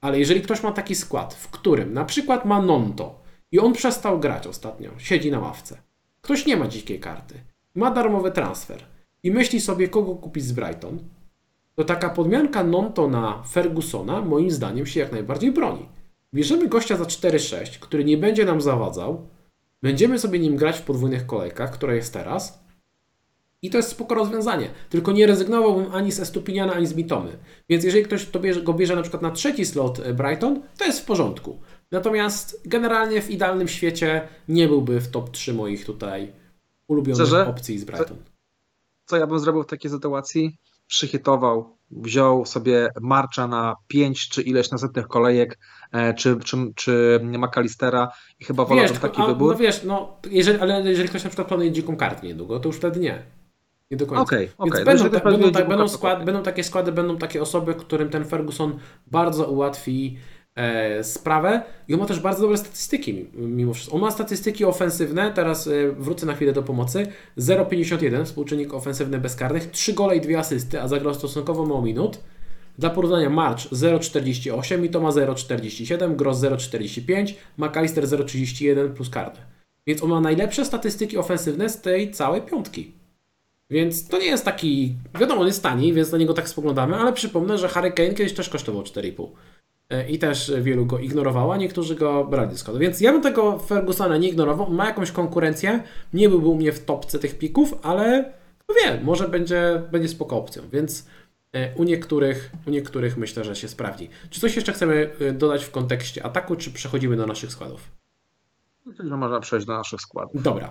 Ale jeżeli ktoś ma taki skład, w którym na przykład ma Nonto i on przestał grać ostatnio, siedzi na ławce, ktoś nie ma dzikiej karty, ma darmowy transfer i myśli sobie, kogo kupić z Brighton, to taka podmianka Nonto na Fergusona moim zdaniem się jak najbardziej broni. Bierzemy gościa za 4-6, który nie będzie nam zawadzał, Będziemy sobie nim grać w podwójnych kolejkach, która jest teraz. I to jest spoko rozwiązanie. Tylko nie rezygnowałbym ani z Estupiniana, ani z Mitomy. Więc jeżeli ktoś to bierze, go bierze na przykład na trzeci slot e, Brighton, to jest w porządku. Natomiast generalnie w idealnym świecie nie byłby w top 3 moich tutaj ulubionych Szczerze? opcji z Brighton. Co, co ja bym zrobił w takiej sytuacji? Przyhitował wziął sobie Marcza na 5 czy ileś następnych kolejek, e, czy, czy, czy McAllistera i chyba wolałbym taki a, wybór. No wiesz, no, jeżeli, ale jeżeli ktoś na przykład planuje dziką kartę niedługo, to już wtedy nie. Nie do końca. Okay, okay. Będą, ta, będą, ta, będą, skład, będą takie składy, będą takie osoby, którym ten Ferguson bardzo ułatwi sprawę i on ma też bardzo dobre statystyki mimo wszystko. On ma statystyki ofensywne, teraz e, wrócę na chwilę do pomocy, 0,51 współczynnik ofensywny bezkarnych, 3 gole i 2 asysty, a zagrał stosunkowo mało minut. Dla porównania March 0,48 i to ma 0,47, Gross 0,45, McAllister 0,31 plus kartę. Więc on ma najlepsze statystyki ofensywne z tej całej piątki. Więc to nie jest taki, wiadomo, on jest tani, więc na niego tak spoglądamy, ale przypomnę, że Harry Kane kiedyś też kosztował 4,5 i też wielu go ignorowało, a niektórzy go brali do składu. Więc ja bym tego Fergusona nie ignorował. Ma jakąś konkurencję. Nie byłby u mnie w topce tych pików, ale kto wie, może będzie, będzie spoko opcją. Więc U niektórych, u niektórych myślę, że się sprawdzi. Czy coś jeszcze chcemy dodać w kontekście ataku, czy przechodzimy do naszych składów? Myślę, że można przejść do naszych składów. Dobra.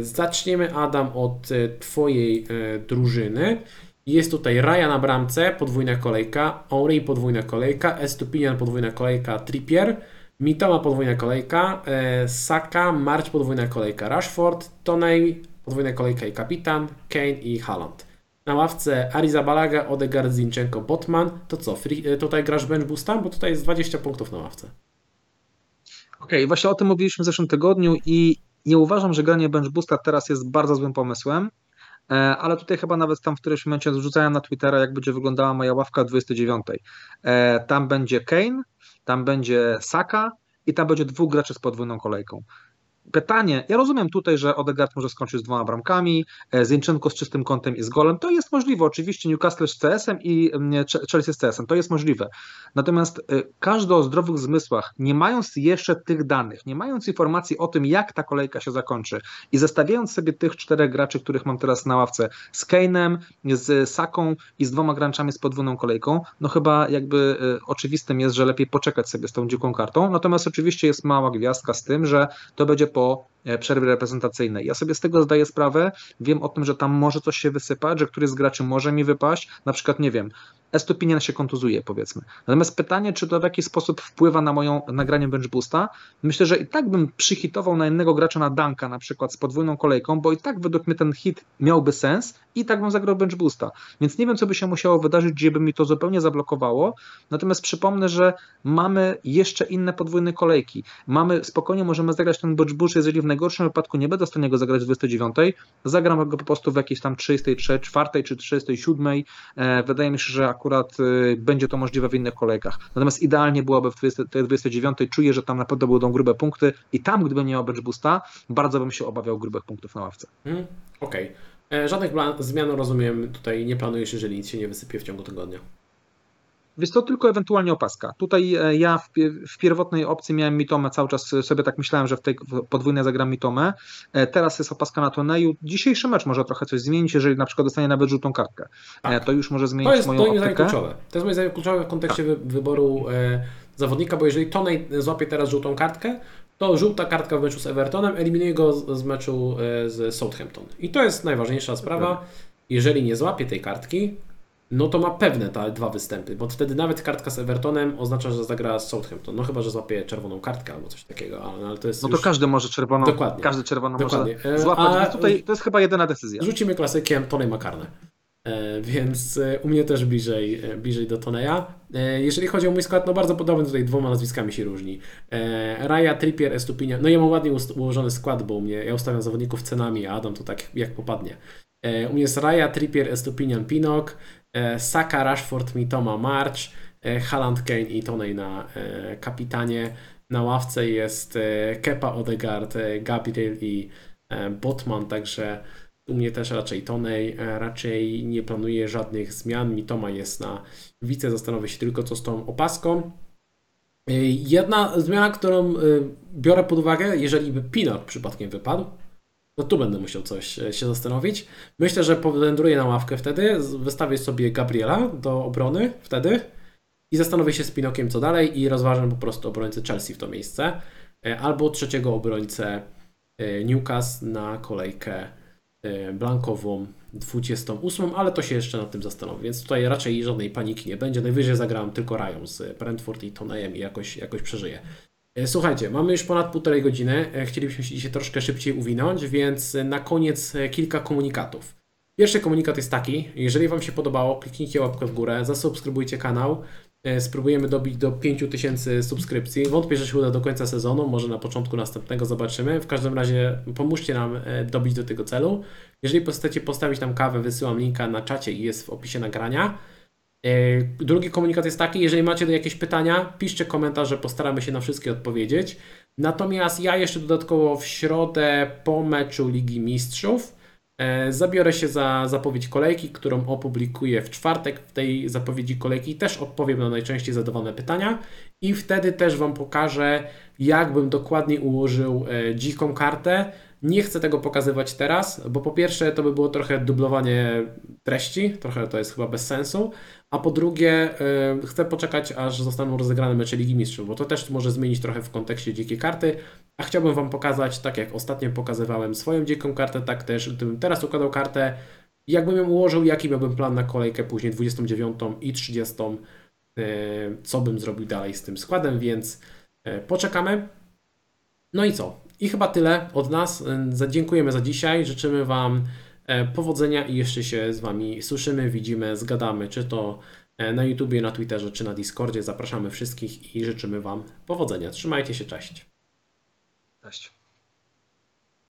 Zaczniemy, Adam, od Twojej drużyny. Jest tutaj Raya na bramce, podwójna kolejka, Henry podwójna kolejka, Estupinian podwójna kolejka, Trippier, Mitoma podwójna kolejka, e, Saka, March podwójna kolejka, Rashford, Toney podwójna kolejka i kapitan, Kane i Haaland. Na ławce Arizabalaga, Odegaard, Zinchenko, Botman. To co, free, e, tutaj grasz bench boosta? Bo tutaj jest 20 punktów na ławce. Okej, okay, właśnie o tym mówiliśmy w zeszłym tygodniu i nie uważam, że granie bench boosta teraz jest bardzo złym pomysłem. E, ale tutaj chyba nawet tam w którymś momencie zrzucałem na Twittera, jak będzie wyglądała moja ławka 29. E, tam będzie Kane, tam będzie Saka i tam będzie dwóch graczy z podwójną kolejką pytanie, ja rozumiem tutaj, że Odegaard może skończyć z dwoma bramkami, e, Zinchenko z czystym kątem i z golem, to jest możliwe, oczywiście Newcastle z CS-em i mm, Chelsea z CS-em, to jest możliwe. Natomiast e, każdy o zdrowych zmysłach, nie mając jeszcze tych danych, nie mając informacji o tym, jak ta kolejka się zakończy i zestawiając sobie tych czterech graczy, których mam teraz na ławce, z Kane'em, z Saką i z dwoma graczami z podwójną kolejką, no chyba jakby e, oczywistym jest, że lepiej poczekać sobie z tą dziką kartą, natomiast oczywiście jest mała gwiazdka z tym, że to będzie po e, przerwie reprezentacyjnej. Ja sobie z tego zdaję sprawę, wiem o tym, że tam może coś się wysypać, że któryś z graczy może mi wypaść, na przykład, nie wiem, Estupinian się kontuzuje, powiedzmy. Natomiast pytanie, czy to w jakiś sposób wpływa na moją nagranie bench boosta, myślę, że i tak bym przyhitował na innego gracza na Danka, na przykład z podwójną kolejką, bo i tak według mnie ten hit miałby sens i tak bym zagrał bench boosta. Więc nie wiem, co by się musiało wydarzyć, gdzie by mi to zupełnie zablokowało. Natomiast przypomnę, że mamy jeszcze inne podwójne kolejki. Mamy, spokojnie możemy zagrać ten bench boost, jeżeli w najgorszym wypadku nie będę w stanie go zagrać w 29, zagram go po prostu w jakiejś tam 33, 4 czy 37. E, wydaje mi się, że akurat y, będzie to możliwe w innych kolejkach. Natomiast idealnie byłoby w 29. Czuję, że tam naprawdę będą grube punkty i tam, gdybym nie miał bench boosta, bardzo bym się obawiał grubych punktów na ławce. Mm, Okej. Okay. E, żadnych zmian rozumiem tutaj nie planujesz, jeżeli nic się nie wysypie w ciągu tygodnia. Więc to tylko ewentualnie opaska. Tutaj e, ja w, w, pierwotnej opcji miałem Mitomę, cały czas sobie tak myślałem, że w tej podwójnej zagram Mitomę. E, teraz jest opaska na turnieju. Dzisiejszy mecz może trochę coś zmienić, jeżeli na przykład dostanie nawet żółtą kartkę. Tak. To już może zmienić to jest, moją to jest kluczowe. To jest moim zdaniem kluczowe w kontekście tak. wyboru zawodnika, bo jeżeli Tonej złapie teraz żółtą kartkę, to żółta kartka w meczu z Evertonem eliminuje go z, z meczu z Southampton. I to jest najważniejsza sprawa. Jeżeli nie złapie tej kartki, no to ma pewne te dwa występy, bo wtedy nawet kartka z Evertonem oznacza, że zagra z Southampton. No chyba, że złapie czerwoną kartkę albo coś takiego, ale, ale to jest. No to już... każdy może czerwoną. Dokładnie. Każdy czerwoną Dokładnie. może złapać. A... Tutaj to jest chyba jedyna decyzja. Rzucimy klasykiem Tony Makarne. E, więc e, u mnie też bliżej, e, bliżej do Toneja. Jeżeli chodzi o mój skład, no bardzo podobny, tutaj dwoma nazwiskami się różni. Raya, Trippier, Estupinia. No ja mam ładnie ułożony skład, bo u mnie, ja ustawiam zawodników cenami, a Adam to tak jak popadnie. U mnie jest Raya, Trippier, Estupinian, Pinok, Saka, Rashford, Mitoma, March, Haaland, Kane i Tonej na kapitanie. Na ławce jest Kepa, Odegaard, Gabriel i Botman, także u mnie też raczej Tonej, raczej nie planuję żadnych zmian. Mitoma jest na wice, zastanowię się tylko co z tą opaską. Jedna zmiana, którą biorę pod uwagę, jeżeli by Pinok przypadkiem wypadł, no tu będę musiał coś e, się zastanowić. Myślę, że powędruję na ławkę wtedy, wystawię sobie Gabriela do obrony wtedy i zastanowię się z Pinokiem co dalej i rozważam po prostu obrońcę Chelsea w to miejsce e, albo trzeciego obrońcę e, Newcastle na kolejkę blankową 28, ale to się jeszcze nad tym zastanowię, więc tutaj raczej żadnej paniki nie będzie. Najwyżej zagram tylko Rają z Brentford i Tonejem i jakoś, jakoś przeżyję. E, słuchajcie, mamy już ponad półtorej godziny. E, chcielibyśmy się dzisiaj troszkę szybciej uwinąć, więc na koniec e, kilka komunikatów. Pierwszy komunikat jest taki: jeżeli Wam się podobało, kliknijcie łapkę w górę, zasubskrybujcie kanał. Spróbujemy dobić do 5000 subskrypcji. Wątpię, że się uda do końca sezonu, może na początku następnego zobaczymy. W każdym razie pomóżcie nam dobić do tego celu. Jeżeli chcecie postawić tam kawę, wysyłam linka na czacie i jest w opisie nagrania. E, drugi komunikat jest taki, jeżeli macie jakieś pytania, piszcie komentarze, postaramy się na wszystkie odpowiedzieć. Natomiast ja jeszcze dodatkowo w środę po meczu Ligi Mistrzów e, zabiorę się za zapowiedź kolejki, którą opublikuję w czwartek. W tej zapowiedzi kolejki też odpowiem na najczęściej zadawane pytania i wtedy też Wam pokażę, jak bym dokładnie ułożył e, dziką kartę Nie chcę tego pokazywać teraz, bo po pierwsze to by było trochę dublowanie treści, trochę to jest chyba bez sensu, a po drugie yy, chcę poczekać aż zostaną rozegrane mecze Ligi Mistrzów, bo to też może zmienić trochę w kontekście dzikiej karty, a chciałbym Wam pokazać, tak jak ostatnio pokazywałem swoją dziką kartę, tak też gdybym teraz układał kartę, jakbym ją ułożył, jaki miałbym plan na kolejkę później 29 i 30, yy, co bym zrobił dalej z tym składem, więc yy, poczekamy. No i co? I chyba tyle od nas. Dziękujemy za dzisiaj. Życzymy Wam e, powodzenia i jeszcze się z Wami słyszymy, widzimy, zgadamy, czy to e, na YouTubie, na Twitterze, czy na Discordzie. Zapraszamy wszystkich i życzymy Wam powodzenia. Trzymajcie się, cześć. Cześć.